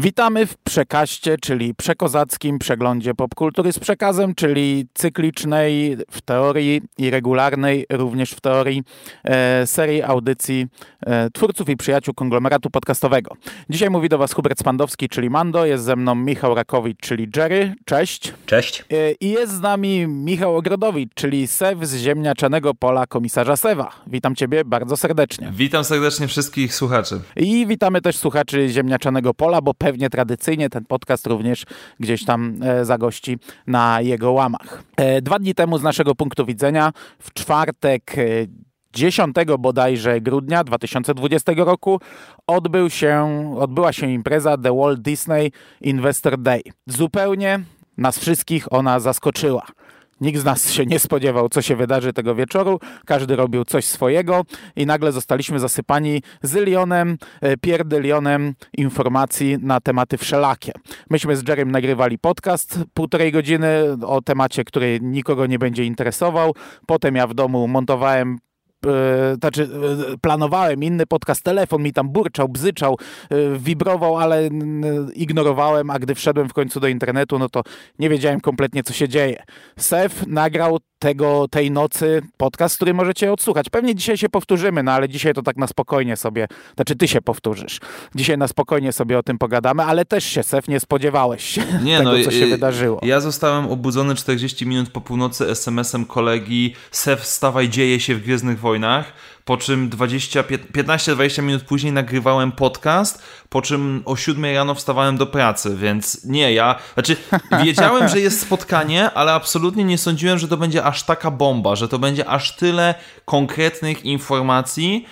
Witamy w Przekaście, czyli przekozackim przeglądzie popkultury z przekazem, czyli cyklicznej w teorii i regularnej również w teorii e, serii audycji e, twórców i przyjaciół konglomeratu podcastowego. Dzisiaj mówi do Was Hubert Spandowski, czyli Mando, jest ze mną Michał Rakowicz, czyli Jerry. Cześć. Cześć. E, I jest z nami Michał Ogrodowicz, czyli Sew z ziemniaczanego pola komisarza Sewa. Witam Ciebie bardzo serdecznie. Witam serdecznie wszystkich słuchaczy. I witamy też słuchaczy ziemniaczanego pola, bo pewnie tradycyjnie ten podcast również gdzieś tam e, zagości na jego łamach. E, dwa dni temu z naszego punktu widzenia, w czwartek 10 e, bodajże grudnia 2020 roku odbył się, odbyła się impreza The Walt Disney Investor Day. Zupełnie nas wszystkich ona zaskoczyła. Nikt z nas się nie spodziewał, co się wydarzy tego wieczoru. Każdy robił coś swojego i nagle zostaliśmy zasypani zylionem, e, pierdylionem informacji na tematy wszelakie. Myśmy z Jerem nagrywali podcast półtorej godziny o temacie, który nikogo nie będzie interesował. Potem ja w domu montowałem znaczy e, planowałem inny podcast, telefon mi tam burczał, bzyczał, wibrował, ale ignorowałem, a gdy wszedłem w końcu do internetu, no to nie wiedziałem kompletnie, co się dzieje. Sef nagrał tego, tej nocy podcast, który możecie odsłuchać. Pewnie dzisiaj się powtórzymy, no ale dzisiaj to tak na spokojnie sobie, znaczy ty się powtórzysz. Dzisiaj na spokojnie sobie o tym pogadamy, ale też się, Sef, nie spodziewałeś się nie, tego, no, co się wydarzyło. Ja zostałem obudzony 40 minut po północy SMS-em kolegi Sef, wstawaj, dzieje się w Gwiezdnych Wojnach po czym 15-20 minut później nagrywałem podcast, po czym o 7 rano wstawałem do pracy, więc nie, ja, znaczy wiedziałem, że jest spotkanie, ale absolutnie nie sądziłem, że to będzie aż taka bomba, że to będzie aż tyle konkretnych informacji,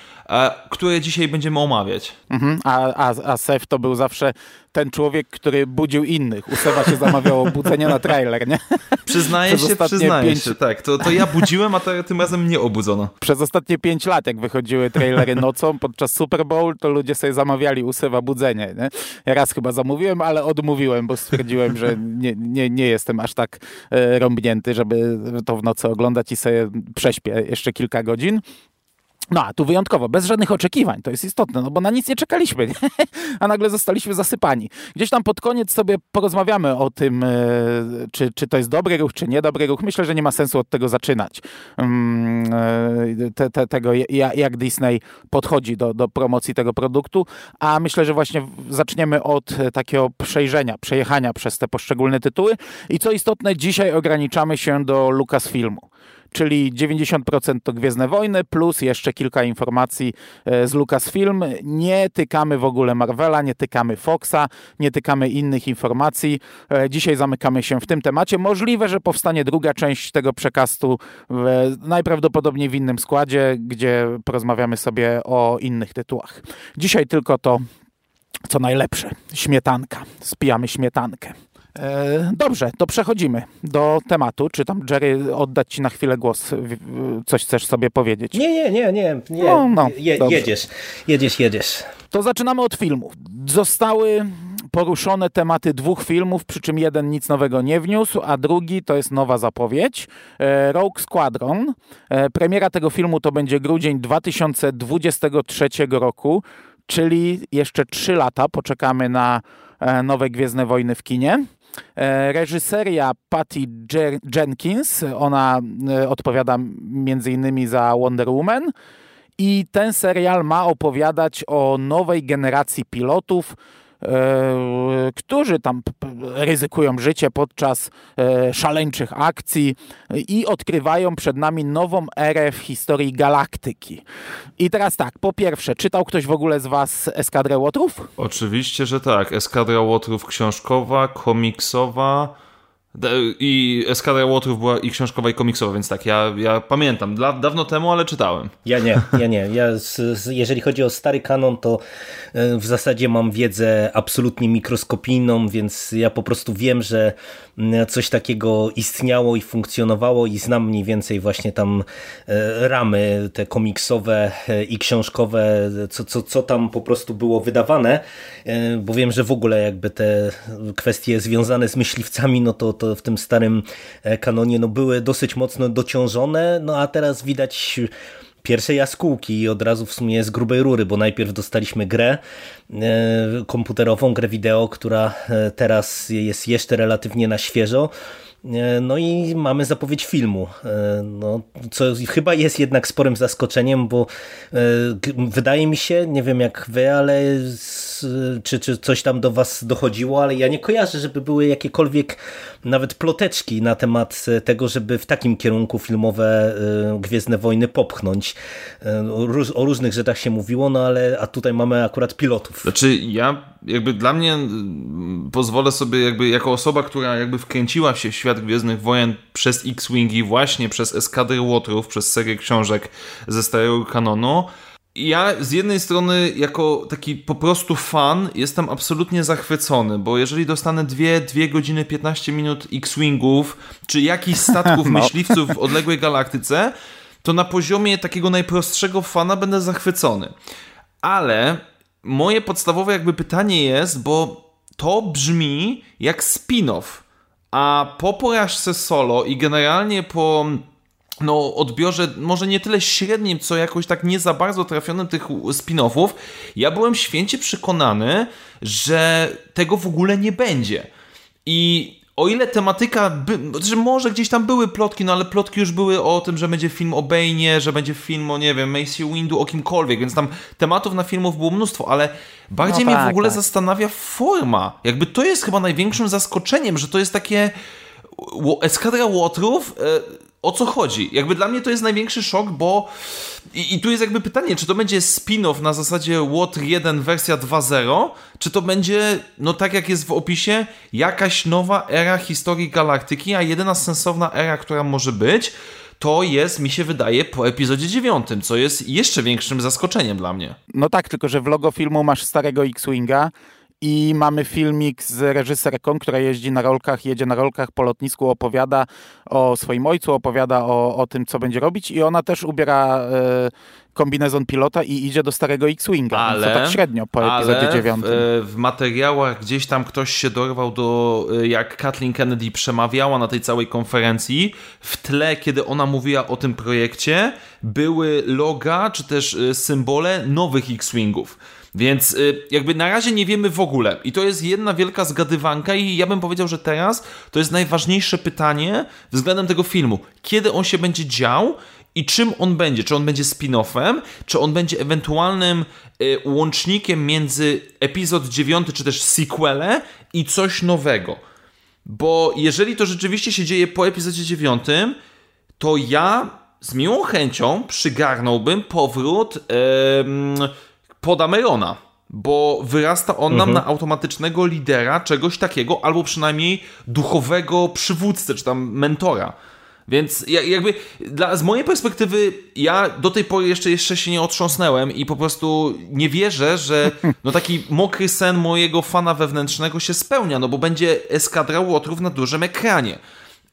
które dzisiaj będziemy omawiać. Mhm, a, a, a Sef to był zawsze ten człowiek, który budził innych. U Sewa się zamawiało budzenie na trailer, nie? Przyznaję się, przyznaję pięć... się, tak. To, to ja budziłem, a to, tym razem mnie obudzono. Przez ostatnie pięć lat, jak wychodziły trailery nocą podczas Super Bowl, to ludzie sobie zamawiali u Sewa budzenie. Nie? Ja raz chyba zamówiłem, ale odmówiłem, bo stwierdziłem, że nie, nie, nie jestem aż tak e, rąbnięty, żeby to w nocy oglądać i sobie prześpię jeszcze kilka godzin. No a tu wyjątkowo, bez żadnych oczekiwań, to jest istotne, no bo na nic nie czekaliśmy, nie? a nagle zostaliśmy zasypani. Gdzieś tam pod koniec sobie porozmawiamy o tym, e, czy, czy to jest dobry ruch, czy niedobry ruch. Myślę, że nie ma sensu od tego zaczynać. Mm, e, te, te, tego, jak Disney podchodzi do, do promocji tego produktu, a myślę, że właśnie zaczniemy od takiego przejrzenia, przejechania przez te poszczególne tytuły i co istotne, dzisiaj ograniczamy się do Lucasfilmu czyli 90% to Gwiezdne Wojny, plus jeszcze kilka informacji e, z Lucasfilm. Nie tykamy w ogóle Marvela, nie tykamy Foxa, nie tykamy innych informacji. E, dzisiaj zamykamy się w tym temacie. Możliwe, że powstanie druga część tego przekastu, najprawdopodobniej w innym składzie, gdzie porozmawiamy sobie o innych tytułach. Dzisiaj tylko to, co najlepsze. Śmietanka. Spijamy śmietankę. E, dobrze, to przechodzimy do tematu. Czy tam, Jerry, oddać Ci na chwilę głos? Coś chcesz sobie powiedzieć? Nie, nie, nie, nie. nie. No, no, Je, jedziesz, jedziesz, jedziesz. To zaczynamy od filmów. Zostały poruszone tematy dwóch filmów, przy czym jeden nic nowego nie wniósł, a drugi to jest nowa zapowiedź. E, Rogue Squadron. E, premiera tego filmu to będzie grudzień 2023 roku, czyli jeszcze trzy lata poczekamy na nowe Gwiezdne Wojny w kinie. E, reżyseria Patty Jenkins, ona e, odpowiada między innymi za Wonder Woman. I ten serial ma opowiadać o nowej generacji pilotów, którzy tam ryzykują życie podczas e, szaleńczych akcji i odkrywają przed nami nową erę w historii galaktyki. I teraz tak, po pierwsze, czytał ktoś w ogóle z Was Eskadrę Łotrów? Oczywiście, że tak. Eskadra Łotrów książkowa, komiksowa i Eskadra Łotrów była i książkowa, i komiksowa, więc tak, ja, ja pamiętam. Dla, dawno temu, ale czytałem. Ja nie, ja nie. Ja z, z, jeżeli chodzi o stary kanon, to e, w zasadzie mam wiedzę absolutnie mikroskopijną, więc ja po prostu wiem, że coś takiego istniało i funkcjonowało i znam mniej więcej właśnie tam e, ramy te komiksowe e, i książkowe, co, co, co tam po prostu było wydawane, bo wiem, że w ogóle jakby te kwestie związane z myśliwcami, no to to w tym starym kanonie no, były dosyć mocno dociążone, no a teraz widać pierwsze jaskółki i od razu w sumie z grubej rury, bo najpierw dostaliśmy grę komputerową, grę wideo, która teraz jest jeszcze relatywnie na świeżo, E, no i mamy zapowiedź filmu, e, no, co chyba jest jednak sporym zaskoczeniem, bo e, wydaje mi się, nie wiem jak wy, ale czy, czy coś tam do was dochodziło, ale ja nie kojarzę, żeby były jakiekolwiek nawet ploteczki na temat tego, żeby w takim kierunku filmowe Gwiezdne Wojny popchnąć. O różnych rzeczach się mówiło, no ale a tutaj mamy akurat pilotów. Znaczy ja jakby dla mnie pozwolę sobie jakby jako osoba, która jakby wkręciła się w świat Gwiezdnych Wojen przez X-Wingi właśnie przez Eskadrę Łotrów, przez serię książek ze starego kanonu, ja z jednej strony jako taki po prostu fan jestem absolutnie zachwycony, bo jeżeli dostanę 2, 2 godziny 15 minut X-Wingów, czy jakichś statków no. myśliwców w odległej galaktyce, to na poziomie takiego najprostszego fana będę zachwycony. Ale moje podstawowe jakby pytanie jest, bo to brzmi jak spin-off, a po porażce solo i generalnie po no, odbiorze może nie tyle średnim, co jakoś tak nie za bardzo trafionym tych spin-offów, ja byłem święcie przekonany, że tego w ogóle nie będzie. I o ile tematyka, by, że może gdzieś tam były plotki, no ale plotki już były o tym, że będzie film o Bane'ie, że będzie film o, nie wiem, Macy Windu, o kimkolwiek, więc tam tematów na filmów było mnóstwo, ale bardziej no tak, mnie w tak, ogóle tak. zastanawia forma. Jakby to jest chyba największym zaskoczeniem, że to jest takie eskadra łotrów, e, o co chodzi? Jakby dla mnie to jest największy szok, bo i, i tu jest jakby pytanie, czy to będzie spin-off na zasadzie Water 1 wersja 2.0, czy to będzie, no tak jak jest w opisie, jakaś nowa era historii galaktyki, a jedyna sensowna era, która może być, to jest, mi się wydaje, po epizodzie 9, co jest jeszcze większym zaskoczeniem dla mnie. No tak, tylko że w logo filmu masz starego X-Winga, i mamy filmik z reżyserką, która jeździ na rolkach, jedzie na rolkach po lotnisku, opowiada o swoim ojcu, opowiada o, o tym, co będzie robić i ona też ubiera e, kombinezon pilota i idzie do starego X-Winga, ale, tak średnio po epizodzie 9. W, w materiałach gdzieś tam ktoś się dorwał do, e, jak Kathleen Kennedy przemawiała na tej całej konferencji, w tle, kiedy ona mówiła o tym projekcie, były loga, czy też e, symbole nowych X-Wingów. Więc y, jakby na razie nie wiemy w ogóle. I to jest jedna wielka zgadywanka i ja bym powiedział, że teraz to jest najważniejsze pytanie względem tego filmu. Kiedy on się będzie dział i czym on będzie? Czy on będzie spin-offem, czy on będzie ewentualnym y, łącznikiem między epizod 9 czy też sequele i coś nowego? Bo jeżeli to rzeczywiście się dzieje po epizodzie 9, to ja z miłą chęcią przygarnąłbym powrót yy, Podamerona, bo wyrasta on mhm. nam na automatycznego lidera czegoś takiego, albo przynajmniej duchowego przywódcę, czy tam mentora. Więc jakby dla, z mojej perspektywy ja do tej pory jeszcze, jeszcze się nie otrząsnąłem i po prostu nie wierzę, że no taki mokry sen mojego fana wewnętrznego się spełnia, no bo będzie eskadra łotrów na dużym ekranie.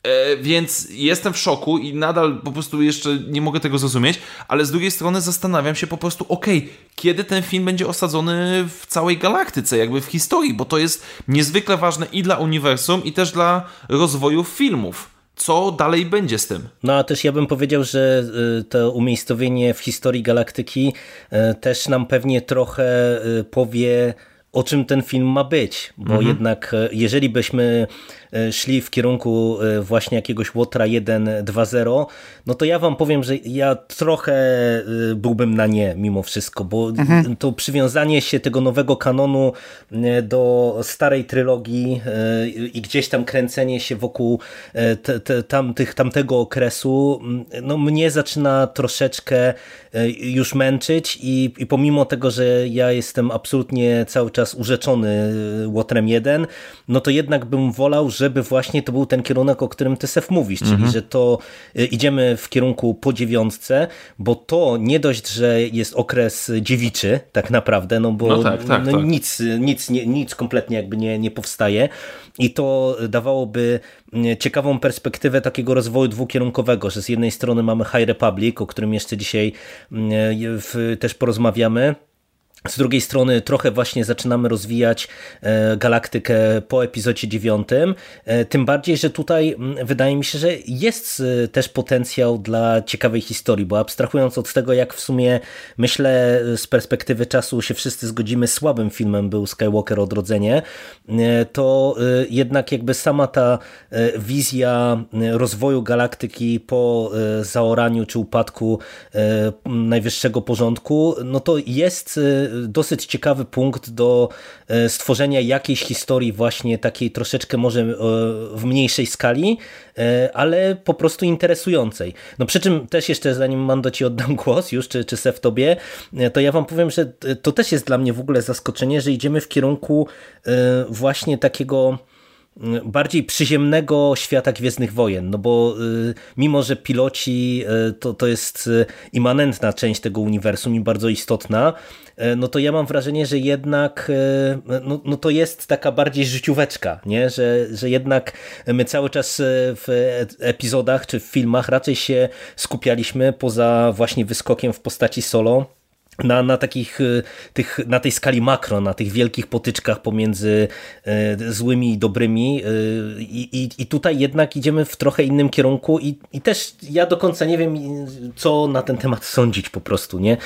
E, więc jestem w szoku i nadal po prostu jeszcze nie mogę tego zrozumieć, ale z drugiej strony zastanawiam się po prostu, okej, okay, kiedy ten film będzie osadzony w całej galaktyce, jakby w historii, bo to jest niezwykle ważne i dla uniwersum, i też dla rozwoju filmów co dalej będzie z tym. No a też ja bym powiedział, że y, to umiejscowienie w historii galaktyki y, też nam pewnie trochę y, powie o czym ten film ma być, bo mhm. jednak jeżeli byśmy szli w kierunku e, właśnie jakiegoś Łotra 1.2.0, no to ja wam powiem, że ja trochę e, byłbym na nie mimo wszystko, bo mhm. to przywiązanie się tego nowego kanonu do starej trylogii i gdzieś tam kręcenie się wokół te, te, tamtych, tamtego okresu, no mnie zaczyna troszeczkę już męczyć i, i pomimo tego, że ja jestem absolutnie cały czas urzeczony Łotrem 1, no to jednak bym wolał, żeby właśnie to był ten kierunek, o którym ty Sef mówisz, czyli mhm. że to y, idziemy w kierunku po dziewiątce, bo to nie dość, że jest okres dziewiczy tak naprawdę, no bo no tak, tak, no tak. Nic, nic, nie, nic kompletnie jakby nie, nie powstaje i to dawałoby y, ciekawą perspektywę takiego rozwoju dwukierunkowego, że z jednej strony mamy High Republic, o którym jeszcze dzisiaj y, też porozmawiamy, z drugiej strony trochę właśnie zaczynamy rozwijać e, galaktykę po epizodzie dziewiątym, e, tym bardziej, że tutaj wydaje mi się, że jest e, też potencjał dla ciekawej historii, bo abstrahując od tego, jak w sumie myślę z perspektywy czasu się wszyscy zgodzimy, słabym filmem był Skywalker Odrodzenie, to jednak jakby sama ta wizja rozwoju galaktyki po zaoraniu czy upadku najwyższego porządku, no to jest dosyć ciekawy punkt do e, stworzenia jakiejś historii właśnie takiej troszeczkę może e, w mniejszej skali, e, ale po prostu interesującej. No przy czym też jeszcze zanim Mando ci oddam głos już, czy, czy Sef tobie, to ja wam powiem, że to też jest dla mnie w ogóle zaskoczenie, że idziemy w kierunku właśnie takiego bardziej przyziemnego świata Gwiezdnych Wojen, no bo mimo, że piloci to, to jest immanentna część tego uniwersum i bardzo istotna, no to ja mam wrażenie, że jednak no, no to jest taka bardziej życióweczka, nie? Że, że jednak my cały czas w epizodach czy w filmach raczej się skupialiśmy poza właśnie wyskokiem w postaci solo na, na takich y, tych, na tej skali makro, na tych wielkich potyczkach pomiędzy y, złymi i dobrymi y, i, i tutaj jednak idziemy w trochę innym kierunku i, i też ja do końca nie wiem co na ten temat sądzić po prostu, nie?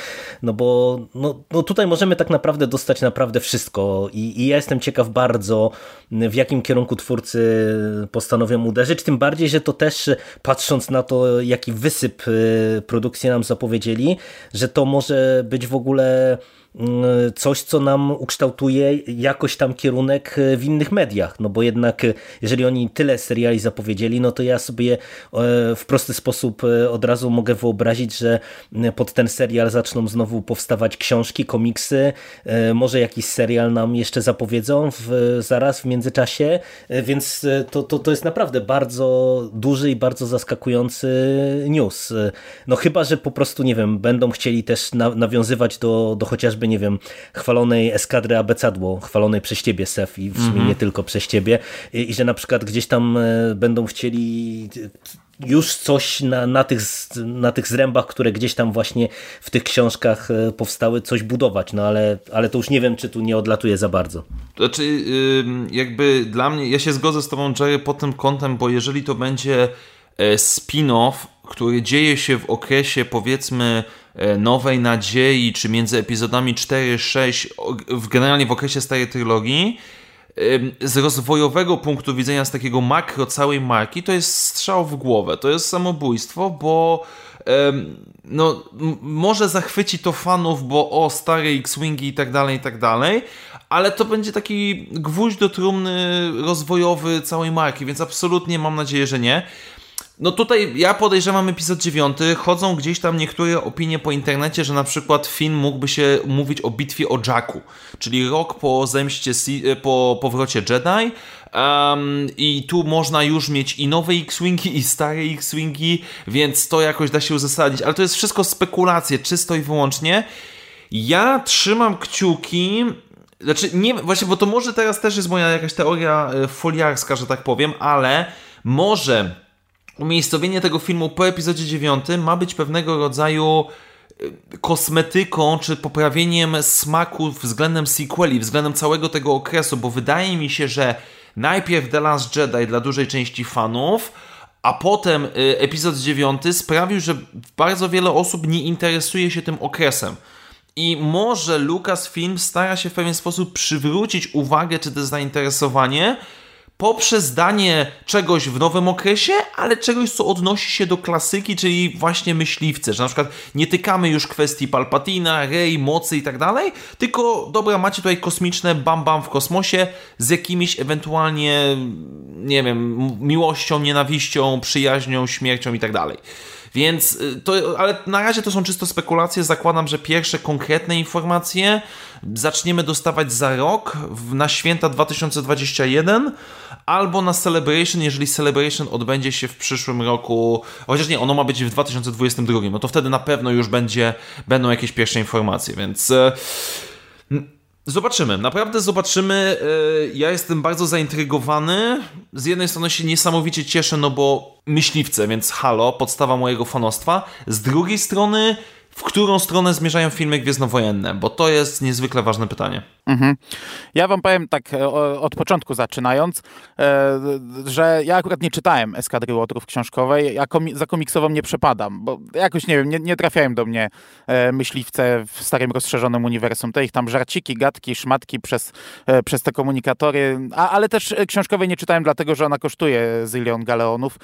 No bo no, no tutaj możemy tak naprawdę dostać naprawdę wszystko i, i ja jestem ciekaw bardzo w jakim kierunku twórcy postanowią uderzyć, tym bardziej, że to też patrząc na to jaki wysyp produkcji nam zapowiedzieli, że to może być w ogóle coś, co nam ukształtuje jakoś tam kierunek e, w innych mediach, no bo jednak e, jeżeli oni tyle seriali zapowiedzieli, no to ja sobie e, w prosty sposób od razu mogę wyobrazić, że pod ten serial zaczną znowu powstawać książki, komiksy, może jakiś serial nam jeszcze zapowiedzą w, zaraz w międzyczasie, więc to, to, to jest naprawdę bardzo duży i bardzo zaskakujący news. No chyba, że po prostu, nie wiem, będą chcieli też nawiązywać do, do chociażby chociażby, nie wiem, chwalonej eskadry Abecadło, chwalonej przez ciebie, Sef, i w sumie mm -hmm. nie tylko przez ciebie, I, i że na przykład gdzieś tam e, będą chcieli już coś na, na, tych, na tych zrębach, które gdzieś tam właśnie w tych książkach e, powstały, coś budować, no ale, ale to już nie wiem, czy tu nie odlatuje za bardzo. Znaczy, jakby dla mnie, ja się zgodzę z tobą, Jerry, pod tym kątem, bo jeżeli to będzie e, spin-off, który dzieje się w okresie, powiedzmy, E, Nowej Nadziei, czy między epizodami 4-6, generalnie w okresie starej trylogii, z rozwojowego punktu widzenia, z takiego makro całej marki, to jest strzał w głowę, to jest samobójstwo, bo no, może zachwyci to fanów, bo o, stare X-Wingi i tak dalej, i tak dalej, ale to będzie taki gwóźdź do trumny rozwojowy całej marki, więc absolutnie mam nadzieję, że nie. No tutaj ja podejrzewam epizod 9. Chodzą gdzieś tam niektóre opinie po internecie, że na przykład film mógłby się mówić o bitwie o Jacku, czyli rok po zemście, e, po powrocie Jedi. Um, I tu można już mieć i nowe X-Wingi, i stare X-Wingi, więc to jakoś da się uzasadnić. Ale to jest wszystko spekulacje, czysto i wyłącznie. Ja trzymam kciuki, znaczy nie, właśnie, bo to może teraz też jest moja jakaś teoria e, foliarska, że tak powiem, ale może umiejscowienie tego filmu po epizodzie 9 ma być pewnego rodzaju y, kosmetyką czy poprawieniem smaku względem sequeli, względem całego tego okresu, bo wydaje mi się, że najpierw The Last Jedi dla dużej części fanów, a potem y, epizod 9 sprawił, że bardzo wiele osób nie interesuje się tym okresem. I może Lucasfilm stara się w pewien sposób przywrócić uwagę czy też zainteresowanie poprzez danie czegoś w nowym okresie, ale czegoś, co odnosi się do klasyki, czyli właśnie myśliwce, że na przykład nie tykamy już kwestii Palpatina, Rey, mocy i tak dalej, tylko dobra, macie tutaj kosmiczne bam bam w kosmosie z jakimiś ewentualnie, nie wiem, miłością, nienawiścią, przyjaźnią, śmiercią i tak dalej. Więc y, to, ale na razie to są czysto spekulacje. Zakładam, że pierwsze konkretne informacje zaczniemy dostawać za rok na święta 2021 albo na Celebration, jeżeli Celebration odbędzie się w przyszłym roku, chociaż nie, ono ma być w 2022, no to wtedy na pewno już będzie, będą jakieś pierwsze informacje, więc e, Zobaczymy, naprawdę zobaczymy. E, ja jestem bardzo zaintrygowany. Z jednej strony się niesamowicie cieszę, no bo myśliwce, więc halo, podstawa mojego fanostwa. Z drugiej strony w którą stronę zmierzają filmy gwiezdnowojenne, bo to jest niezwykle ważne pytanie. Mhm. Ja wam powiem tak e, od początku zaczynając, e, że ja akurat nie czytałem Eskadry Łotrów książkowej, ja komi za komiksową nie przepadam, bo jakoś nie wiem, nie, nie trafiają do mnie e, myśliwce w starym rozszerzonym uniwersum. Te ich tam żarciki, gadki, szmatki przez, przez te komunikatory, a, ale też książkowej nie czytałem dlatego, że ona kosztuje zylion galeonów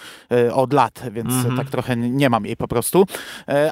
od lat, więc mhm. tak trochę nie mam jej po prostu.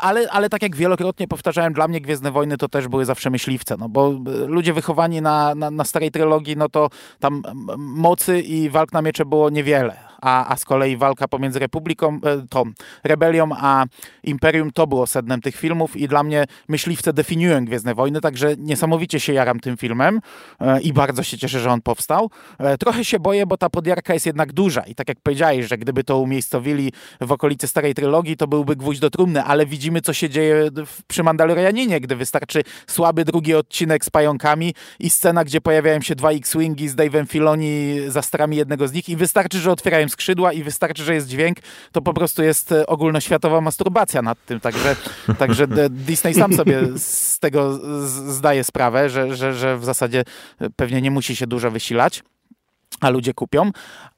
Ale, ale tak jak wielokrotnie powtarzałem, dla mnie Gwiezdne Wojny to też były zawsze myśliwce, no bo ludzie wychowani na, na, na starej trylogii, no to tam mocy i walk na miecze było niewiele a, a z kolei walka pomiędzy Republiką, e, tą rebelią a Imperium to było sednem tych filmów i dla mnie myśliwce definiują Gwiezdne Wojny, także niesamowicie się jaram tym filmem e, i bardzo się cieszę, że on powstał. E, trochę się boję, bo ta podjarka jest jednak duża i tak jak powiedziałeś, że gdyby to umiejscowili w okolicy starej trylogii, to byłby gwóźdź do trumny, ale widzimy, co się dzieje przy Mandalorianinie, gdy wystarczy słaby drugi odcinek z pająkami i scena, gdzie pojawiają się dwa X-Wingi z Dave'em Filoni za starami jednego z nich i wystarczy, że otwierają skrzydła i wystarczy, że jest dźwięk, to po prostu jest e, ogólnoświatowa masturbacja nad tym. Także, także Disney sam sobie z tego zdaje sprawę, że, że, że w zasadzie pewnie nie musi się dużo wysilać a ludzie kupią,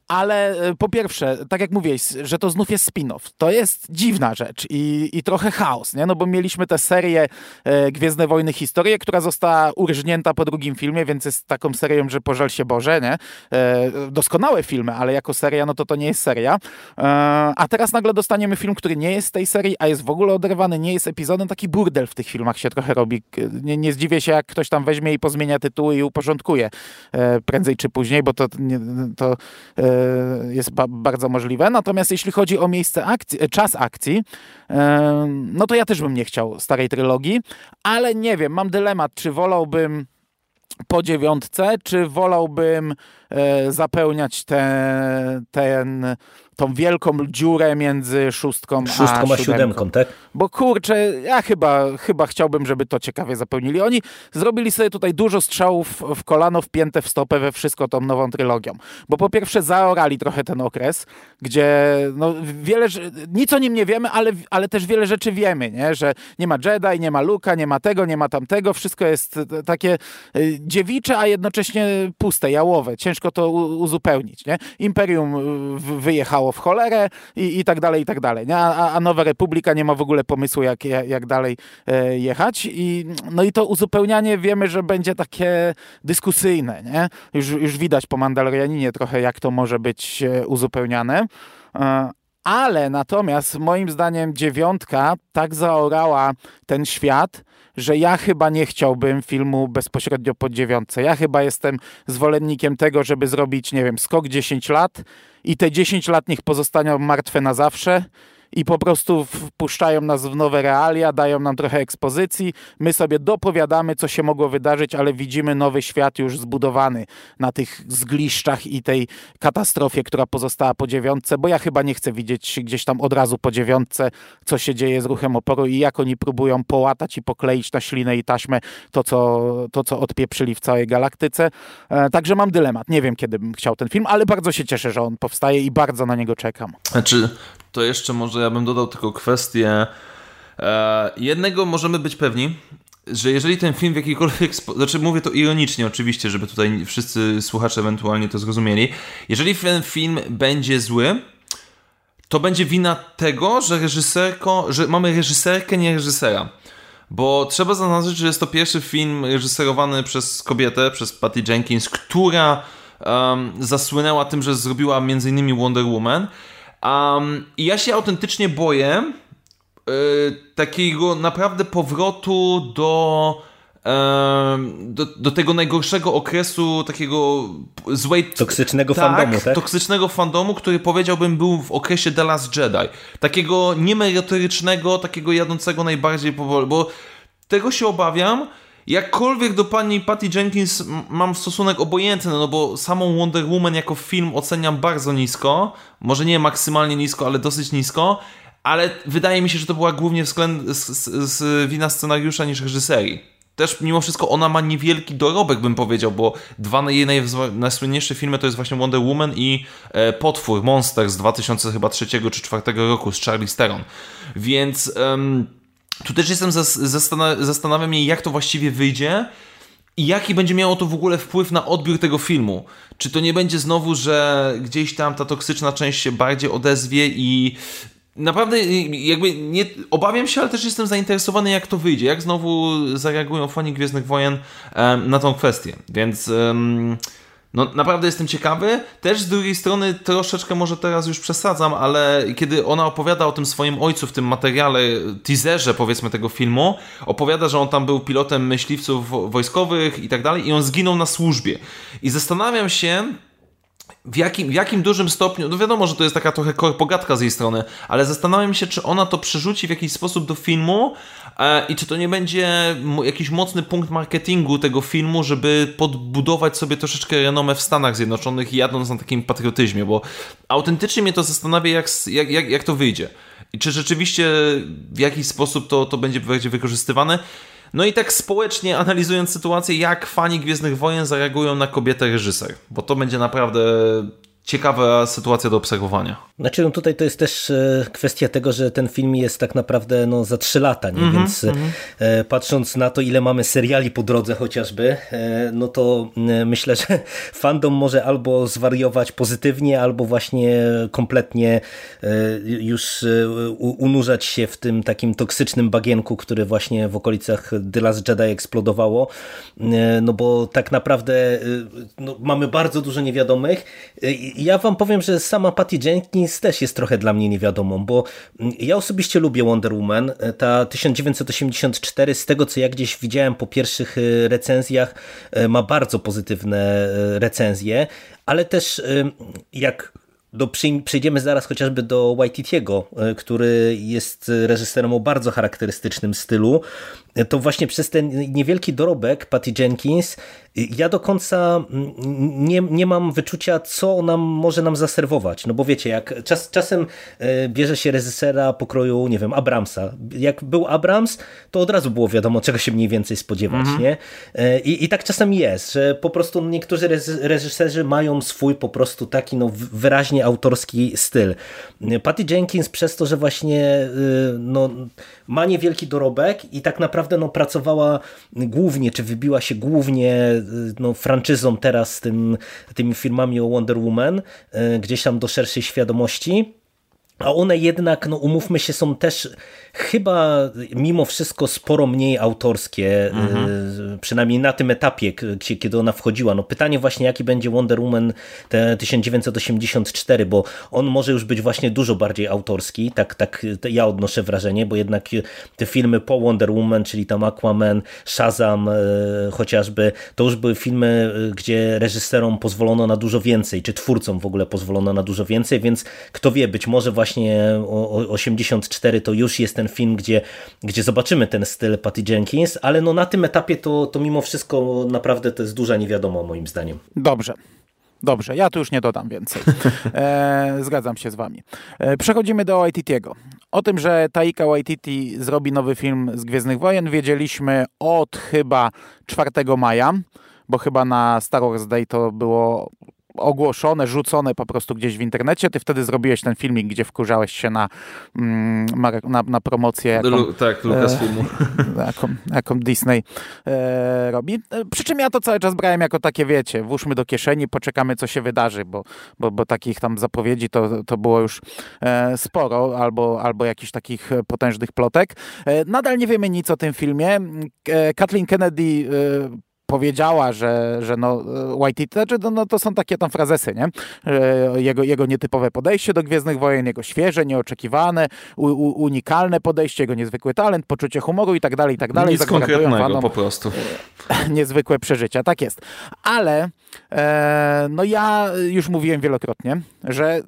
ale e, po pierwsze, tak jak mówiłeś, że to znów jest spin-off, to jest dziwna rzecz i, i trochę chaos, nie? No bo mieliśmy tę serię e, Gwiezdne Wojny Historię, która została urżnięta po drugim filmie, więc jest taką serią, że pożal się Boże, nie? E, doskonałe filmy, ale jako seria, no to to nie jest seria. E, a teraz nagle dostaniemy film, który nie jest z tej serii, a jest w ogóle oderwany, nie jest epizodem, taki burdel w tych filmach się trochę robi. Nie, nie zdziwię się, jak ktoś tam weźmie i pozmienia tytuły i uporządkuje prędzej czy później, bo to, to jest ba bardzo możliwe. Natomiast jeśli chodzi o miejsce akcji, e, czas akcji, no to ja też bym nie chciał starej trylogii, ale nie wiem, mam dylemat, czy wolałbym po dziewiątce, czy wolałbym e, zapełniać te, ten tą wielką dziurę między szóstką, szóstką a, a siódemką. tak? Bo kurczę, ja chyba, chyba chciałbym, żeby to ciekawie zapełnili. Oni zrobili sobie tutaj dużo strzałów w kolano, wpięte w stopę we wszystko tą nową trylogią. Bo po pierwsze zaorali trochę ten okres, gdzie no, wiele, nic o nim nie wiemy, ale, ale też wiele rzeczy wiemy, nie? że nie ma Jedi, nie ma Luka, nie ma tego, nie ma tamtego, wszystko jest takie e, dziewicze, a jednocześnie puste, jałowe. Ciężko to uzupełnić. Nie? Imperium wyjechało w cholerę i, i tak dalej, i tak dalej. Nie? A, a Nowa Republika nie ma w ogóle pomysłu, jak, jak dalej e, jechać. I, no i to uzupełnianie wiemy, że będzie takie dyskusyjne. Nie? Już, już widać po Mandalorianinie trochę, jak to może być e, uzupełniane. E, ale natomiast moim zdaniem dziewiątka tak zaorała ten świat, że ja chyba nie chciałbym filmu bezpośrednio po dziewiątce. Ja chyba jestem zwolennikiem tego, żeby zrobić, nie wiem, skok 10 lat i te 10 lat niech pozostaną martwe na zawsze i po prostu wpuszczają nas w nowe realia, dają nam trochę ekspozycji. My sobie dopowiadamy, co się mogło wydarzyć, ale widzimy nowy świat już zbudowany na tych zgliszczach i tej katastrofie, która pozostała po dziewiątce, bo ja chyba nie chcę widzieć gdzieś tam od razu po dziewiątce, co się dzieje z ruchem oporu i jak oni próbują połatać i pokleić na ślinę i taśmę to, co, to, co odpieprzyli w całej galaktyce. E, także mam dylemat. Nie wiem, kiedy bym chciał ten film, ale bardzo się cieszę, że on powstaje i bardzo na niego czekam. Znaczy, to jeszcze może ja bym dodał tylko kwestię. E, jednego możemy być pewni, że jeżeli ten film w jakikolwiek sposób, znaczy mówię to ironicznie oczywiście, żeby tutaj wszyscy słuchacze ewentualnie to zrozumieli, jeżeli ten film będzie zły, to będzie wina tego, że reżyserko, że mamy reżyserkę, nie reżysera. Bo trzeba zaznaczyć, że jest to pierwszy film reżyserowany przez kobietę, przez Patty Jenkins, która um, zasłynęła tym, że zrobiła m.in. Wonder Woman Um, I ja się autentycznie boję yy, takiego naprawdę powrotu do, do, do, tego najgorszego okresu takiego złej... Toksycznego tak, fandomu, tak? toksycznego fandomu, który powiedziałbym był w okresie The Last Jedi. Takiego niemerytorycznego, takiego jadącego najbardziej powoli, bo tego się obawiam, Jakkolwiek do pani Patty Jenkins mam stosunek obojętny, no bo samą Wonder Woman jako film oceniam bardzo nisko, może nie maksymalnie nisko, ale dosyć nisko, ale wydaje mi się, że to była głównie względ z, z, z wina scenariusza niż reżyserii. Też mimo wszystko ona ma niewielki dorobek, bym powiedział, bo dwa jej najsłynniejsze filmy to jest właśnie Wonder Woman i e, Potwór, Monster z 2003 czy 2004 roku z Charlie Steron. Więc... tu też jestem zastanawiam mnie, jak to właściwie wyjdzie i jaki będzie miało to w ogóle wpływ na odbiór tego filmu. Czy to nie będzie znowu, że gdzieś tam ta toksyczna część się bardziej odezwie i naprawdę jakby nie obawiam się, ale też jestem zainteresowany, jak to wyjdzie, jak znowu zareagują fani Gwiezdnych Wojen na tą kwestię. Więc. Um, no naprawdę jestem ciekawy. Też z drugiej strony troszeczkę może teraz już przesadzam, ale kiedy ona opowiada o tym swoim ojcu w tym materiale, teaserze powiedzmy tego filmu, opowiada, że on tam był pilotem myśliwców wojskowych i tak dalej i on zginął na służbie. I zastanawiam się, w jakim, w jakim dużym stopniu, no wiadomo, że to jest taka trochę pogadka z jej strony, ale zastanawiam się, czy ona to przerzuci w jakiś sposób do filmu i czy to nie będzie jakiś mocny punkt marketingu tego filmu, żeby podbudować sobie troszeczkę renomę w Stanach Zjednoczonych jadąc na takim patriotyzmie, bo autentycznie mnie to zastanawia, jak, jak, jak, jak to wyjdzie. I czy rzeczywiście w jakiś sposób to, to będzie, będzie wykorzystywane. No i tak społecznie analizując sytuację, jak fani Gwiezdnych Wojen zareagują na kobietę reżyser, bo to będzie naprawdę ciekawa sytuacja do obserwowania. Znaczy, no tutaj to jest też e, kwestia tego, że ten film jest tak naprawdę no, za trzy lata, nie? Mm -hmm, więc mm -hmm. patrząc na to, ile mamy seriali po drodze chociażby, no to myślę, że fandom może albo zwariować pozytywnie, albo właśnie kompletnie już unurzać się w tym takim toksycznym bagienku, który właśnie w okolicach The Last Jedi eksplodowało, no bo tak naprawdę no, mamy bardzo dużo niewiadomych ja wam powiem, że sama Patty Jenkins też jest trochę dla mnie niewiadomą, bo ja osobiście lubię Wonder Woman. Ta 1984, z tego co ja gdzieś widziałem po pierwszych e, recenzjach, e, ma bardzo pozytywne e, recenzje, ale też jak do, przejdziemy zaraz chociażby do Waititiego, który jest reżyserem o bardzo charakterystycznym stylu, to właśnie przez ten niewielki dorobek Patty Jenkins ja do końca nie, nie mam wyczucia, co ona może nam zaserwować. No bo wiecie, jak czas, czasem e, bierze się reżysera pokroju, nie wiem, Abramsa. Jak był Abrams, to od razu było wiadomo, czego się mniej więcej spodziewać. Mhm. Nie? E, I, I tak czasami jest, że po prostu niektórzy reżyserzy mają swój po prostu taki no, wyraźnie autorski styl. Patty Jenkins przez to, że właśnie no, ma niewielki dorobek i tak naprawdę no, pracowała głównie, czy wybiła się głównie no, franczyzą teraz, tym, tymi filmami o Wonder Woman, e, gdzieś tam do szerszej świadomości. A one jednak, no umówmy się, są też chyba mimo wszystko sporo mniej autorskie, mhm. Y, przynajmniej na tym etapie, kiedy ona wchodziła. No pytanie właśnie, jaki będzie Wonder Woman 1984, bo on może już być właśnie dużo bardziej autorski, tak, tak ja odnoszę wrażenie, bo jednak te filmy po Wonder Woman, czyli tam Aquaman, Shazam y, chociażby, to już były filmy, y, gdzie reżyserom pozwolono na dużo więcej, czy twórcom w ogóle pozwolono na dużo więcej, więc kto wie, być może właśnie 84 to już jest ten ten film, gdzie, gdzie zobaczymy ten styl Patty Jenkins, ale no na tym etapie to, to mimo wszystko naprawdę to jest duża niewiadoma moim zdaniem. Dobrze. Dobrze, ja tu już nie dodam więcej. E, zgadzam się z wami. E, przechodzimy do Waititiego. O tym, że Taika Waititi zrobi nowy film z Gwiezdnych Wojen wiedzieliśmy od chyba 4 maja, bo chyba na Star Wars Day to było ogłoszone, rzucone po prostu gdzieś w internecie. Ty wtedy zrobiłeś ten filmik, gdzie wkurzałeś się na, mm, na, na promocję. Jaką, Lu, tak, Lucasfilmu. E, jaką, jaką Disney e, robi. E, przy czym ja to cały czas brałem jako takie, wiecie, włóżmy do kieszeni, poczekamy, co się wydarzy, bo, bo, bo takich tam zapowiedzi to, to było już e, sporo, albo, albo jakichś takich potężnych plotek. E, nadal nie wiemy nic o tym filmie. E, Kathleen Kennedy powiedziała, że, że no, Whitey, znaczy no, no, to są takie tam frazesy, nie? Jego, jego nietypowe podejście do Gwiezdnych Wojen, jego świeże, nieoczekiwane, u, u, unikalne podejście, jego niezwykły talent, poczucie humoru i tak dalej, i tak dalej. Nic konkretnego fanom, po prostu. Niezwykłe przeżycia, tak jest. Ale e, no ja już mówiłem wielokrotnie, że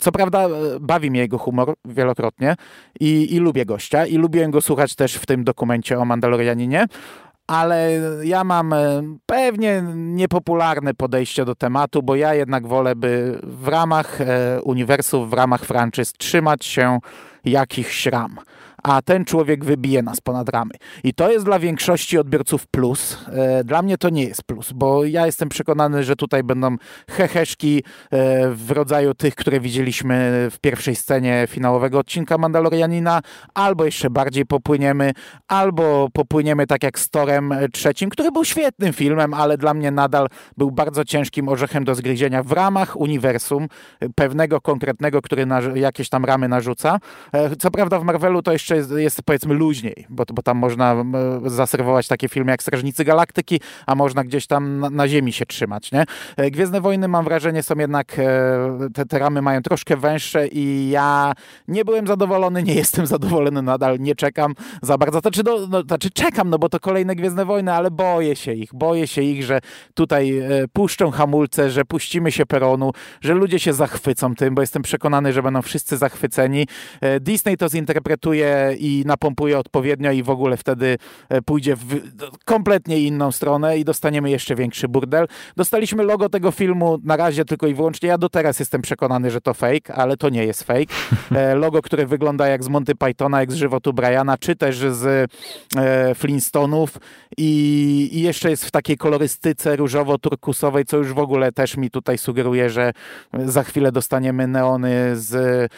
co prawda bawi mnie jego humor wielokrotnie i, i lubię gościa i lubiłem go słuchać też w tym dokumencie o Mandalorianinie, ale ja mam e, pewnie niepopularne podejście do tematu, bo ja jednak wolę, by w ramach e, uniwersów, w ramach franczyz trzymać się jakichś ram. A ten człowiek wybije nas ponad ramy. I to jest dla większości odbiorców plus. E, dla mnie to nie jest plus, bo ja jestem przekonany, że tutaj będą heheszki e, w rodzaju tych, które widzieliśmy w pierwszej scenie finałowego odcinka Mandalorianina, albo jeszcze bardziej popłyniemy, albo popłyniemy tak jak z Torem trzecim, który był świetnym filmem, ale dla mnie nadal był bardzo ciężkim orzechem do zgryzienia w ramach uniwersum pewnego konkretnego, który jakieś tam ramy narzuca. E, co prawda w Marvelu to jeszcze jest, jest powiedzmy luźniej, bo, bo tam można zaserwować takie filmy jak Strażnicy Galaktyki, a można gdzieś tam na, na ziemi się trzymać. Nie? E, Gwiezdne Wojny mam wrażenie są jednak, e, te, te ramy mają troszkę węższe i ja nie byłem zadowolony, nie jestem zadowolony nadal, nie czekam za bardzo. Znaczy, no, znaczy czekam, no bo to kolejne Gwiezdne Wojny, ale boję się ich, boję się ich, że tutaj puszczą hamulce, że puścimy się peronu, że ludzie się zachwycą tym, bo jestem przekonany, że będą wszyscy zachwyceni. Disney to zinterpretuje i napompuje odpowiednio i w ogóle wtedy e, pójdzie w kompletnie inną stronę i dostaniemy jeszcze większy burdel. Dostaliśmy logo tego filmu na razie tylko i wyłącznie. Ja do teraz jestem przekonany, że to fake, ale to nie jest fake. E, logo, które wygląda jak z Monty Pythona, jak z żywotu Briana, czy też z e, Flintstoneów i, i jeszcze jest w takiej kolorystyce różowo-turkusowej, co już w ogóle też mi tutaj sugeruje, że za chwilę dostaniemy neony z,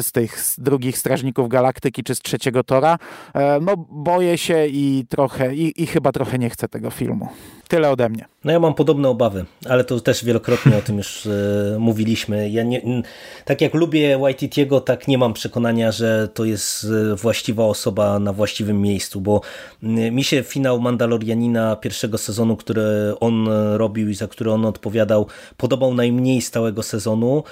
z tych z drugich Strażników Galaktyki czy z trzeciego Tora. E, no boję się i trochę, i, i chyba trochę nie chcę tego filmu. Tyle ode mnie. No ja mam podobne obawy, ale to też wielokrotnie o tym już e, mówiliśmy. Ja nie, tak jak lubię Waititiego, tak nie mam przekonania, że to jest e, właściwa osoba na właściwym miejscu, bo mi się finał Mandalorianina pierwszego sezonu, który on robił i za który on odpowiadał, podobał najmniej z całego sezonu,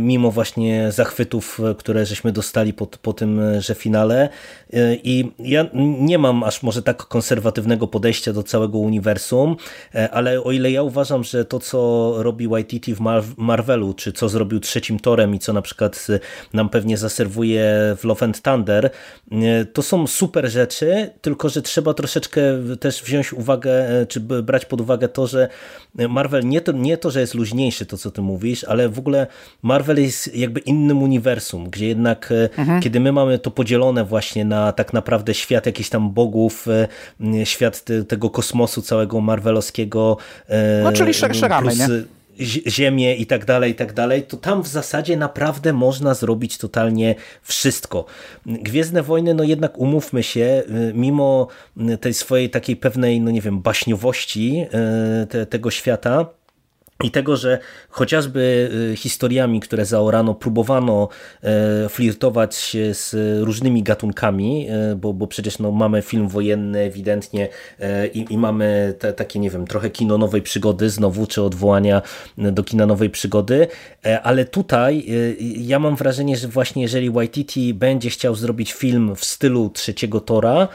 mimo właśnie zachwytów, które żeśmy dostali po, po tym, że finale. E, I ja nie mam aż może tak konserwatywnego podejścia do całego uniwersum, e, ale o ile ja uważam, że to, co robi YTT w Marvelu, czy co zrobił trzecim Torem i co na przykład nam pewnie zaserwuje w Love and Thunder, e, to są super rzeczy, tylko że trzeba troszeczkę też wziąć uwagę, czy brać pod uwagę to, że Marvel nie to, nie to, że jest luźniejszy, to co ty mówisz, ale w ogóle Marvel jest jakby innym uniwersum, gdzie jednak mhm. kiedy my mamy to podzielone właśnie na tak naprawdę świat jakichś tam bogów, świat tego kosmosu całego marvelowskiego. No czyli szeramy, nie? ziemię i tak dalej, i tak dalej, to tam w zasadzie naprawdę można zrobić totalnie wszystko. Gwiezdne Wojny, no jednak umówmy się, y, mimo tej swojej takiej pewnej, no nie wiem, baśniowości te, tego świata, i tego, że chociażby y, historiami, które zaorano, próbowano e, flirtować z różnymi gatunkami, e, bo, bo przecież no, mamy film wojenny ewidentnie e, i, i mamy te, takie, nie wiem, trochę kino nowej przygody znowu, czy odwołania do kina nowej przygody, ale tutaj ja mam wrażenie, że właśnie jeżeli Waititi będzie chciał zrobić film w stylu trzeciego Tora,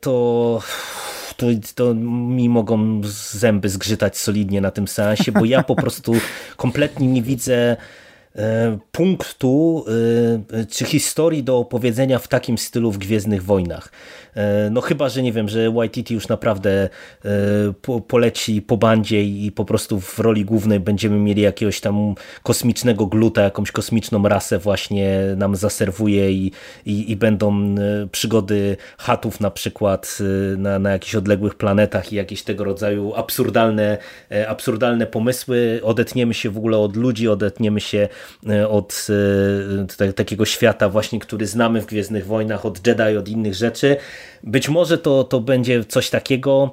to to, to mi mogą zęby zgrzytać solidnie na tym seansie, bo ja po prostu kompletnie nie widzę punktu e, czy historii do opowiedzenia w takim stylu w Gwiezdnych Wojnach. E, no chyba, że nie wiem, że YTT już naprawdę poleci po bandzie i po prostu w roli głównej będziemy mieli jakiegoś tam kosmicznego gluta, jakąś kosmiczną rasę właśnie nam zaserwuje i, i, i będą przygody chatów na przykład na, na jakichś odległych planetach i jakieś tego rodzaju absurdalne, absurdalne pomysły. Odetniemy się w ogóle od ludzi, odetniemy się E, od e, takiego świata właśnie, który znamy w Gwiezdnych Wojnach, od Jedi, od innych rzeczy. Być może to, to będzie coś takiego,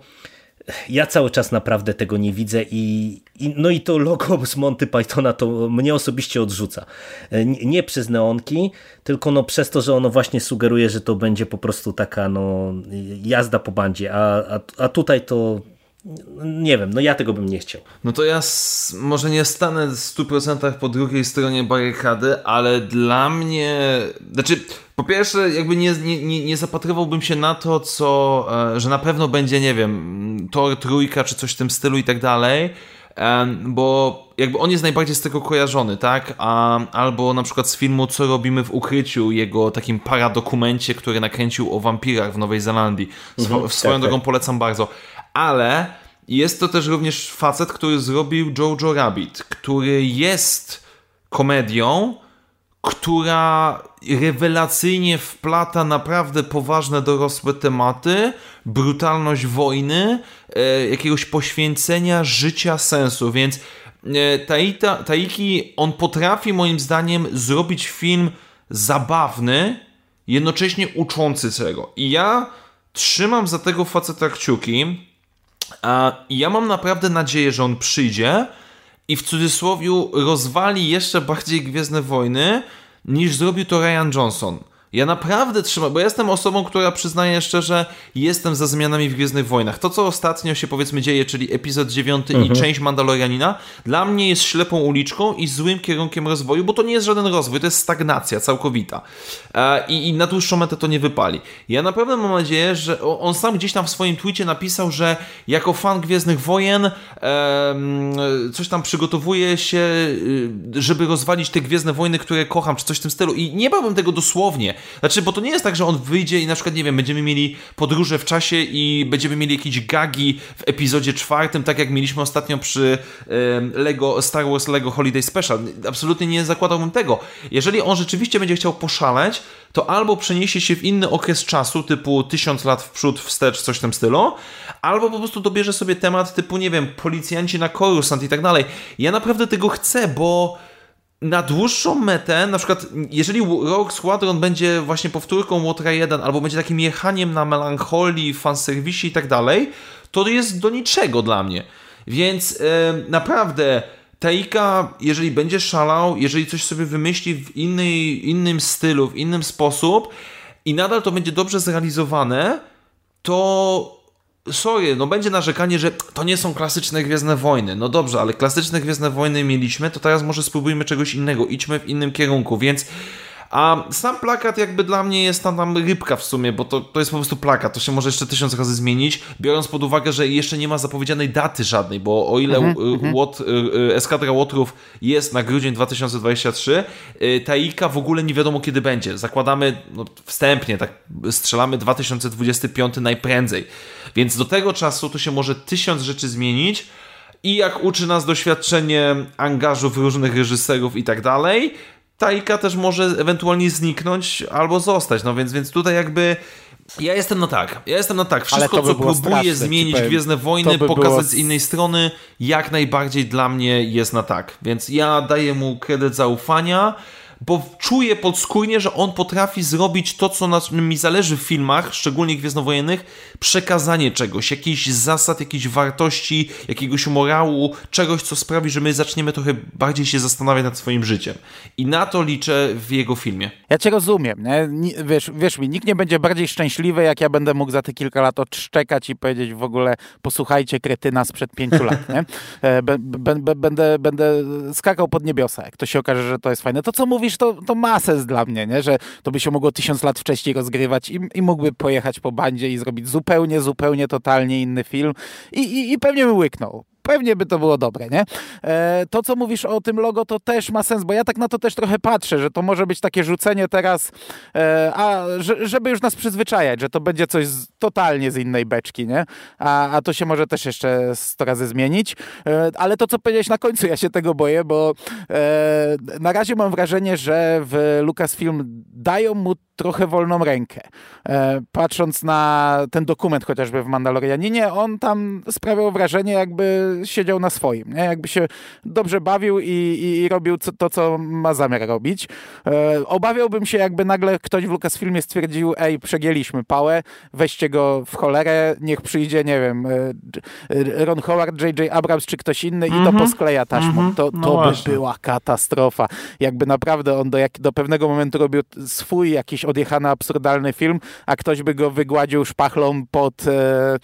ja cały czas naprawdę tego nie widzę i, i, no i to logo z Monty Pythona to mnie osobiście odrzuca. E, nie, nie, przez neonki, tylko no przez to, że ono właśnie sugeruje, że to będzie po prostu taka no jazda po bandzie, a, a, a tutaj to nie wiem, no ja tego bym nie chciał. No to ja może nie stanę w 100% po drugiej stronie barykady, ale dla mnie, znaczy po pierwsze jakby nie, nie, nie zapatrywałbym się na to, co, e, że na pewno będzie, nie wiem, Tor trójka czy coś w tym stylu i tak dalej, bo jakby on jest najbardziej z tego kojarzony, tak? A, albo na przykład z filmu Co robimy w ukryciu, jego takim paradokumencie, który nakręcił o wampirach w Nowej Zelandii. Swo mhm, swoją tak, drogą tak. polecam bardzo ale jest to też również facet, który zrobił Jojo Rabbit, który jest komedią, która rewelacyjnie wplata naprawdę poważne, dorosłe tematy, brutalność wojny, e, jakiegoś poświęcenia, życia, sensu, więc e, Taita, Taiki, on potrafi moim zdaniem zrobić film zabawny, jednocześnie uczący czego. I ja trzymam za tego faceta kciuki, a ja mam naprawdę nadzieję, że on przyjdzie i w cudzysłowie rozwali jeszcze bardziej Gwiezdne Wojny, niż zrobił to Ryan Johnson. Ja naprawdę trzymam, bo jestem osobą, która przyznaje szczerze, jestem za zmianami w Gwiezdnych Wojnach. To, co ostatnio się powiedzmy dzieje, czyli epizod 9 mhm. i część Mandalorianina, dla mnie jest ślepą uliczką i złym kierunkiem rozwoju, bo to nie jest żaden rozwój, to jest stagnacja całkowita. E, I, i na dłuższą metę to nie wypali. Ja naprawdę mam nadzieję, że on sam gdzieś tam w swoim tweetie napisał, że jako fan Gwiezdnych Wojen coś tam przygotowuje się, y, żeby rozwalić te Gwiezdne Wojny, które kocham, czy coś w tym stylu. I nie bałbym tego dosłownie. Znaczy, bo to nie jest tak, że on wyjdzie i na przykład, nie wiem, będziemy mieli podróże w czasie i będziemy mieli jakieś gagi w epizodzie czwartym, tak jak mieliśmy ostatnio przy Lego, Star Wars Lego Holiday Special. Absolutnie nie zakładałbym tego. Jeżeli on rzeczywiście będzie chciał poszaleć, to albo przeniesie się w inny okres czasu, typu tysiąc lat w przód, wstecz, coś w tym stylu, albo po prostu dobierze sobie temat typu, nie wiem, policjanci na Coruscant i tak dalej. Ja naprawdę tego chcę, bo na dłuższą metę, na przykład jeżeli Rogue Squadron będzie właśnie powtórką Łotra 1 albo będzie takim jechaniem na melancholii, fanserwisie i tak dalej, to jest do niczego dla mnie. Więc e, naprawdę Taika, jeżeli będzie szalał, jeżeli coś sobie wymyśli w innej, innym stylu, w innym sposób i nadal to będzie dobrze zrealizowane, to sorry, no będzie narzekanie, że to nie są klasyczne Gwiezdne Wojny. No dobrze, ale klasyczne Gwiezdne Wojny mieliśmy, to teraz może spróbujmy czegoś innego, idźmy w innym kierunku, więc a sam plakat jakby dla mnie jest tam, tam rybka w sumie, bo to, to jest po prostu plakat, to się może jeszcze tysiąc razy zmienić, biorąc pod uwagę, że jeszcze nie ma zapowiedzianej daty żadnej, bo o ile mm Łot, Eskadra Łotrów jest na grudzień 2023, y, Taika w ogóle nie wiadomo kiedy będzie. Zakładamy no, wstępnie, tak strzelamy 2025 najprędzej. Więc do tego czasu to się może tysiąc rzeczy zmienić, i jak uczy nas doświadczenie angażów różnych reżyserów i tak dalej, Taika też może ewentualnie zniknąć albo zostać. No więc, więc tutaj jakby. Ja jestem na tak. Ja jestem na tak. Wszystko, by co próbuje straszne, zmienić Gwiezdne Wojny, by pokazać było... z innej strony, jak najbardziej dla mnie jest na tak. Więc ja daję mu kredyt zaufania bo czuję podskórnie, że on potrafi zrobić to, co na mi zależy w filmach, szczególnie gwiezdnowojennych, przekazanie czegoś, jakichś zasad, jakichś wartości, jakiegoś morału, czegoś, co sprawi, że my zaczniemy trochę bardziej się zastanawiać nad swoim życiem. I na to liczę w jego filmie. Ja cię rozumiem, nie? Wiesz, wiesz mi, nikt nie będzie bardziej szczęśliwy, jak ja będę mógł za te kilka lat odszczekać i powiedzieć w ogóle, posłuchajcie kretyna sprzed pięciu lat, nie? E, będę, będę skakał pod niebiosa, jak to się okaże, że to jest fajne. To, co mówi mówisz, to, to ma sens dla mnie, nie? że to by się mogło tysiąc lat wcześniej rozgrywać i, i mógłby pojechać po bandzie i zrobić zupełnie, zupełnie, totalnie inny film i, i, i pewnie by łyknął pewnie by to było dobre, nie? E, to, co mówisz o tym logo, to też ma sens, bo ja tak na to też trochę patrzę, że to może być takie rzucenie teraz, e, a żeby już nas przyzwyczajać, że to będzie coś z, totalnie z innej beczki, nie? A, a to się może też jeszcze sto razy zmienić. E, ale to, co powiedziałeś na końcu, ja się tego boję, bo na razie mam wrażenie, że w Lucasfilm dają mu trochę wolną rękę. patrząc na ten dokument chociażby w Mandalorianinie, on tam sprawiał wrażenie, jakby siedział na swoim, nie? jakby się dobrze bawił i, i, i robił to, co ma zamiar robić. E, obawiałbym się, jakby nagle ktoś w Lucasfilmie stwierdził, ej, przegięliśmy pałę, weźcie go w cholerę, niech przyjdzie, nie wiem, e, Ron Howard, J.J. Abrams czy ktoś inny mm -hmm. i to mhm. poskleja taśmą. Mm -hmm. To, no to by była katastrofa. Jakby naprawdę on do, jak, do pewnego momentu robił swój jakiś odjechany, absurdalny film, a ktoś by go wygładził szpachlą pod, e,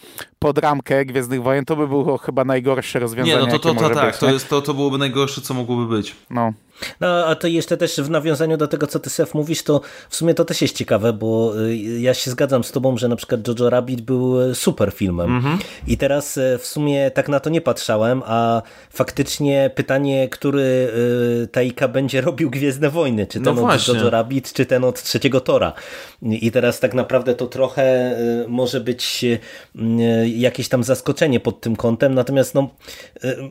pod ramkę Gwiezdnych Wojen, to by było chyba najgorsze rozwiązanie. Nie, no to, to, to, to tak, być, to, jest, to, to byłoby najgorsze, co mogłoby być. No. No, a to jeszcze też w nawiązaniu do tego, co ty, Sef, mówisz, to w sumie to też jest ciekawe, bo y, ja się zgadzam z tobą, że na przykład Jojo Rabbit był y, super filmem -hmm. i teraz y, w sumie tak na to nie patrzałem, a faktycznie pytanie, który Taika będzie robił Gwiezdne Wojny, czy ten no od Jojo Rabbit, czy ten od trzeciego Tora. I teraz tak naprawdę to trochę może być jakieś tam zaskoczenie pod tym kątem, natomiast no,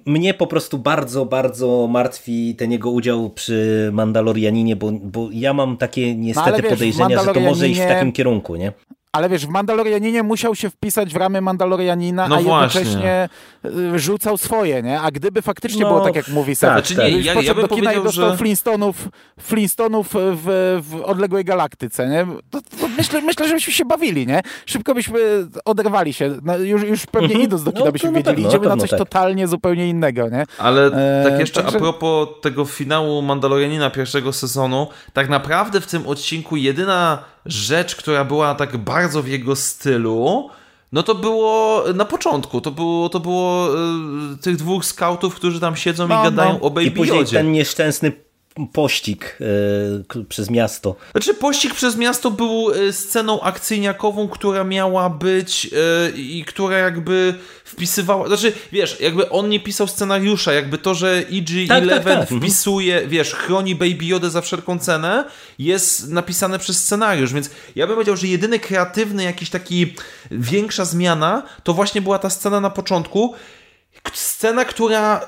mnie po prostu bardzo, bardzo martwi ten jego udział przy Mandalorianinie, bo, bo ja mam takie niestety no, wiesz, podejrzenia, że to może iść w takim kierunku, nie? Ale wiesz, w Mandalorianinie musiał się wpisać w ramy Mandalorianina, no a jednocześnie właśnie. rzucał swoje, nie? A gdyby faktycznie no, było tak, jak mówi Seth, tak, znaczy nie, ja, ja bym do kina i dostał że... Flintstonów, Flintstonów w, w odległej galaktyce, nie? To, to myślę, myślę, żebyśmy się bawili, nie? Szybko byśmy oderwali się. No, już, już pewnie mhm. idąc do kina no, byśmy wiedzieli, pewno, idziemy na, na coś tak. totalnie zupełnie innego, nie? Ale e, tak jeszcze także... a propos tego finału Mandalorianina pierwszego sezonu, tak naprawdę w tym odcinku jedyna rzecz, która była tak bardzo w jego stylu, no to było na początku, to było, to było y, tych dwóch skautów, którzy tam siedzą no, i gadają no. o Baby I później ten nieszczęsny pościg e, przez miasto. Znaczy pościg przez miasto był e, sceną akcyjniakową, która miała być e, i która jakby wpisywała, znaczy wiesz, jakby on nie pisał scenariusza, jakby to, że EG11 tak, tak, tak. Mhm. wpisuje, wiesz, chroni Baby Yoda za wszelką cenę, jest napisane przez scenariusz, więc ja bym powiedział, że jedyny kreatywny jakiś taki większa zmiana, to właśnie była ta scena na początku, scena, która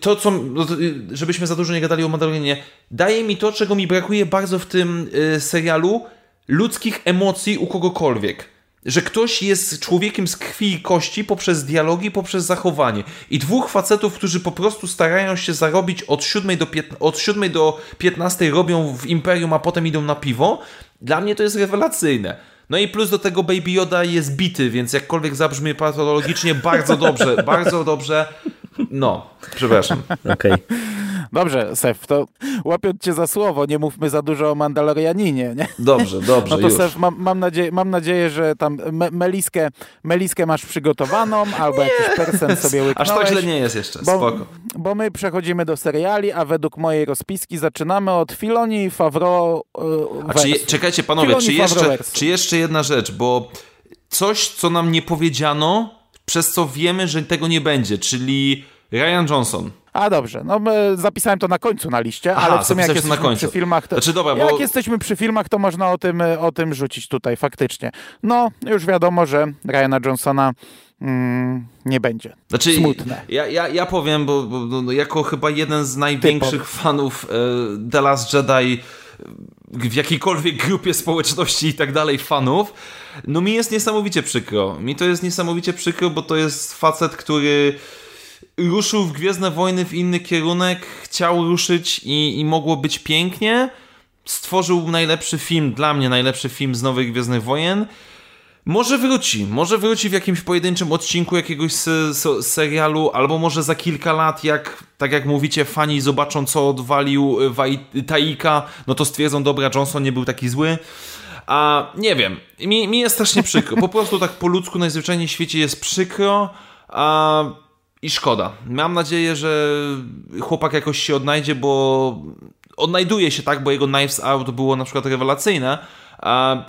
to, co, no żebyśmy za dużo nie gadali o Mandalorianie, daje mi to, czego mi brakuje bardzo w tym y, serialu, ludzkich emocji u kogokolwiek. Że ktoś jest człowiekiem z krwi i kości poprzez dialogi, poprzez zachowanie. I dwóch facetów, którzy po prostu starają się zarobić od 7 do, od 7 do 15 robią w Imperium, a potem idą na piwo. Dla mnie to jest rewelacyjne. No i plus do tego Baby Yoda jest bity, więc jakkolwiek zabrzmi patologicznie, bardzo dobrze, bardzo dobrze no, przepraszam. Okej. Okay. Dobrze, Sef, to łapiąc cię za słowo, nie mówmy za dużo o Mandalorianinie, nie? Dobrze, dobrze, No to już. Sef, mam, mam, nadzieję, mam nadzieję, że tam me meliskę, meliskę masz przygotowaną, albo nie. jakiś persen sobie łyknąłeś. Aż tak źle nie jest jeszcze, bo, spoko. Bo my przechodzimy do seriali, a według mojej rozpiski zaczynamy od Filoni i Favreau yy, a czy, Czekajcie panowie, czy jeszcze, czy jeszcze jedna rzecz, bo coś, co nam nie powiedziano, przez co wiemy, że tego nie będzie, czyli Ryan Johnson. A dobrze, no zapisałem to na końcu na liście, Aha, ale w sumie jak jesteśmy na końcu. przy filmach, to, znaczy, dobra, jak bo... jesteśmy przy filmach, to można o tym, o tym rzucić tutaj faktycznie. No, już wiadomo, że Ryana Johnsona mm, nie będzie. Znaczy, Smutne. Ja, ja, ja powiem, bo, bo no, jako chyba jeden z największych Typowy. fanów e, The Last Jedi w jakiejkolwiek grupie społeczności i tak dalej fanów, no mi jest niesamowicie przykro. Mi to jest niesamowicie przykro, bo to jest facet, który ruszył w Gwiezdne Wojny w inny kierunek, chciał ruszyć i, i mogło być pięknie. Stworzył najlepszy film, dla mnie najlepszy film z Nowych Gwiezdnych Wojen. Może wróci, może wróci w jakimś pojedynczym odcinku jakiegoś serialu, albo może za kilka lat, jak tak jak mówicie, fani zobaczą, co odwalił Taika, no to stwierdzą, dobra, Johnson nie był taki zły. A nie wiem, mi, mi jest strasznie przykro. Po prostu tak po ludzku najzwyczajniej w świecie jest przykro. A i szkoda. Mam nadzieję, że chłopak jakoś się odnajdzie, bo odnajduje się tak, bo jego Knives Out było na przykład rewelacyjne,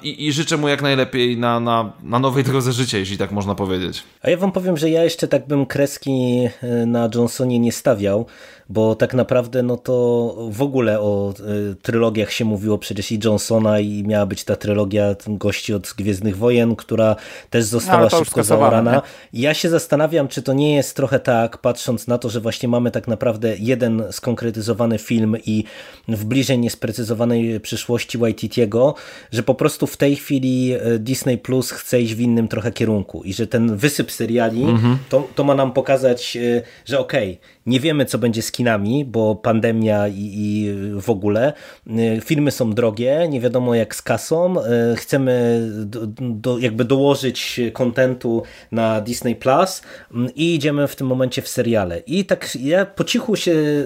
i, I, życzę mu jak najlepiej na, na, na nowej drodze życia, jeśli tak można powiedzieć. A ja wam powiem, że ja jeszcze tak bym kreski e, na Johnsonie nie stawiał, bo tak naprawdę no to w ogóle o y, trylogiach się mówiło przecież i Johnsona i miała być ta trylogia gości od Gwiezdnych Wojen, która też została no, szybko zaorana. Ja się zastanawiam, czy to nie jest trochę tak, patrząc na to, że właśnie mamy tak naprawdę jeden skonkretyzowany film i w bliżej niesprecyzowanej przyszłości Waititiego, że po prostu w tej chwili y, Disney Plus chce iść w innym trochę kierunku i że ten wysyp seriali mhm. to, to ma nam pokazać, y, że okej, okay, nie wiemy, co będzie z kinami, bo pandemia i, i, w ogóle. Y, filmy są drogie, nie wiadomo jak z kasą. Y, chcemy do, do, jakby dołożyć kontentu na Disney Plus mm, i idziemy w tym momencie w seriale. I tak ja po cichu się y,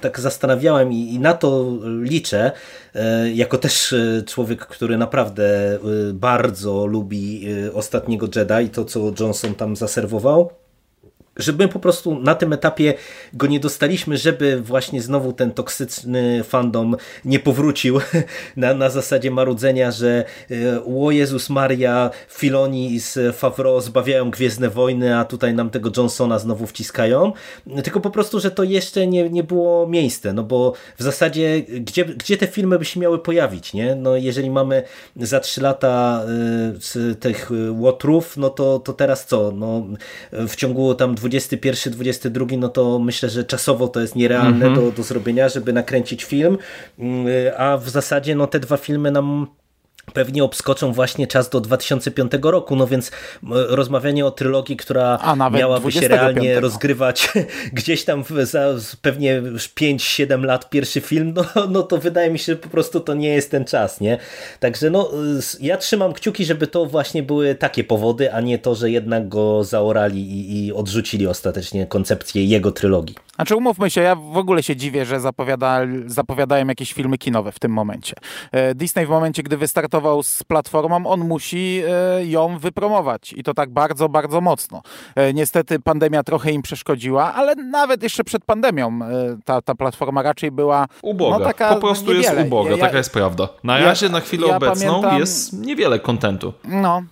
tak zastanawiałem i, i na to liczę, jako też człowiek, który naprawdę bardzo lubi ostatniego Jedi i to, co Johnson tam zaserwował że my po prostu na tym etapie go nie dostaliśmy, żeby właśnie znowu ten toksyczny fandom nie powrócił na, na zasadzie marudzenia, że e, o Jezus Maria, Filoni z Favreau zbawiają Gwiezdne Wojny, a tutaj nam tego Johnsona znowu wciskają, tylko po prostu, że to jeszcze nie, nie było miejsce, no bo w zasadzie gdzie, gdzie te filmy by się miały pojawić, nie? No jeżeli mamy za trzy lata y, tych łotrów, no to, to teraz co? No w ciągu tam 21, 22, no to myślę, że czasowo to jest nierealne mm -hmm. do, do zrobienia, żeby nakręcić film, y, a w zasadzie no te dwa filmy nam pewnie obskoczą właśnie czas do 2005 roku, no więc rozmawianie o trylogii, która miałaby się realnie rozgrywać gdzieś tam za pewnie 5-7 lat pierwszy film, no, no to wydaje mi się, że po prostu to nie jest ten czas, nie? Także no, ja trzymam kciuki, żeby to właśnie były takie powody, a nie to, że jednak go zaorali i, i odrzucili ostatecznie koncepcję jego trylogii. Znaczy umówmy się, ja w ogóle się dziwię, że zapowiada, zapowiadają jakieś filmy kinowe w tym momencie. E, Disney w momencie, gdy wystartował z platformą, on musi e, ją wypromować i to tak bardzo, bardzo mocno. E, niestety pandemia trochę im przeszkodziła, ale nawet jeszcze przed pandemią ta, ta platforma raczej była uboga. No, taka po prostu niewiele. jest uboga, ja, taka jest prawda. Na razie, ja, na chwilę ja obecną pamiętam, jest niewiele kontentu. No,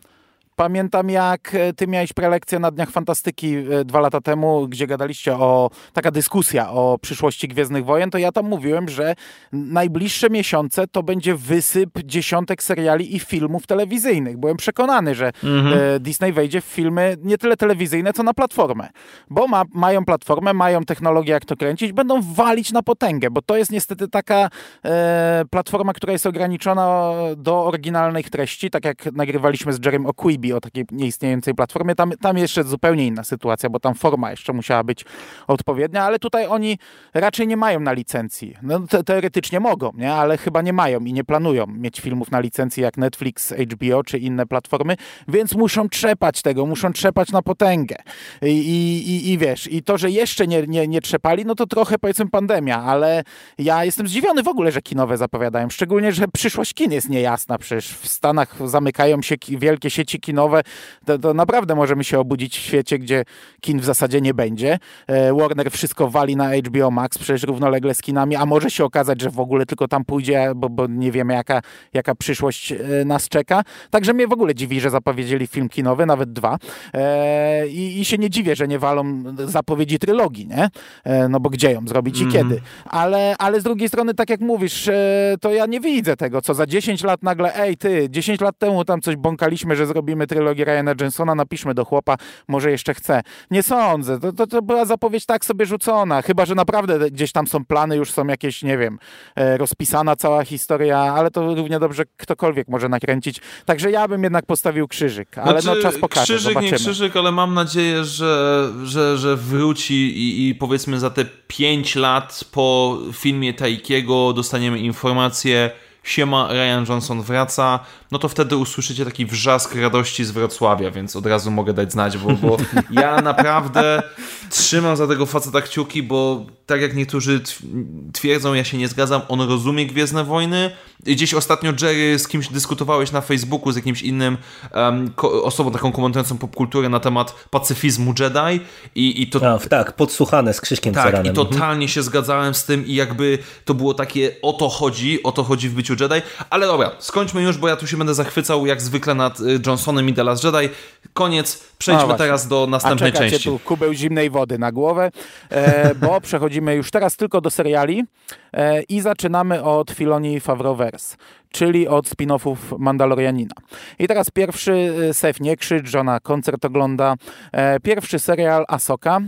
Pamiętam, jak e, ty miałeś prelekcję na Dniach Fantastyki e, dwa lata temu, gdzie gadaliście o, taka dyskusja o przyszłości Gwiezdnych Wojen, to ja tam mówiłem, że najbliższe miesiące to będzie wysyp dziesiątek seriali i filmów telewizyjnych. Byłem przekonany, że mhm. E, Disney wejdzie w filmy nie tyle telewizyjne, co na platformę. Bo ma, mają platformę, mają technologię, jak to kręcić, będą walić na potęgę, bo to jest niestety taka e, platforma, która jest ograniczona do oryginalnych treści, tak jak nagrywaliśmy z Jerem O'Quibi o takiej nieistniejącej platformie. Tam, tam jeszcze zupełnie inna sytuacja, bo tam forma jeszcze musiała być odpowiednia, ale tutaj oni raczej nie mają na licencji. No, te, teoretycznie mogą, nie? ale chyba nie mają i nie planują mieć filmów na licencji jak Netflix, HBO czy inne platformy, więc muszą trzepać tego, muszą trzepać na potęgę. I, i, i wiesz, i to, że jeszcze nie, nie, nie trzepali, no to trochę powiedzmy pandemia, ale ja jestem zdziwiony w ogóle, że kinowe zapowiadają, szczególnie, że przyszłość kin jest niejasna, przecież w Stanach zamykają się wielkie sieci kinowe, kinowe, to, to, naprawdę możemy się obudzić w świecie, gdzie kin w zasadzie nie będzie. E, Warner wszystko wali na HBO Max, przecież równolegle z kinami, a może się okazać, że w ogóle tylko tam pójdzie, bo, bo nie wiemy jaka, jaka przyszłość e, nas czeka. Także mnie w ogóle dziwi, że zapowiedzieli film kinowy, nawet dwa. E, I, I, się nie dziwię, że nie walą zapowiedzi trylogii, nie? No bo gdzie ją zrobić mm. i mhm. kiedy? Ale, ale z drugiej strony, tak jak mówisz, to ja nie widzę tego, co za 10 lat nagle, ej ty, 10 lat temu tam coś bąkaliśmy, że zrobimy trylogię Ryana Jensona, napiszmy do chłopa, może jeszcze chce. Nie sądzę, to, to, to była zapowiedź tak sobie rzucona, chyba, że naprawdę gdzieś tam są plany, już są jakieś, nie wiem, e, rozpisana cała historia, ale to równie dobrze ktokolwiek może nakręcić. Także ja bym jednak postawił krzyżyk, ale znaczy, no czas pokaże, Krzyżyk, zobaczymy. nie krzyżyk, ale mam nadzieję, że, że, że wróci i, i powiedzmy za te pięć lat po filmie Taikiego dostaniemy informację, siema, Ryan Johnson wraca, no to wtedy usłyszycie taki wrzask radości z Wrocławia, więc od razu mogę dać znać, bo, bo ja naprawdę trzymam za tego faceta kciuki, bo tak jak niektórzy twierdzą, ja się nie zgadzam, on rozumie Gwiezdne Wojny. Gdzieś ostatnio Jerry z kimś dyskutowałeś na Facebooku, z jakimś innym um, osobą taką komentującą popkulturę na temat pacyfizmu Jedi i, i to... A, tak, podsłuchane z Krzyśkiem Tak, Ceranem. i totalnie mhm. się zgadzałem z tym i jakby to było takie o to chodzi, o to chodzi w byciu Jedi, ale dobra, skończmy już, bo ja tu się będę zachwycał jak zwykle nad y, Johnsonem i The Last Jedi. Koniec, przejdźmy teraz do następnej A części. tu kubeł zimnej wody na głowę, e, bo przechodzimy już teraz tylko do seriali e, i zaczynamy od Filoni Favroverse, czyli od spin-offów Mandalorianina. I teraz pierwszy e, Sef nie krzycz, żona koncert ogląda. E, pierwszy serial Asoka,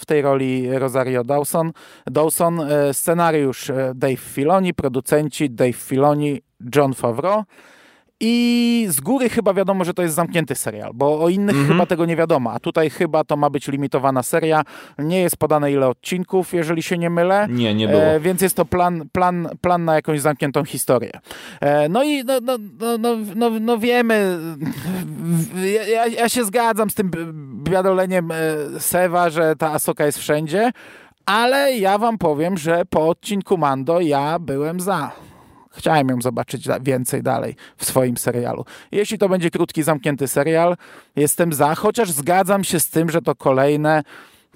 w tej roli Rosario Dawson. Dawson scenariusz Dave Filoni, producenci Dave Filoni, John Favreau. I z góry chyba wiadomo, że to jest zamknięty serial, bo o innych -hmm. chyba tego nie wiadomo, a tutaj chyba to ma być limitowana seria. Nie jest podane ile odcinków, jeżeli się nie mylę. Nie, nie było. E, więc jest to plan, plan, plan na jakąś zamkniętą historię. E, no i no, no, no, no, no, no wiemy, ja, ja, się zgadzam z tym wiadoleniem e, Sewa, że ta Asoka jest wszędzie, ale ja wam powiem, że po odcinku Mando ja byłem za Chciałem ją zobaczyć więcej dalej w swoim serialu. Jeśli to będzie krótki, zamknięty serial, jestem za, chociaż zgadzam się z tym, że to kolejne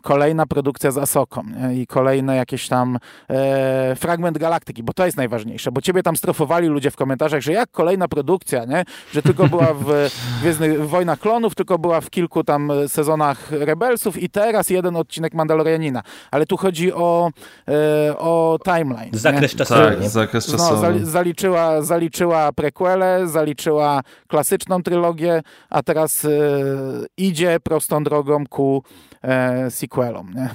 kolejna produkcja z Asoką nie? i kolejny jakiś tam e, fragment galaktyki, bo to jest najważniejsze, bo ciebie tam strofowali ludzie w komentarzach, że jak kolejna produkcja, nie? że tylko była w Gwiezdnych Wojnach Klonów, tylko była w kilku tam sezonach Rebelsów i teraz jeden odcinek Mandalorianina. Ale tu chodzi o, e, o timeline. Zakres czasowy. Tak, zakres czasowy. No, zaliczyła, zaliczyła prequele, zaliczyła klasyczną trylogię, a teraz e, idzie prostą drogą ku e, sequelom. Nie?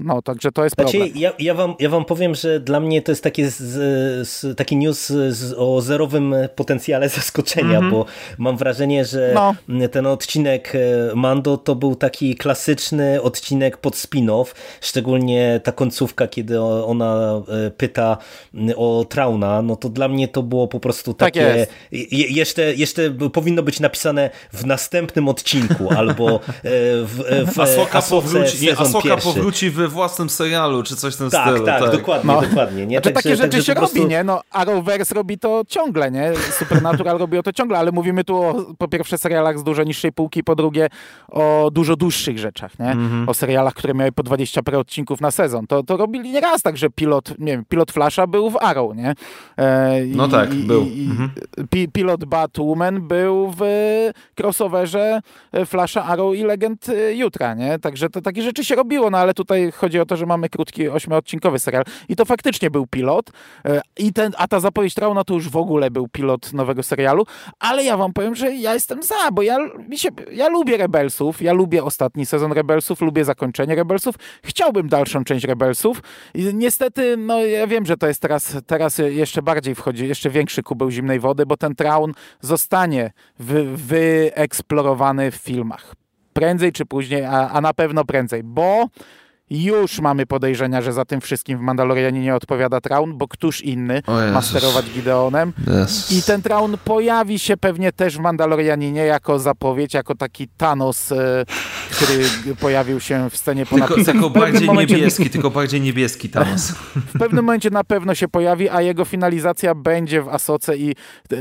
No, także to jest znaczy, problem. Ja, ja, wam, ja wam powiem, że dla mnie to jest takie z, z, taki news z, o zerowym potencjale zaskoczenia, mm -hmm. bo mam wrażenie, że no. ten odcinek e, Mando to był taki klasyczny odcinek pod spin-off, szczególnie ta końcówka, kiedy ona e, pyta o Trauna, no to dla mnie to było po prostu tak takie... Tak je, jeszcze, jeszcze powinno być napisane w następnym odcinku, albo e, w, w Asoka powróci, nie, Asoka powróci w własnym serialu, czy coś w tym tak, stylu. Tak, tak, dokładnie, no. dokładnie. Nie? Znaczy, takie rzeczy się prostu... robi, nie? No, Arrowverse robi to ciągle, nie? Supernatural robi to ciągle, ale mówimy tu o, po pierwsze serialach z dużo niższej półki, po drugie o dużo dłuższych rzeczach, nie? Mm -hmm. O serialach, które miały po 20 parę odcinków na sezon. To, to robili nieraz tak, że pilot, nie wiem, pilot Flasha był w Arrow, nie? E, i, no tak, był. I, mm -hmm. Pilot Batwoman był w crossoverze Flasha, Arrow i Legend Jutra, nie? Także to takie rzeczy się robiło, no ale tutaj chodzi o to, że mamy krótki, ośmiodcinkowy serial. I to faktycznie był pilot. E, I ten, a ta zapowiedź Trauna to już w ogóle był pilot nowego serialu. Ale ja wam powiem, że ja jestem za, bo ja, mi się, ja lubię Rebelsów, ja lubię ostatni sezon Rebelsów, lubię zakończenie Rebelsów. Chciałbym dalszą część Rebelsów. I niestety, no ja wiem, że to jest teraz, teraz jeszcze bardziej wchodzi, jeszcze większy kubeł zimnej wody, bo ten Traun zostanie wy, wyeksplorowany w filmach prędzej czy później, a, a na pewno prędzej, bo już mamy podejrzenia, że za tym wszystkim w Mandalorianie nie odpowiada Traun, bo któż inny ma sterować Gideonem. Jezus. I ten Traun pojawi się pewnie też w Mandalorianinie jako zapowiedź, jako taki Thanos, e, który pojawił się w scenie po tylko, tylko bardziej momencie... niebieski, tylko bardziej niebieski Thanos. W pewnym momencie na pewno się pojawi, a jego finalizacja będzie w Asoce i,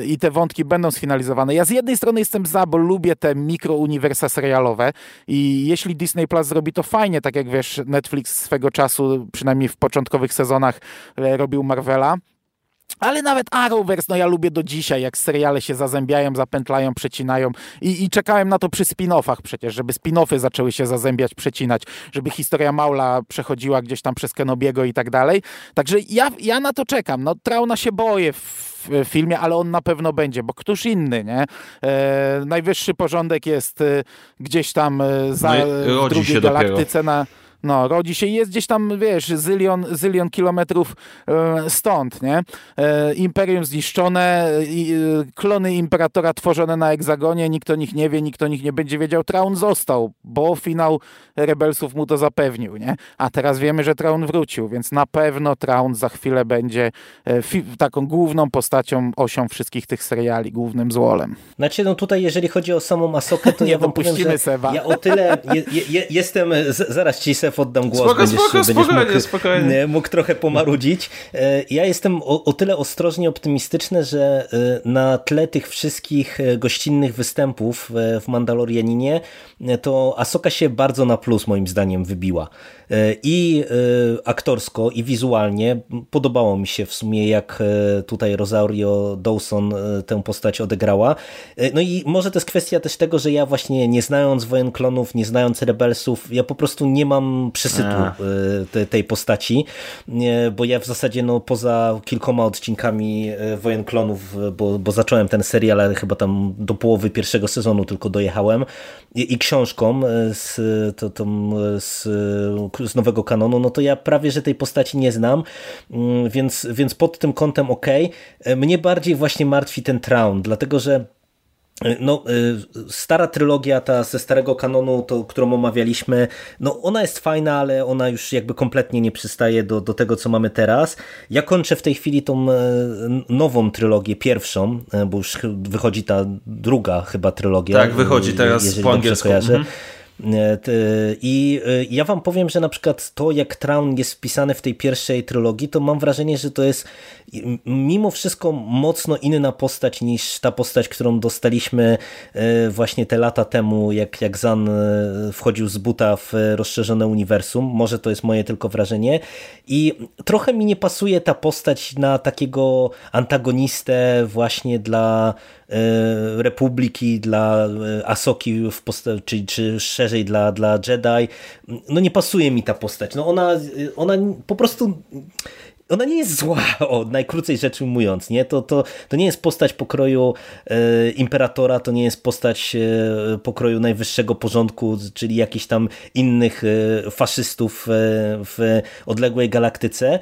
i te wątki będą sfinalizowane. Ja z jednej strony jestem za, bo lubię te mikrouniwersa serialowe i jeśli Disney Plus zrobi to fajnie, tak jak wiesz, Netflix swego czasu, przynajmniej w początkowych sezonach, e, robił Marvela. Ale nawet Arrowverse, no ja lubię do dzisiaj, jak seriale się zazębiają, zapętlają, przecinają i, i czekałem na to przy spin-offach przecież, żeby spin-offy zaczęły się zazębiać, przecinać, żeby historia Maula przechodziła gdzieś tam przez Kenobiego i tak dalej. Także ja, ja na to czekam. No Trauna się boję w filmie, ale on na pewno będzie, bo któż inny, nie? E, najwyższy porządek jest e, gdzieś tam e, za no drugiej galaktyce dopiero. na no, rodzi się i jest gdzieś tam, wiesz, zylion, zylion kilometrów e, stąd, nie? E, imperium zniszczone, e, klony imperatora tworzone na egzagonie, nikt o nich nie wie, nikt o nich nie będzie wiedział. Traun został, bo finał Rebelsów mu to zapewnił, nie? A teraz wiemy, że Traun wrócił, więc na pewno Traun za chwilę będzie taką główną postacią, osią wszystkich tych seriali, głównym złolem. Znaczy, no tutaj jeżeli chodzi o samą Asokę, to ja wam powiem, Seba. ja o tyle je, je, jestem, zaraz ci Sef oddam głos, spoko, będziesz, spoko, będziesz spokojnie, mógł, spokojnie. mógł trochę pomarudzić. E, ja jestem o, o tyle ostrożnie optymistyczny, że e, na tle tych wszystkich e, gościnnych występów w Mandalorianinie to Asoka się bardzo na plus moim zdaniem wybiła. I aktorsko, i wizualnie podobało mi się w sumie jak tutaj Rosario Dawson tę postać odegrała. No i może to jest kwestia też tego, że ja właśnie nie znając Wojen Klonów, nie znając Rebelsów, ja po prostu nie mam przesytu te, tej postaci, bo ja w zasadzie no, poza kilkoma odcinkami Wojen Klonów, bo, bo zacząłem ten serial, ale chyba tam do połowy pierwszego sezonu tylko dojechałem i, i książką z, to, to, z, z nowego kanonu, no to ja prawie, że tej postaci nie znam, mm, więc, więc pod tym kątem ok. Mnie bardziej właśnie martwi ten Traun, dlatego że no, y, stara trylogia, ta ze starego kanonu, to, którą omawialiśmy, no ona jest fajna, ale ona już jakby kompletnie nie przystaje do, do tego, co mamy teraz. Ja kończę w tej chwili tą e, nową trylogię, pierwszą, e, bo już wychodzi ta druga chyba trylogia. Tak, wychodzi teraz po angielsku. Mhm. I ja wam powiem, że na przykład to, jak Traun jest wpisany w tej pierwszej trylogii, to mam wrażenie, że to jest mimo wszystko mocno inna postać niż ta postać, którą dostaliśmy właśnie te lata temu, jak, jak Zan wchodził z buta w rozszerzone uniwersum. Może to jest moje tylko wrażenie. I trochę mi nie pasuje ta postać na takiego antagonistę właśnie dla e, Republiki, dla e, Asoki, czy, czy szerzej dla, dla Jedi. No nie pasuje mi ta postać. No ona, ona po prostu ona nie jest zła, o, najkrócej rzecz ujmując, nie? To, to, to nie jest postać pokroju e, imperatora, to nie jest postać e, pokroju najwyższego porządku, czyli jakichś tam innych e, faszystów e, w odległej galaktyce,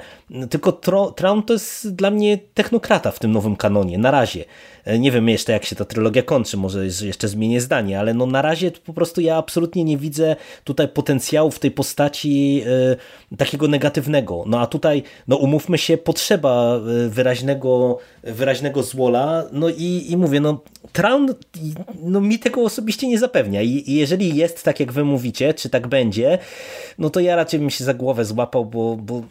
tylko Traum to jest dla mnie technokrata w tym nowym kanonie, na razie. E, nie wiem jeszcze jak się ta trylogia kończy, może jeszcze zmienię zdanie, ale no na razie po prostu ja absolutnie nie widzę tutaj potencjału w tej postaci e, takiego negatywnego. No a tutaj, no umówmy się, potrzeba e, wyraźnego, wyraźnego złola, no i, i mówię, no Traun no, mi tego osobiście nie zapewnia I, i jeżeli jest tak jak wy mówicie, czy tak będzie, no to ja raczej bym się za głowę złapał, bo, bo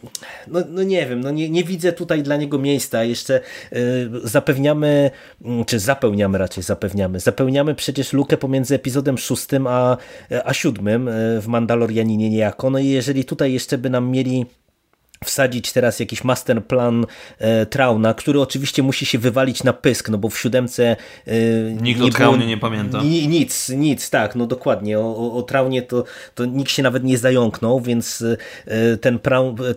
no, no nie wiem, no nie, nie widzę tutaj dla niego miejsca. Jeszcze y, zapewniamy Mm, czy zapełniamy raczej, zapewniamy, zapełniamy przecież lukę pomiędzy epizodem szóstym a, a siódmym e, w Mandalorianinie niejako. No i jeżeli tutaj jeszcze by nam mieli wsadzić teraz jakiś master plan e, Trauna, który oczywiście musi się wywalić na pysk, no bo w siódemce e, nikt nie o Traunie nie pamięta. Ni, nic, nic, tak, no dokładnie. O, o, o Traunie to, to nikt się nawet nie zająknął, więc e, ten,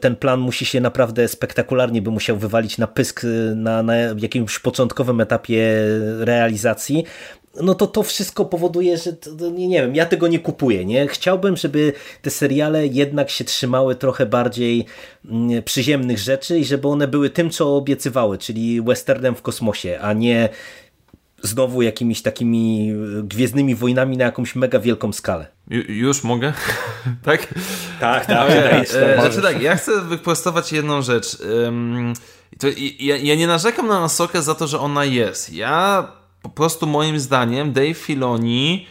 ten plan musi się naprawdę spektakularnie by musiał wywalić na pysk e, na, na jakimś początkowym etapie realizacji no to to wszystko powoduje, że to, nie, nie wiem, ja tego nie kupuję. Nie? Chciałbym, żeby te seriale jednak się trzymały trochę bardziej mm, przyziemnych rzeczy i żeby one były tym, co obiecywały, czyli westernem w kosmosie, a nie znowu jakimiś takimi e, gwiezdnymi wojnami na jakąś mega wielką skalę. Ju, już mogę? tak? Tak, tak. Okay. E, znaczy tak, ja chcę wyprostować jedną rzecz. Um, to, ja, ja nie narzekam na Nasokę za to, że ona jest. Ja po prostu moim zdaniem Dave Filoni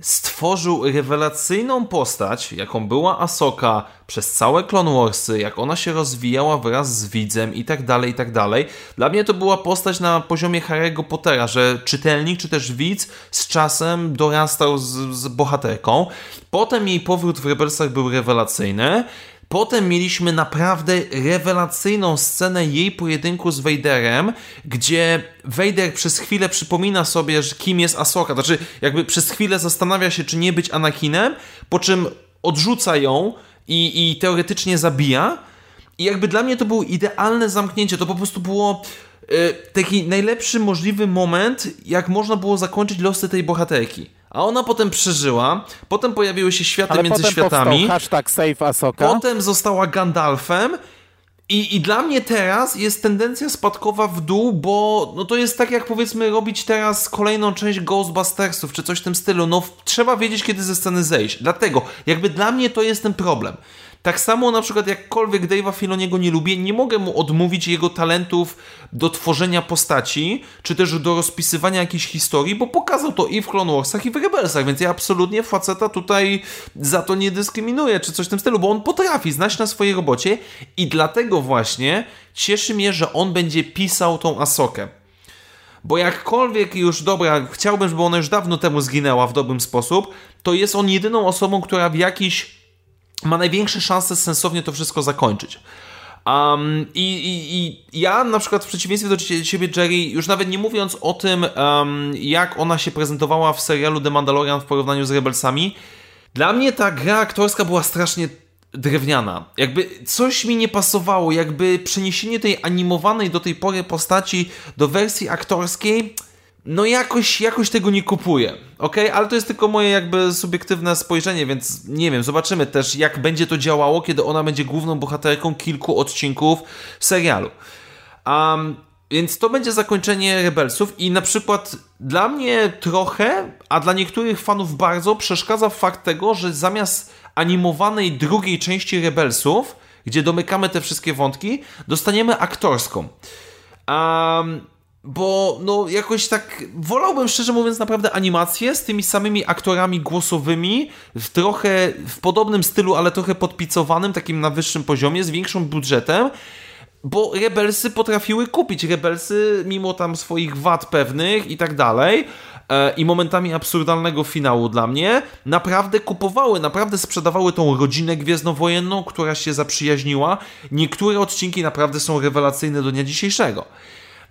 stworzył rewelacyjną postać, jaką była Asoka przez całe Clone Warsy, jak ona się rozwijała wraz z widzem i tak dalej, i tak dalej. Dla mnie to była postać na poziomie Harry'ego Pottera, że czytelnik czy też widz z czasem dorastał z, z bohaterką. Potem jej powrót w Rebelsach był rewelacyjny. Potem mieliśmy naprawdę rewelacyjną scenę jej pojedynku z Vaderem, gdzie Vader przez chwilę przypomina sobie, że kim jest Asoka. Znaczy, jakby przez chwilę zastanawia się, czy nie być Anakinem, po czym odrzuca ją i, i teoretycznie zabija. I jakby dla mnie to było idealne zamknięcie. To po prostu było y, taki najlepszy możliwy moment, jak można było zakończyć losy tej bohaterki. A ona potem przeżyła, potem pojawiły się światy Ale między potem światami. hashtag save Asoka. Potem została Gandalfem. I, I dla mnie teraz jest tendencja spadkowa w dół, bo no to jest tak jak powiedzmy robić teraz kolejną część Ghostbustersów czy coś w tym stylu. No trzeba wiedzieć kiedy ze sceny zejść. Dlatego jakby dla mnie to jest ten problem. Tak samo na przykład jakkolwiek Dave'a Filoniego nie lubię, nie mogę mu odmówić jego talentów do tworzenia postaci, czy też do rozpisywania jakiejś historii, bo pokazał to i w Clone Warsach, i w Rebelsach, więc ja absolutnie faceta tutaj za to nie dyskryminuję, czy coś w tym stylu, bo on potrafi znać na swojej robocie i dlatego właśnie cieszy mnie, że on będzie pisał tą Asokę. Bo jakkolwiek już, dobra, chciałbym, żeby ona już dawno temu zginęła w dobrym sposób, to jest on jedyną osobą, która w jakiś ma największe szanse sensownie to wszystko zakończyć. Um, i, i, i, ja na przykład w przeciwieństwie do ciebie, Jerry, już nawet nie mówiąc o tym, um, jak ona się prezentowała w serialu The Mandalorian w porównaniu z Rebelsami, dla mnie ta gra aktorska była strasznie drewniana. Jakby coś mi nie pasowało, jakby przeniesienie tej animowanej do tej pory postaci do wersji aktorskiej no jakoś, jakoś tego nie kupuję, ok? Ale to jest tylko moje jakby subiektywne spojrzenie, więc nie wiem, zobaczymy też jak będzie to działało, kiedy ona będzie główną bohaterką kilku odcinków serialu. Um, więc to będzie zakończenie Rebelsów i na przykład dla mnie trochę, a dla niektórych fanów bardzo przeszkadza fakt tego, że zamiast animowanej drugiej części Rebelsów, gdzie domykamy te wszystkie wątki, dostaniemy aktorską. Um, bo no jakoś tak wolałbym szczerze mówiąc naprawdę animację z tymi samymi aktorami głosowymi w trochę w podobnym stylu, ale trochę podpicowanym, takim na wyższym poziomie, z większym budżetem bo Rebelsy potrafiły kupić. Rebelsy, mimo tam swoich wad pewnych i tak dalej, e, i momentami absurdalnego finału dla mnie, naprawdę kupowały, naprawdę sprzedawały tą rodzinę gwiezdnowojenną, która się zaprzyjaźniła. Niektóre odcinki naprawdę są rewelacyjne do dnia dzisiejszego.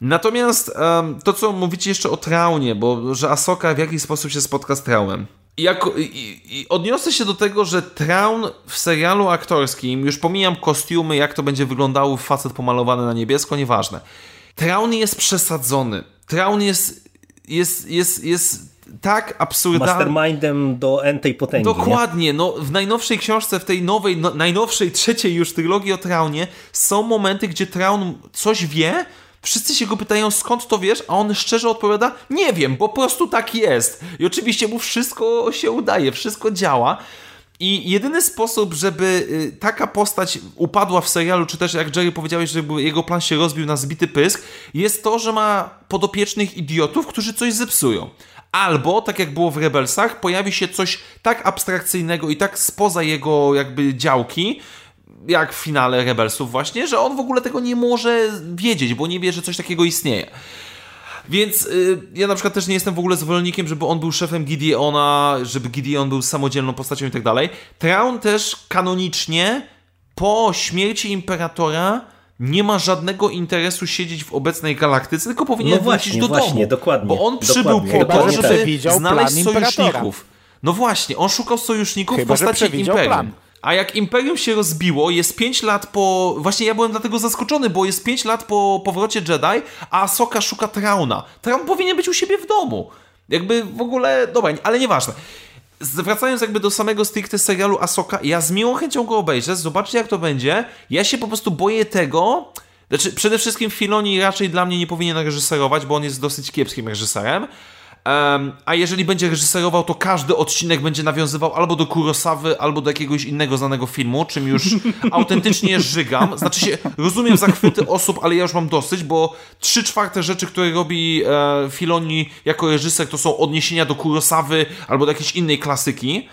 Natomiast um, to, co mówicie jeszcze o Traunie, bo że Asoka w jakiś sposób się spotka z Traunem. Jako, i, i odniosę się do tego, że Traun w serialu aktorskim, już pomijam kostiumy, jak to będzie wyglądało facet pomalowany na niebiesko, nieważne. Traun jest przesadzony. Traun jest, jest, jest, jest tak absurdalny. Mastermindem do Entej potęgi. Dokładnie. Nie? No, w najnowszej książce, w tej nowej, no, najnowszej, trzeciej już trylogii o Traunie są momenty, gdzie Traun coś wie, Wszyscy się go pytają, skąd to wiesz, a on szczerze odpowiada, nie wiem, po prostu tak jest. I oczywiście mu wszystko się udaje, wszystko działa. I jedyny sposób, żeby y, taka postać upadła w serialu, czy też jak Jerry powiedziałeś, żeby jego plan się rozbił na zbity pysk, jest to, że ma podopiecznych idiotów, którzy coś zepsują. Albo, tak jak było w Rebelsach, pojawi się coś tak abstrakcyjnego i tak spoza jego jakby działki, jak w finale Rebelsów właśnie, że on w ogóle tego nie może wiedzieć, bo nie wie, że coś takiego istnieje. Więc y, ja na przykład też nie jestem w ogóle zwolennikiem, żeby on był szefem Gideona, żeby Gideon był samodzielną postacią i tak dalej. Traun też kanonicznie po śmierci Imperatora nie ma żadnego interesu siedzieć w obecnej galaktyce, tylko powinien no właśnie, wrócić do właśnie, domu. Dokładnie, bo on przybył dokładnie, po to, żeby znaleźć sojuszników. No właśnie, on szukał sojuszników Chyba, w postaci Imperium. Plan. A jak Imperium się rozbiło, jest 5 lat po. Właśnie ja byłem dlatego zaskoczony, bo jest 5 lat po powrocie Jedi, a Asoka szuka Trauna. Traun powinien być u siebie w domu. Jakby w ogóle. Dobra, ale nieważne. Wracając jakby do samego stricte serialu Asoka, ja z miłą chęcią go obejrzę, zobaczcie jak to będzie. Ja się po prostu boję tego. Znaczy, przede wszystkim Filoni raczej dla mnie nie powinien reżyserować, bo on jest dosyć kiepskim reżyserem. A jeżeli będzie reżyserował, to każdy odcinek będzie nawiązywał albo do Kurosawy, albo do jakiegoś innego znanego filmu, czym już autentycznie żygam. Znaczy się, rozumiem zachwyty osób, ale ja już mam dosyć, bo trzy czwarte rzeczy, które robi e, Filoni jako reżyser, to są odniesienia do Kurosawy albo do jakiejś innej klasyki.